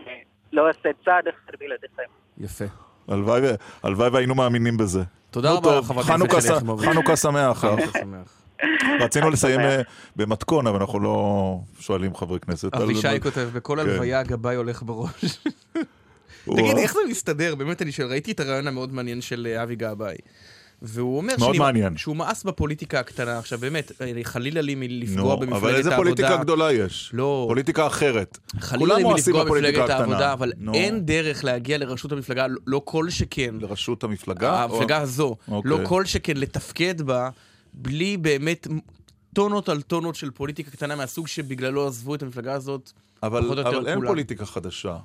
Q: לא אעשה צעד אחד בלעדיכם.
B: יפה.
A: הלוואי והיינו מאמינים בזה.
B: תודה רבה, חברת הכנסת יחימוביץ.
A: חנוכה שמח.
B: שמח.
A: רצינו לסיים. אה, במתכון, אבל אנחנו לא שואלים חברי כנסת.
B: אבישי כותב, בכל
A: כן.
B: הלוויה הגבאי הולך בראש. תגיד, איך זה מסתדר? באמת, אני שואל, ראיתי את הרעיון המאוד מעניין של אה, אבי גבאי. והוא אומר
A: מאוד
B: שאני-
A: מעניין.
B: שהוא מאס בפוליטיקה הקטנה. עכשיו באמת, אה, חלילה לי מלפגוע
A: נו,
B: במפלגת
A: אבל
B: העבודה.
A: איזה פוליטיקה גדולה יש?
B: לא.
A: פוליטיקה אחרת.
B: חלילה
A: כולם
B: לי מלפגוע במפלגת. העבודה, אבל
A: נו.
B: אין דרך להגיע לראשות המפלגה, לא- לא כל שכן.
A: לראשות המפלגה?
B: המפלגה
A: או-
B: הזו.
A: אוקיי.
B: לא כל שכן לתפקד בה, בלי באמת טונות על טונות של פוליטיקה קטנה מהסוג שבגללו עזבו את המפלגה הזאת.
A: אבל,
B: פחות או יותר
A: אבל אין
B: כולם.
A: פוליטיקה חדשה.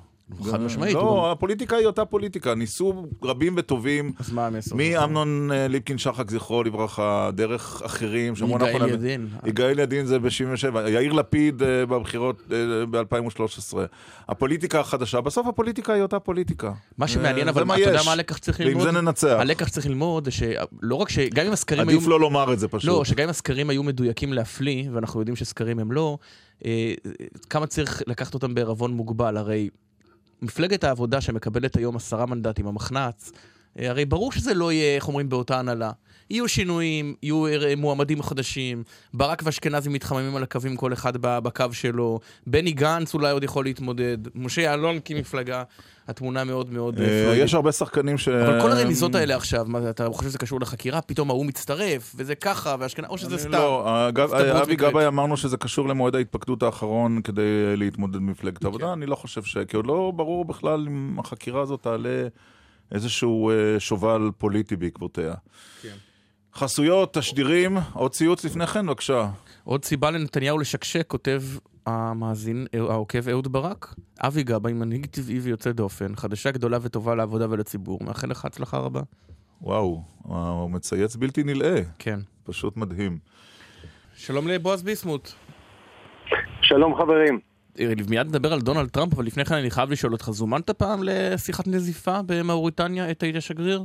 B: חד משמעית.
A: לא,
B: הוא-
A: הפוליטיקה היא אותה פוליטיקה. ניסו רבים וטובים.
B: אז מה המסר?
A: מאמנון אה, ליפקין שחק, זכרו לברכה, דרך אחרים.
B: יגאל ידין.
A: יגאל ידין זה ב-77. יאיר לפיד אה, בבחירות ב-2013. הפוליטיקה החדשה, בסוף הפוליטיקה היא אותה פוליטיקה.
B: מה שמעניין,
A: אה,
B: אבל אתה יודע. מה הלקח שצריך ללמוד?
A: ועם זה ננצח.
B: הלקח שצריך ללמוד זה שלא רק ש... גם אם הסקרים היו...
A: עדיף לא לומר את זה פשוט.
B: לא, שגם אם הסקרים היו מדויקים להפליא, ואנחנו יודעים שסקרים הם לא, אה, כמה צריך לקחת אותם בערבון מוגבל? הרי מפלגת העבודה שמקבלת היום עשרה מנדטים, המחנ"צ, אה, הרי ברור שזה לא יהיה, איך אומרים, באותה הנהלה. יהיו שינויים, יהיו אה, מועמדים חדשים, ברק ואשכנזי מתחממים על הקווים כל אחד בקו שלו, בני גנץ אולי עוד יכול להתמודד, משה יעלון כמפלגה, התמונה מאוד מאוד... אה,
A: אה,
B: פלואידית.
A: יש הרבה שחקנים ש...
B: אבל כל הרמיזות האלה עכשיו, מה, אתה חושב שזה קשור לחקירה? פתאום ההוא מצטרף, וזה ככה, ואשכנזי, או שזה סתם.
A: לא, אבי. גבאי אמרנו שזה קשור למועד ההתפקדות האחרון כדי להתמודד במפלגת העבודה, אני לא חושב ש... כי עוד לא ברור בכלל אם החקירה הזאת תעלה איזשהו שובל פוליטי בעקבותיה.
B: כן.
A: חסויות, תשדירים, עוד ציוץ לפני כן, בבקשה.
B: עוד סיבה לנתניהו לשקשק, כותב המאזין, אה, העוקב אהוד ברק. אבי גבאי, מנהיג טבעי ויוצא דופן, חדשה גדולה וטובה לעבודה ולציבור. מאחל לך הצלחה רבה.
A: וואו, הוא מצייץ בלתי נלאה.
B: כן.
A: פשוט מדהים.
B: שלום לבועז ביסמוט.
R: שלום חברים.
B: מיד נדבר על דונלד טראמפ, אבל לפני כן אני חייב לשאול אותך, זומנת פעם לשיחת נזיפה במאוריטניה, את היית השגריר?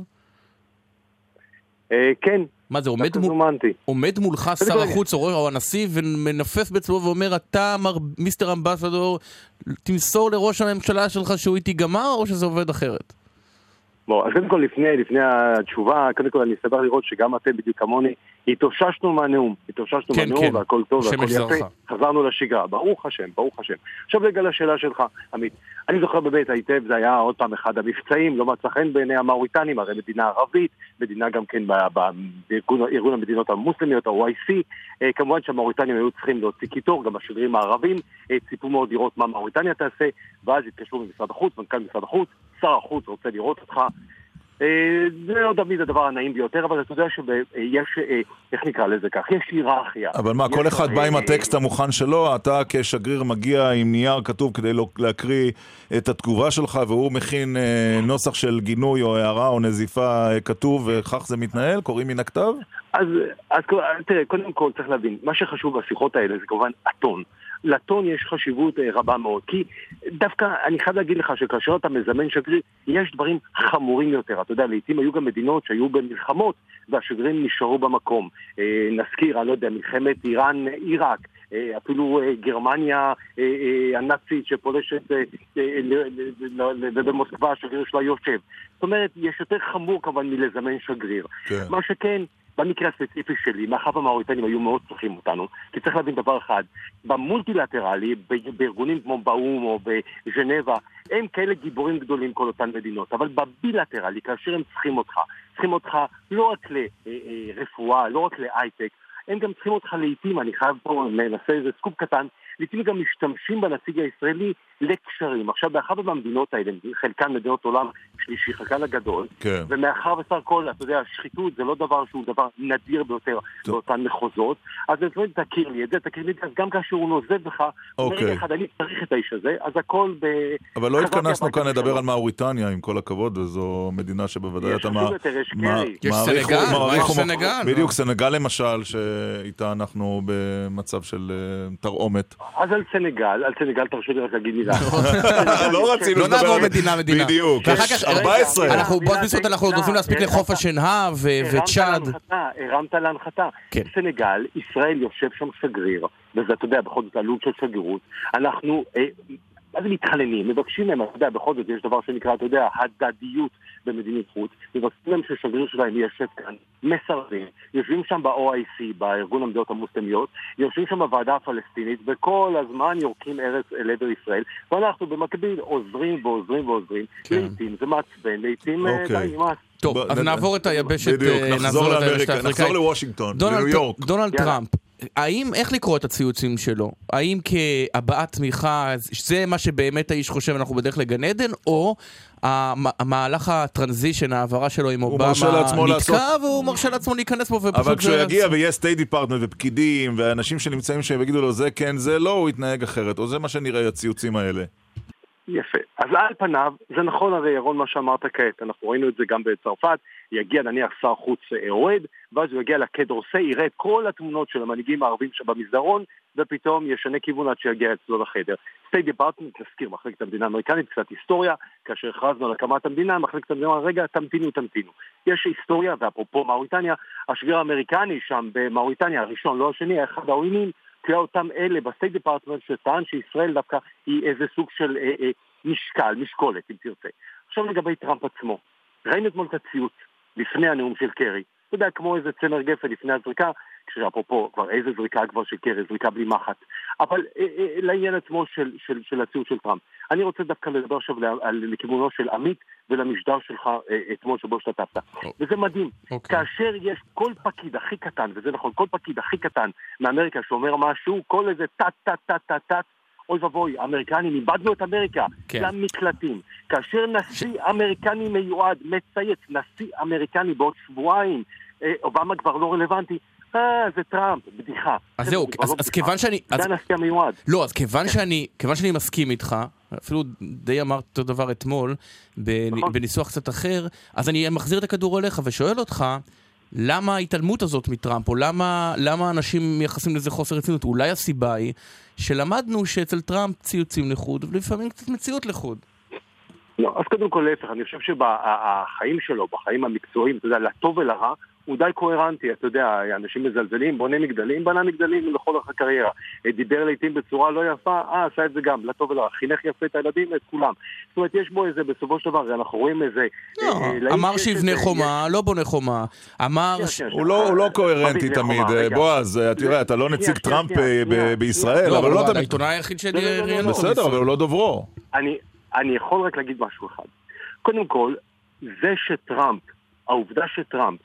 R: אה, כן.
B: מה זה, עומד, מול. עומד מולך שר החוץ או, הנשיא ומנפף בצבאו ואומר, אתה, מר, מיסטר אמבסדור, תמסור לראש הממשלה שלך שהוא איתי גמר, או שזה עובד אחרת?
R: בוא, אז קודם כל לפני, לפני התשובה, קודם כל אני אסבר לראות שגם אתם בדיוק כמוני התאוששנו מהנאום, התאוששנו
B: כן,
R: מהנאום
B: כן.
R: והכל טוב והכל יפה,
B: לך.
R: חזרנו לשגרה, ברוך השם, ברוך השם. עכשיו רגע לשאלה שלך, עמית, אני זוכר באמת היטב, זה היה עוד פעם אחד המבצעים, לא מצא חן בעיני המאוריטנים, הרי מדינה ערבית, מדינה גם כן בארגון ארגון המדינות המוסלמיות, ה-OIC, אה, כמובן שהמאוריטנים היו צריכים להוציא קיטור, גם השגרירים הערבים אה, ציפו מאוד לראות מה מאוריטניה תעשה, ואז התקשרו ממשרד החוץ, מנכ"ל משרד החוץ, שר החוץ רוצה לראות אותך, זה לא תמיד הדבר הנעים ביותר, אבל אתה יודע שיש, אה, איך נקרא לזה כך, יש היררכיה.
A: אבל מה, כל אחד בא עם הטקסט המוכן שלו, אתה כשגריר מגיע עם נייר כתוב כדי לא- להקריא את התגובה שלך, והוא מכין אה, נוסח של גינוי או הערה או נזיפה אה, כתוב, וכך זה מתנהל? קוראים מן הכתב?
R: אז, אז תראה, קודם כל צריך להבין, מה שחשוב בשיחות האלה זה כמובן הטון. לטון יש חשיבות אה, רבה מאוד, כי דווקא אני חייב להגיד לך שכאשר אתה מזמן שגריר, יש דברים חמורים יותר. אתה יודע, לעיתים היו גם מדינות שהיו במלחמות והשגרירים נשארו במקום. אה, נזכיר, אני לא יודע, מלחמת איראן-עיראק. אה, אפילו גרמניה הנאצית שפולשת ובמוסקבה השגריר שלה יושב. זאת אומרת, יש יותר חמור כמובן מלזמן שגריר.
A: כן.
R: מה שכן, במקרה הספציפי שלי, מאחר והמאוריטנים היו מאוד צריכים אותנו, כי צריך להבין דבר אחד, במולטילטרלי, בארגונים כמו באו"ם או בז'נבה, הם כאלה גיבורים גדולים כל אותן מדינות, אבל בבילטרלי, כאשר הם צריכים אותך, צריכים אותך לא רק לרפואה, לא רק להייטק, הם גם צריכים אותך לעיתים, אני חייב פה, ננסה איזה סקופ קטן, לעיתים גם משתמשים בנציג הישראלי לקשרים. עכשיו, באחת מהמדינות האלה, חלקן מדינות עולם שלישי, חלקן הגדול,
A: כן.
R: ומאחר וסך הכל, אתה יודע, שחיתות זה לא דבר שהוא דבר נדיר ביותר באותן מחוזות, אז הם אומרים, תכיר לי את זה, תכיר לי את זה, אז גם כאשר הוא נוזב לך,
A: אוקיי.
R: ברגע אחד אני צריך את האיש הזה, אז הכל ב...
A: אבל לא התכנסנו כאן לדבר. על מאוריטניה, עם כל הכבוד, וזו מדינה שבוודאי אתה מה-
R: יותר, יש
B: סנגל?
A: בדיוק, סנגל למשל, שאיתה אנחנו במצב של אה, תרעומת.
R: אז על סנגל, על סנגל תרשו לי רק להגיד מילה.
A: לא רצינו
B: לא
A: לדבר
B: נעבור
A: על-
B: מדינה מדינה.
A: בדיוק, יש
B: כך,
A: 14.
B: אנחנו בזכות אנחנו עוד רוצים להספיק
R: אה,
B: לחוף השנהב וצ'אד.
R: להנחתה, הרמת להנחתה.
B: כן.
R: סנגל, ישראל יושב שם שגריר, וזה, אתה יודע, בכל זאת עלות של שגרירות. אנחנו, מה זה מתחננים? מבקשים מהם, אתה יודע, בכל זאת יש דבר שנקרא, אתה יודע, הדדיות במדיניות חוץ. מבקשים מהם ששגריר שלהם יושב כאן, מסרבים, יושבים שם ב-OIC, בארגון המדינות המוסלמיות, יושבים שם בוועדה הפלסטינית, וכל הזמן יורקים ארץ אל עבר ישראל, ואנחנו במקביל עוזרים ועוזרים ועוזרים. לעיתים זה מעצבן, לעיתים אה,
A: אוקיי.
R: די, נמאס.
B: טוב, אז נעבור את היבשת,
A: בדיוק,
B: אה,
A: נחזור לאמריקה. נחזור לוושינגטון,
B: דונלד-
A: לניו יורק.
B: דונלד. טראמפ, האם, איך לקרוא את הציוצים שלו? האם כהבעת תמיכה, זה מה שבאמת האיש חושב, אנחנו בדרך לגן עדן, או המ- המהלך ה transition, ההעברה שלו עם אובמה, נתקע,
A: לעשות-
B: והוא מרשה לעצמו להיכנס בו, ופשוט...
A: אבל כשהוא יגיע ויהיה State Department ופקידים ואנשים שנמצאים שם ויגידו לו זה כן, זה לא, הוא יתנהג אחרת, או זה מה שנראה הציוצים האלה.
R: יפה. אז על פניו, זה נכון הרי ירון מה שאמרת כעת, אנחנו ראינו את זה גם בצרפת, יגיע נניח שר חוץ אה, אוהד, ואז הוא יגיע לקה ד'אורסיי, יראה את כל התמונות של המנהיגים הערבים שבמסדרון, ופתאום ישנה כיוון עד שיגיע אצלו לחדר. State Department, נזכיר, מחלקת המדינה האמריקנית, קצת היסטוריה, כאשר הכרזנו על הקמת המדינה, מחלקת המדינה רגע, תמתינו, תמתינו. יש היסטוריה, ואפרופו מאוריטניה, השגריר האמריקני שם במאוריטניה, הראשון, לא השני, אחד העוינים, תראה אותם אלה ב State Department שטען שישראל דווקא היא איזה סוג של אה, אה, משקל, משקולת, אם תרצה. עכשיו לגבי טראמפ עצמו, ראינו אתמול את הציוץ לפני הנאום של קרי. אתה יודע, כמו איזה צמר גפן לפני הזריקה, כשאפרופו, כבר איזה זריקה כבר של קרי, זריקה בלי מחט. אבל אה, אה, לעניין עצמו של, של, של הציוץ של טראמפ. אני רוצה דווקא לדבר עכשיו לכיוונו של עמית ולמשדר שלך אה, אתמול שבו השתתפת. וזה מדהים.
B: אוקיי.
R: כאשר יש כל פקיד הכי קטן, וזה נכון, כל פקיד הכי קטן מאמריקה שאומר משהו, כל איזה טט, אוי ואבוי, האמריקנים, איבדנו את אמריקה,
B: כן.
R: למקלטים. כאשר נשיא אמריקני מיועד מצייץ, נשיא אמריקני בעוד שבועיים, אה, אובמה כבר לא רלוונטי, אה, זה טראמפ, בדיחה.
B: אז
R: זה
B: זהו, אז,
R: לא.
B: כיוון שאני...
R: זה הנשיא המיועד.
B: לא, אז כיוון שאני, כיוון שאני מסכים איתך, אפילו די אמרת אותו דבר אתמול,
R: נכון.
B: בניסוח קצת אחר, אז אני מחזיר את הכדור אליך ושואל אותך, למה ההתעלמות הזאת מטראמפ, או למה, למה אנשים מייחסים לזה חוסר רצינות? אולי הסיבה היא שלמדנו שאצל טראמפ ציוצים לחוד, ולפעמים קצת מציאות לחוד.
R: לא, אז קודם כל להפך, אני חושב שבחיים שלו, בחיים המקצועיים, אתה יודע, לטוב ולרע, הוא די קוהרנטי, אתה יודע, אנשים מזלזלים, בונה מגדלים, בנה מגדלים לכל אורך הקריירה. דיבר לעיתים בצורה לא יפה, אה, עשה את זה גם, לטוב ולרע. חינך יפה את הילדים ואת כולם. זאת אומרת, יש בו איזה, בסופו של דבר, אנחנו רואים איזה... אה, לאיש
B: אמר שיבנה חומה, לא בונה חומה. אמר... ש-
A: הוא לא, הוא לא קוהרנטי תמיד, אה. בועז, אה, תראה, אתה לא נציג טראמפ אה. בישראל,
B: לא,
A: אבל לא
B: הוא
A: תמיד...
B: העיתונאי היחיד
R: לא, לא, לא,
B: שראיין
R: לא.
B: אותו
A: בסדר. אבל הוא לא דוברו.
R: אני, יכול רק להגיד משהו אחד. קודם כל, זה שטראמפ, העובדה שטראמפ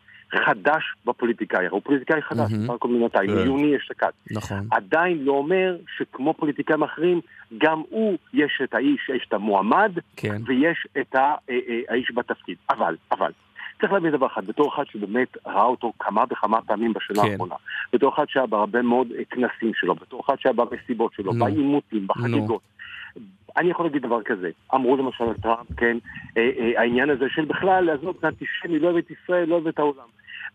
R: חדש בפוליטיקאי, הוא פוליטיקאי חדש, הכל ממתי,
B: כן.
R: מיוני אשתקד.
B: נכון.
R: עדיין לא אומר שכמו פוליטיקאים אחרים, גם הוא, יש את האיש, יש את המועמד,
B: כן.
R: ויש את ה- אה, אה, האיש בתפקיד. אבל, אבל, צריך להבין דבר אחד, בתור אחד שבאמת ראה אותו כמה וכמה פעמים בשנה
B: כן.
R: האחרונה, בתור אחד שהיה בהרבה מאוד אה, כנסים שלו, בתור אחד שהיה במסיבות שלו,
B: נו.
R: בעימותים, בחגיגות. אני יכול להגיד דבר כזה, אמרו למשל על טראמפ, כן, אה, אה, העניין הזה של בכלל לעזוב את האנטישמי, לא אוהב את ישראל, לא אוהב את העולם.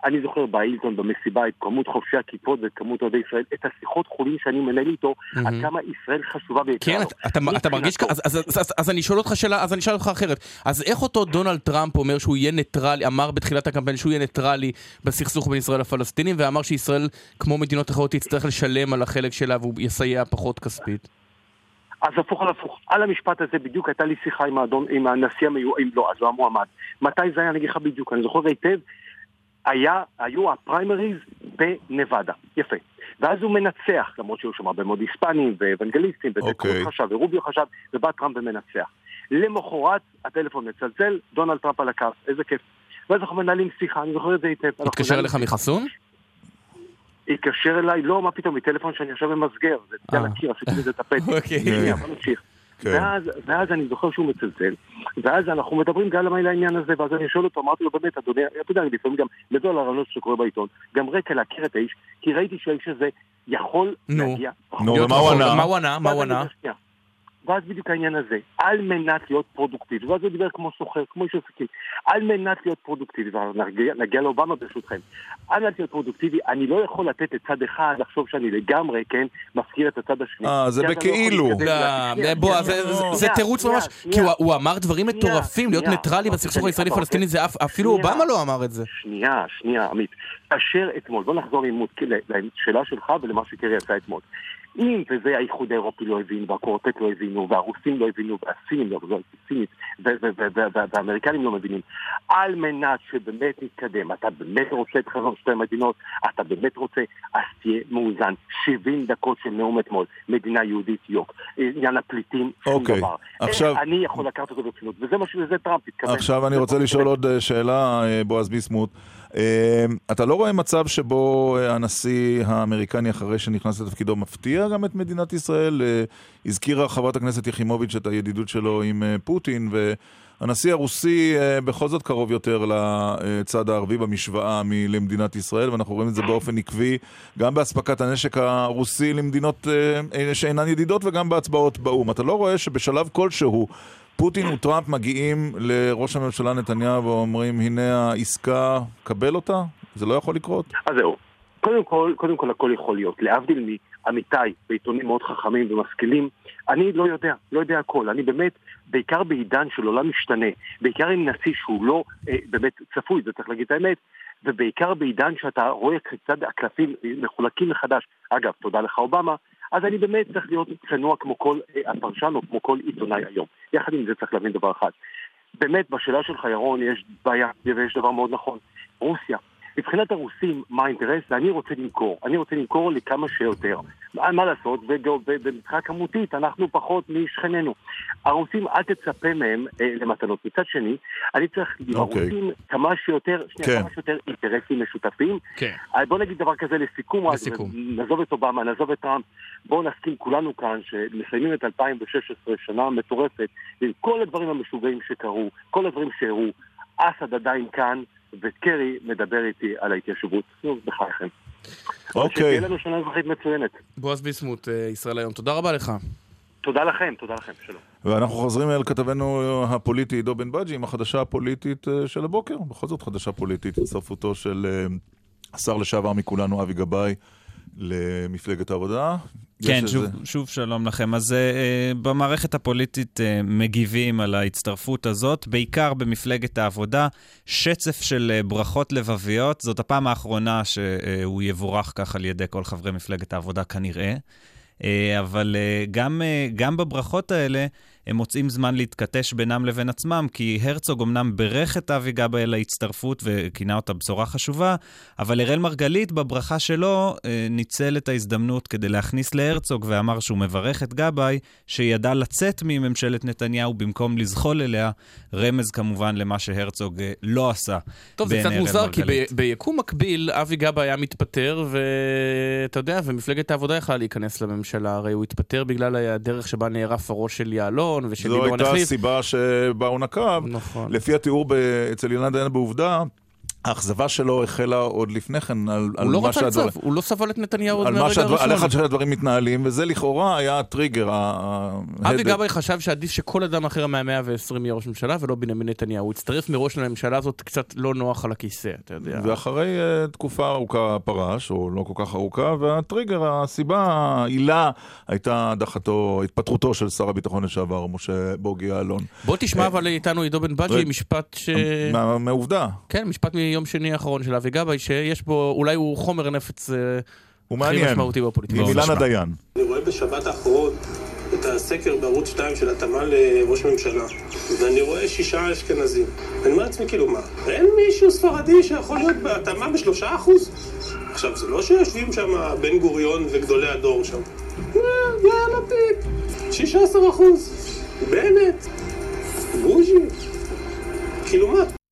R: אני זוכר באילטון במסיבה את כמות חובשי הכיפות ואת כמות אוהדי ישראל, את השיחות חולין שאני מנהל איתו. עד כמה ישראל חשובה ויקרה
B: כן. אתה- אתה, אתה מרגיש ככה, אז, אז, אז, אז, אז אני שואל אותך שאלה, אז אני אשאל אותך אחרת. אז איך אותו דונלד טראמפ אומר שהוא יהיה ניטרלי, אמר בתחילת הקמפיין שהוא יהיה ניטרלי בסכסוך בין ישראל לפלסטינים, ואמר שישראל, כמו מדינות אחרות, תצטרך לשלם על החלק שלה והוא יסייע פחות כספית?
R: אז הפוך על הפוך. על המשפט הזה בדיוק הייתה לי שיחה עם האדון, עם הנשיא המיועד, עם לא, אז הוא המועמד. מתי זה היה? אני אגיד לך בדיוק, אני זוכר היטב. היה, היו הפריימריז בנבדה. יפה. ואז הוא מנצח, למרות שהיו שם הרבה מאוד היספנים ואוונגליסטים,
A: אוקיי.
R: וטד קרוז חשב, ורוביו חשב, ובא טראמפ ומנצח. למחרת הטלפון מצלצל, דונלד טראמפ על הקו, איזה כיף. ואז אנחנו מנהלים שיחה, אני זוכר את זה היטב.
B: התקשר אליך מחסון?
R: התקשר אליי, לא, מה פתאום, מטלפון שאני עכשיו ממסגר, זה
B: אה.
R: על הקיר, עשיתי לזה את הפתק.
B: אוקיי.
R: בוא נמשיך.
A: כן.
R: ואז, אני זוכר שהוא מצלצל, ואז אנחנו מדברים גם על העניין הזה, ואז אני שואל אותו, אמרתי לו, באמת, אדוני, אתה יודע, אני לפעמים גם מדבר על הרעיונות שקורה בעיתון, גם רקע להכיר את האיש, כי ראיתי שהאיש הזה יכול
B: נו.
R: להגיע...
A: נו, ומה הוא. ענה?
B: מה הוא ענה? מה הוא ענה?
R: ואז בדיוק העניין הזה, על מנת להיות פרודוקטיבי, ואז הוא דיבר כמו סוחר, כמו איש עסקים, על מנת להיות פרודוקטיבי, ונגיע נגיע לאובמה ברשותכם, על מנת להיות פרודוקטיבי, אני לא יכול לתת את צד אחד, לחשוב שאני לגמרי, כן, מפקיר את הצד השני.
A: אה, זה
R: לא
A: בכאילו.
B: לא, בוא, זה- תירוץ ממש. כי הוא- אמר דברים מטורפים, להיות. ניטרלי בסכסוך הישראלי-פלסטיני, זה אפילו. אובמה לא אמר את זה.
R: שנייה, שנייה, עמית. כאשר אתמול, בוא נחזור לעימות, לשאלה שלך ולמה שקרי עשה אתמול. אם, וזה האיחוד האירופי לא הבין, והקורטט לא הבינו, והרוסים לא הבינו, והסינים לא הבינו, הסינית, והאמריקנים לא מבינים, על מנת שבאמת נתקדם, אתה באמת רוצה את חזון שתי מדינות, אתה באמת רוצה, אז תהיה מאוזן. 70 דקות של נאום אתמול, מדינה יהודית יוק, עניין הפליטים, שום
A: אוקיי,
R: דבר.
A: עכשיו-
R: אני יכול לקחת אותו ברצינות, וזה מה שזה טראמפ התכוון.
A: עכשיו אני רוצה לשאול עוד אה, שאלה, אה, בועז ביסמוט. אה, אתה לא רואה מצב שבו אה, הנשיא האמריקני אחרי שנכנס לתפקידו מפתיע גם את מדינת ישראל? אה, הזכירה חברת הכנסת יחימוביץ' את הידידות שלו עם אה, פוטין, והנשיא הרוסי אה, בכל זאת קרוב יותר לצד הערבי במשוואה מלמדינת ישראל, ואנחנו רואים את זה באופן עקבי גם באספקת הנשק הרוסי למדינות שאינן ידידות וגם בהצבעות באו"ם. אתה לא רואה שבשלב כלשהו פוטין וטראמפ מגיעים לראש הממשלה נתניהו ואומרים, הנה העסקה, קבל אותה? זה לא יכול לקרות?
R: אז זהו. קודם כל, קודם כל הכל יכול להיות. להבדיל מעמיתיי בעיתונים מאוד חכמים ומשכילים, אני לא יודע, לא יודע הכל. אני באמת, בעיקר בעידן של עולם משתנה, בעיקר עם נשיא שהוא לא אה, באמת צפוי, זה צריך להגיד את האמת, ובעיקר בעידן שאתה רואה כיצד הקלפים מחולקים מחדש. אגב, תודה לך אובמה, אז אני באמת צריך להיות צנוע כמו כל אה, הפרשן או כמו כל עיתונאי היום. יחד עם זה צריך להבין דבר אחד. באמת, בשאלה שלך, ירון, יש בעיה, ויש דבר מאוד נכון. רוסיה. מבחינת הרוסים, מה האינטרס? אני רוצה למכור. אני רוצה למכור לי כמה שיותר. מה, מה לעשות? ובמבחינה כמותית, אנחנו פחות משכנינו. הרוסים, אל תצפה מהם אה, למתנות. מצד שני, אני צריך
A: אוקיי.
R: לרוסים כמה שיותר, שנייה,
A: כן.
R: כמה שיותר אינטרסים משותפים.
B: כן.
R: אה, בוא נגיד דבר כזה לסיכום,
B: לסיכום.
R: נעזוב את אובמה, נעזוב את טראמפ, בואו נסכים כולנו כאן שמסיימים את 2016, שנה מטורפת, עם כל הדברים המשוגעים שקרו, כל הדברים שהראו, אסד עדיין כאן, וקרי מדבר איתי על ההתיישבות. נו, בחייכם.
A: אוקיי.
R: שתהיה לנו שנה אזרחית מצוינת.
B: בועז ביסמוט, אה, ישראל היום, תודה רבה לך.
R: תודה לכם, תודה לכם, שלום.
A: ואנחנו חוזרים אל כתבנו הפוליטי עידו בן בג'י עם החדשה הפוליטית אה, של הבוקר. בכל זאת חדשה פוליטית, הצטרפותו של אה, השר לשעבר מכולנו, אבי גבאי, למפלגת העבודה.
J: כן,
A: איזה-
J: שוב, שוב שלום לכם. אז uh, במערכת הפוליטית uh, מגיבים על ההצטרפות הזאת, בעיקר במפלגת העבודה, שצף של uh, ברכות לבביות. זאת הפעם האחרונה שהוא יבורך כך על ידי כל חברי מפלגת העבודה כנראה. Uh, אבל uh, גם, uh, גם בברכות האלה, הם מוצאים זמן להתכתש בינם לבין עצמם, כי הרצוג אמנם בירך את אבי גבאי על ההצטרפות וכינה אותה בשורה חשובה, אבל אראל מרגלית בברכה שלו אה, ניצל את ההזדמנות כדי להכניס להרצוג ואמר שהוא מברך את גבאי, שידע לצאת מממשלת נתניהו במקום לזחול אליה, רמז כמובן למה שהרצוג אה, לא עשה.
B: טוב, זה קצת מוזר, כי
J: מרגלית.
B: ב- ביקום מקביל, אבי גבאי היה מתפטר, ואתה יודע, ומפלגת העבודה יכלה להיכנס לממשלה, הרי הוא התפטר בגלל הדרך שבה נערף הראש של יעלון, ושל
A: זו
B: ליברמן
A: הייתה
B: החליף.
A: הסיבה שבה הוא נקב.
B: נכון.
A: לפי התיאור אצל אילן דיין בעובדה, האכזבה שלו החלה עוד לפני כן על, על
B: הוא לא
A: מה
B: רצה
A: שהדבר-
B: לצו, הוא לא סבל את נתניהו עוד
A: על מה
B: מהרגע
A: שהדבר, על איך
B: הראשון.
A: שהדברים מתנהלים, וזה לכאורה היה הטריגר.
B: אבי. גבאי חשב שעדיף שכל אדם אחר מהמאה ועשרים יהיה ראש ממשלה ולא בנימין נתניהו. הוא הצטרף מראש לממשלה הזאת קצת לא נוח על הכיסא, אתה יודע.
A: ואחרי uh, תקופה ארוכה פרש, או לא כל כך ארוכה, והטריגר, הסיבה, העילה, הייתה הדחתו, התפטרותו של שר הביטחון לשעבר, משה בוגי יעלון.
B: בוא תשמע אבל איתנו עידו בן בג'י. משפט ש...
A: מה- מהעובדה.
B: כן, משפט מיום שני האחרון של אבי גבאי, שיש בו, אולי הוא חומר נפץ אה, הכי. משמעותי בפוליטיקה.
A: עם אילנה דיין.
S: אני רואה בשבת האחרון את הסקר בערוץ 2 של התאמה לראש ממשלה, ואני רואה שישה אשכנזים. אני אומר לעצמי, כאילו, מה, אין מישהו ספרדי שיכול להיות בהתאמה בשלושה אחוז? עכשיו, זה לא שיושבים שם בן גוריון וגדולי הדור שם. יאיר לפיד, 16 אחוז. בנט, בוז'י. כאילו מה?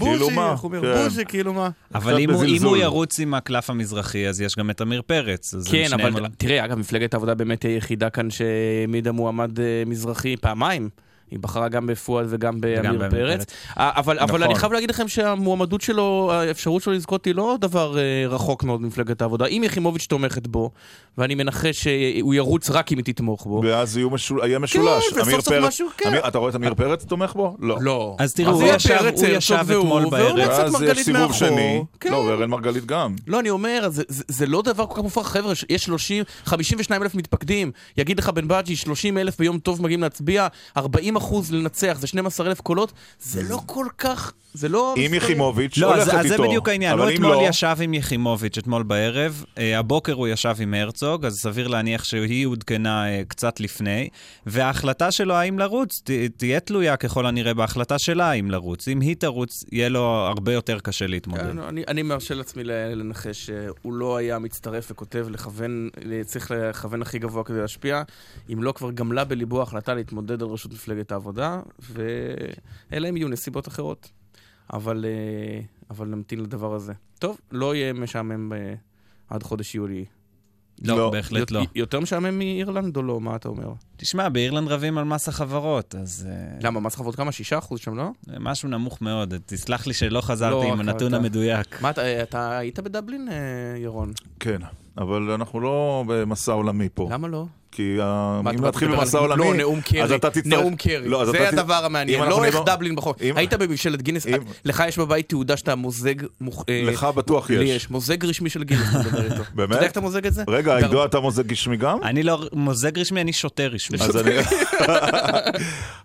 A: כאילו מה?
B: איך הוא אומר,
A: כן.
B: בוז'י, כאילו מה?
J: אבל אם הוא, אם
A: בזלזול.
J: הוא ירוץ עם הקלף המזרחי, אז יש גם את עמיר פרץ.
B: כן, אבל תראה, אגב, מפלגת העבודה באמת היא היחידה כאן שהעמידה מועמד אה, מזרחי פעמיים. היא בחרה גם בפואד וגם בעמיר פרץ.
J: פרץ.
B: אבל, אבל
J: נכון.
B: אני חייב להגיד לכם שהמועמדות שלו, האפשרות שלו לזכות היא לא דבר אה, רחוק מאוד ממפלגת העבודה. אם יחימוביץ' תומכת בו, ואני מנחש שהוא ירוץ רק אם היא תתמוך בו.
A: ואז יהיו משול- יהיה משולש.
B: וסוף
A: עמיר
B: סוף
A: פרץ-
B: משהו, כן.
A: עמיר- אתה רואה את עמיר פרץ תומך בו? לא.
B: לא.
J: אז תראו,
B: אז
J: הוא
B: יהיה
J: ישב,
B: פרץ,
J: הוא ישב אתמול
B: והוא
J: בערב.
A: ואז יש
B: מרגלית
A: סיבוב. שני.
B: כן.
A: לא, ואראל מרגלית גם.
B: לא, אני אומר, זה, זה, זה לא דבר כל כך מופרך. חבר'ה, יש 30, 52 אלף מתפקדים. יגיד לך בן בג'י, 30 אלף ביום טוב מגיעים להצביע, 40 אחוז לנצח, זה 12 אלף קולות. זה לא כל כך, זה לא...
A: עם
B: מספרים.
A: יחימוביץ'
J: לא,
A: הולכת
J: אז,
A: איתו.
J: אז זה בדיוק העניין. הוא
A: אם
J: אתמול
A: לא-
J: ישב עם יחימוביץ', אתמול בערב, אה, הבוקר הוא ישב עם הרצוג, אז סביר להניח שהיא עודכנה אה, קצת לפני, וההחלטה שלו האם לרוץ ת, תהיה תלויה ככל הנראה בהחלטה שלה האם לרוץ. אם היא תרוץ, יהיה לו הרבה יותר קשה להתמודד.
B: כן, אני, אני מרשה לעצמי לנחש שהוא לא היה מצטרף וכותב לכוון, צריך לכוון הכי גבוה כדי להשפיע, אם לא כבר גמלה בליבו ההחלטה להתמודד על ראשות מפלגת העבודה, ואלה הם יהיו נסיבות אחרות. אבל, אה, אבל נמתין לדבר הזה. טוב, לא יהיה משעמם אה, עד חודש יולי.
J: לא, לא, בהחלט לא.
B: יותר משעמם מאירלנד או לא? מה אתה אומר?
J: תשמע, באירלנד רבים על מס החברות, אז... אה,
B: למה, מס חברות כמה? שישה אחוז שם, לא?
J: משהו נמוך מאוד. תסלח לי שלא חזרתי
B: לא,
J: עם הנתון
B: אתה-
J: המדויק.
B: מה, אתה, אתה היית בדבלין, אה, ירון?
A: כן, אבל אנחנו לא במסע עולמי פה.
B: למה לא?
A: כי ה-
B: מה,
A: אם נתחיל במסע עולמי,
B: לא, נאום קרי.
A: אז אתה תצטרך...
B: נאום קרי.
A: לא,
B: זה הדבר
A: אם
B: המעניין. לא איך דבלין בחוק.
A: אם-
B: היית בממשלת גינס, לך יש בבית תעודה שאתה מוזג... מוכ- אה,
A: לך בטוח
B: לי
A: יש.
B: מוזג רשמי של גינס, אתה מדבר איתו.
A: באמת?
B: אתה יודע איך אתה מוזג את זה?
A: רגע, עידו, אתה מוזג רשמי גם?
J: אני לא מוזג רשמי, אני שוטר רשמי.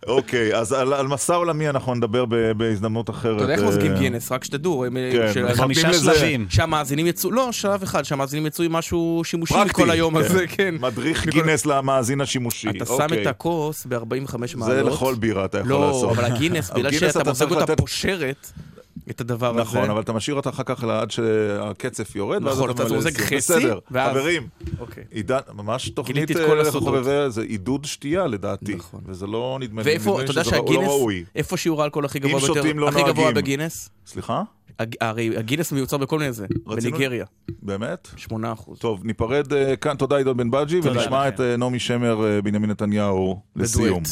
A: אוקיי, אז על, מסע עולמי אנחנו נדבר בהזדמנות אחרת.
B: אתה יודע איך מוזגים
A: אה,
B: גינס, רק שתדעו.
A: כן, חמישה שלבים.
B: שהמאזינים יצאו, לא, שלב אחד, שהמאזינים יצאו עם משהו שימושי מכל היום
A: כן.
B: הזה, כן.
A: מדריך
B: מכל-
A: גינס למאזין השימושי.
B: אתה שם
A: אוקיי.
B: את הכוס ב-45 מעלות.
A: זה לכל בירה אתה יכול
B: לא,
A: לעשות.
B: אבל הגינס, בגלל שאתה
A: צריך
B: אותה פושרת, את הדבר הזה.
A: נכון, אבל אתה משאיר אותה אחר כך עד שהקצף יורד, ואז
B: נכון,
A: אתה
B: אתה
A: ממלא
B: מוזג
A: את זה.
B: חצי,
A: בסדר,
B: ואז-
A: חברים,
B: אוקיי.
A: עידן, ממש תוכנית אה. חובבי, זה עידוד שתייה לדעתי, וזה לא נדמה לי,
B: אתה
A: שזה לא
B: שהגינס,
A: ראוי.
B: איפה שיעור האלכוהול הכי גבוה ביותר,
A: שותים לא
B: הכי גבוה. בגינס?
A: סליחה?
B: הג- הרי הגינס מיוצר בכל מיני זה,
A: רצינו-
B: בניגריה.
A: באמת?
B: 8 אחוז.
A: טוב, ניפרד אה, כאן, תודה עידו בן בג'י, ונשמע
B: לכם.
A: את אה, נעמי שמר, בנימין נתניהו, לסיום.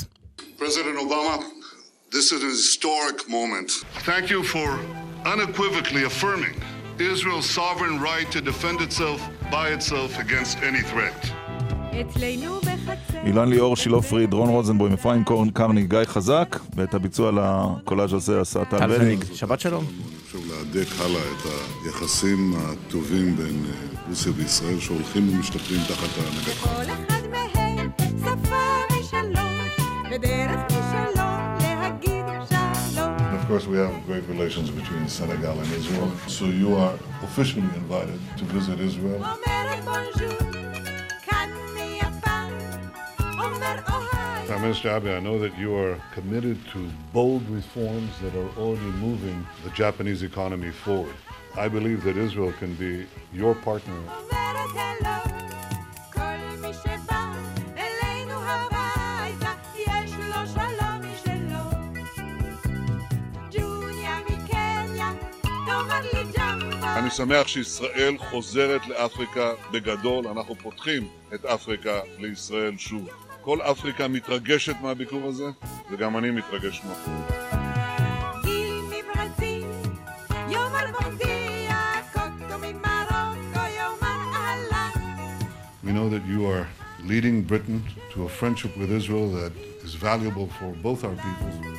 E: President Obama, this is an historic moment. Thank you for unequivocally affirming Israel's sovereign right to defend itself by itself against any threat.
F: אצלנו בחצר.
A: אילן ליאור, שילה פריד, רון רוזנבוים, אפרים קורן קרני, גיא חזק, ואת הביצוע לקולאז' הזה עשה טל
B: טל
A: וניג.
B: וניג. שבת שלום.
E: חשוב להדק הלאה את היחסים הטובים בין אה, רוסיה וישראל שהולכים ומשתפרים תחת ההנהגתך.
F: כל אחד מהם שפה משלום, ודרך משלום להגיד שלום.
E: Of course, we have great relations between Senegal and Israel, so you are officially invited to visit Israel. Prime Minister Abe, I know that you are committed to bold reforms that are already moving the Japanese economy forward. I believe that Israel can be your partner. אני שמח שישראל חוזרת לאפריקה בגדול, אנחנו פותחים את אפריקה לישראל שוב. כל אפריקה מתרגשת מהביקור הזה, וגם אני מתרגש ממנו.
F: גיל מברזיל, יאמר בורדיה, קוטו ממרוקו, יאמר אהלן.
E: We know that you are leading Britain to a friendship with Israel that is valuable for both our peoples.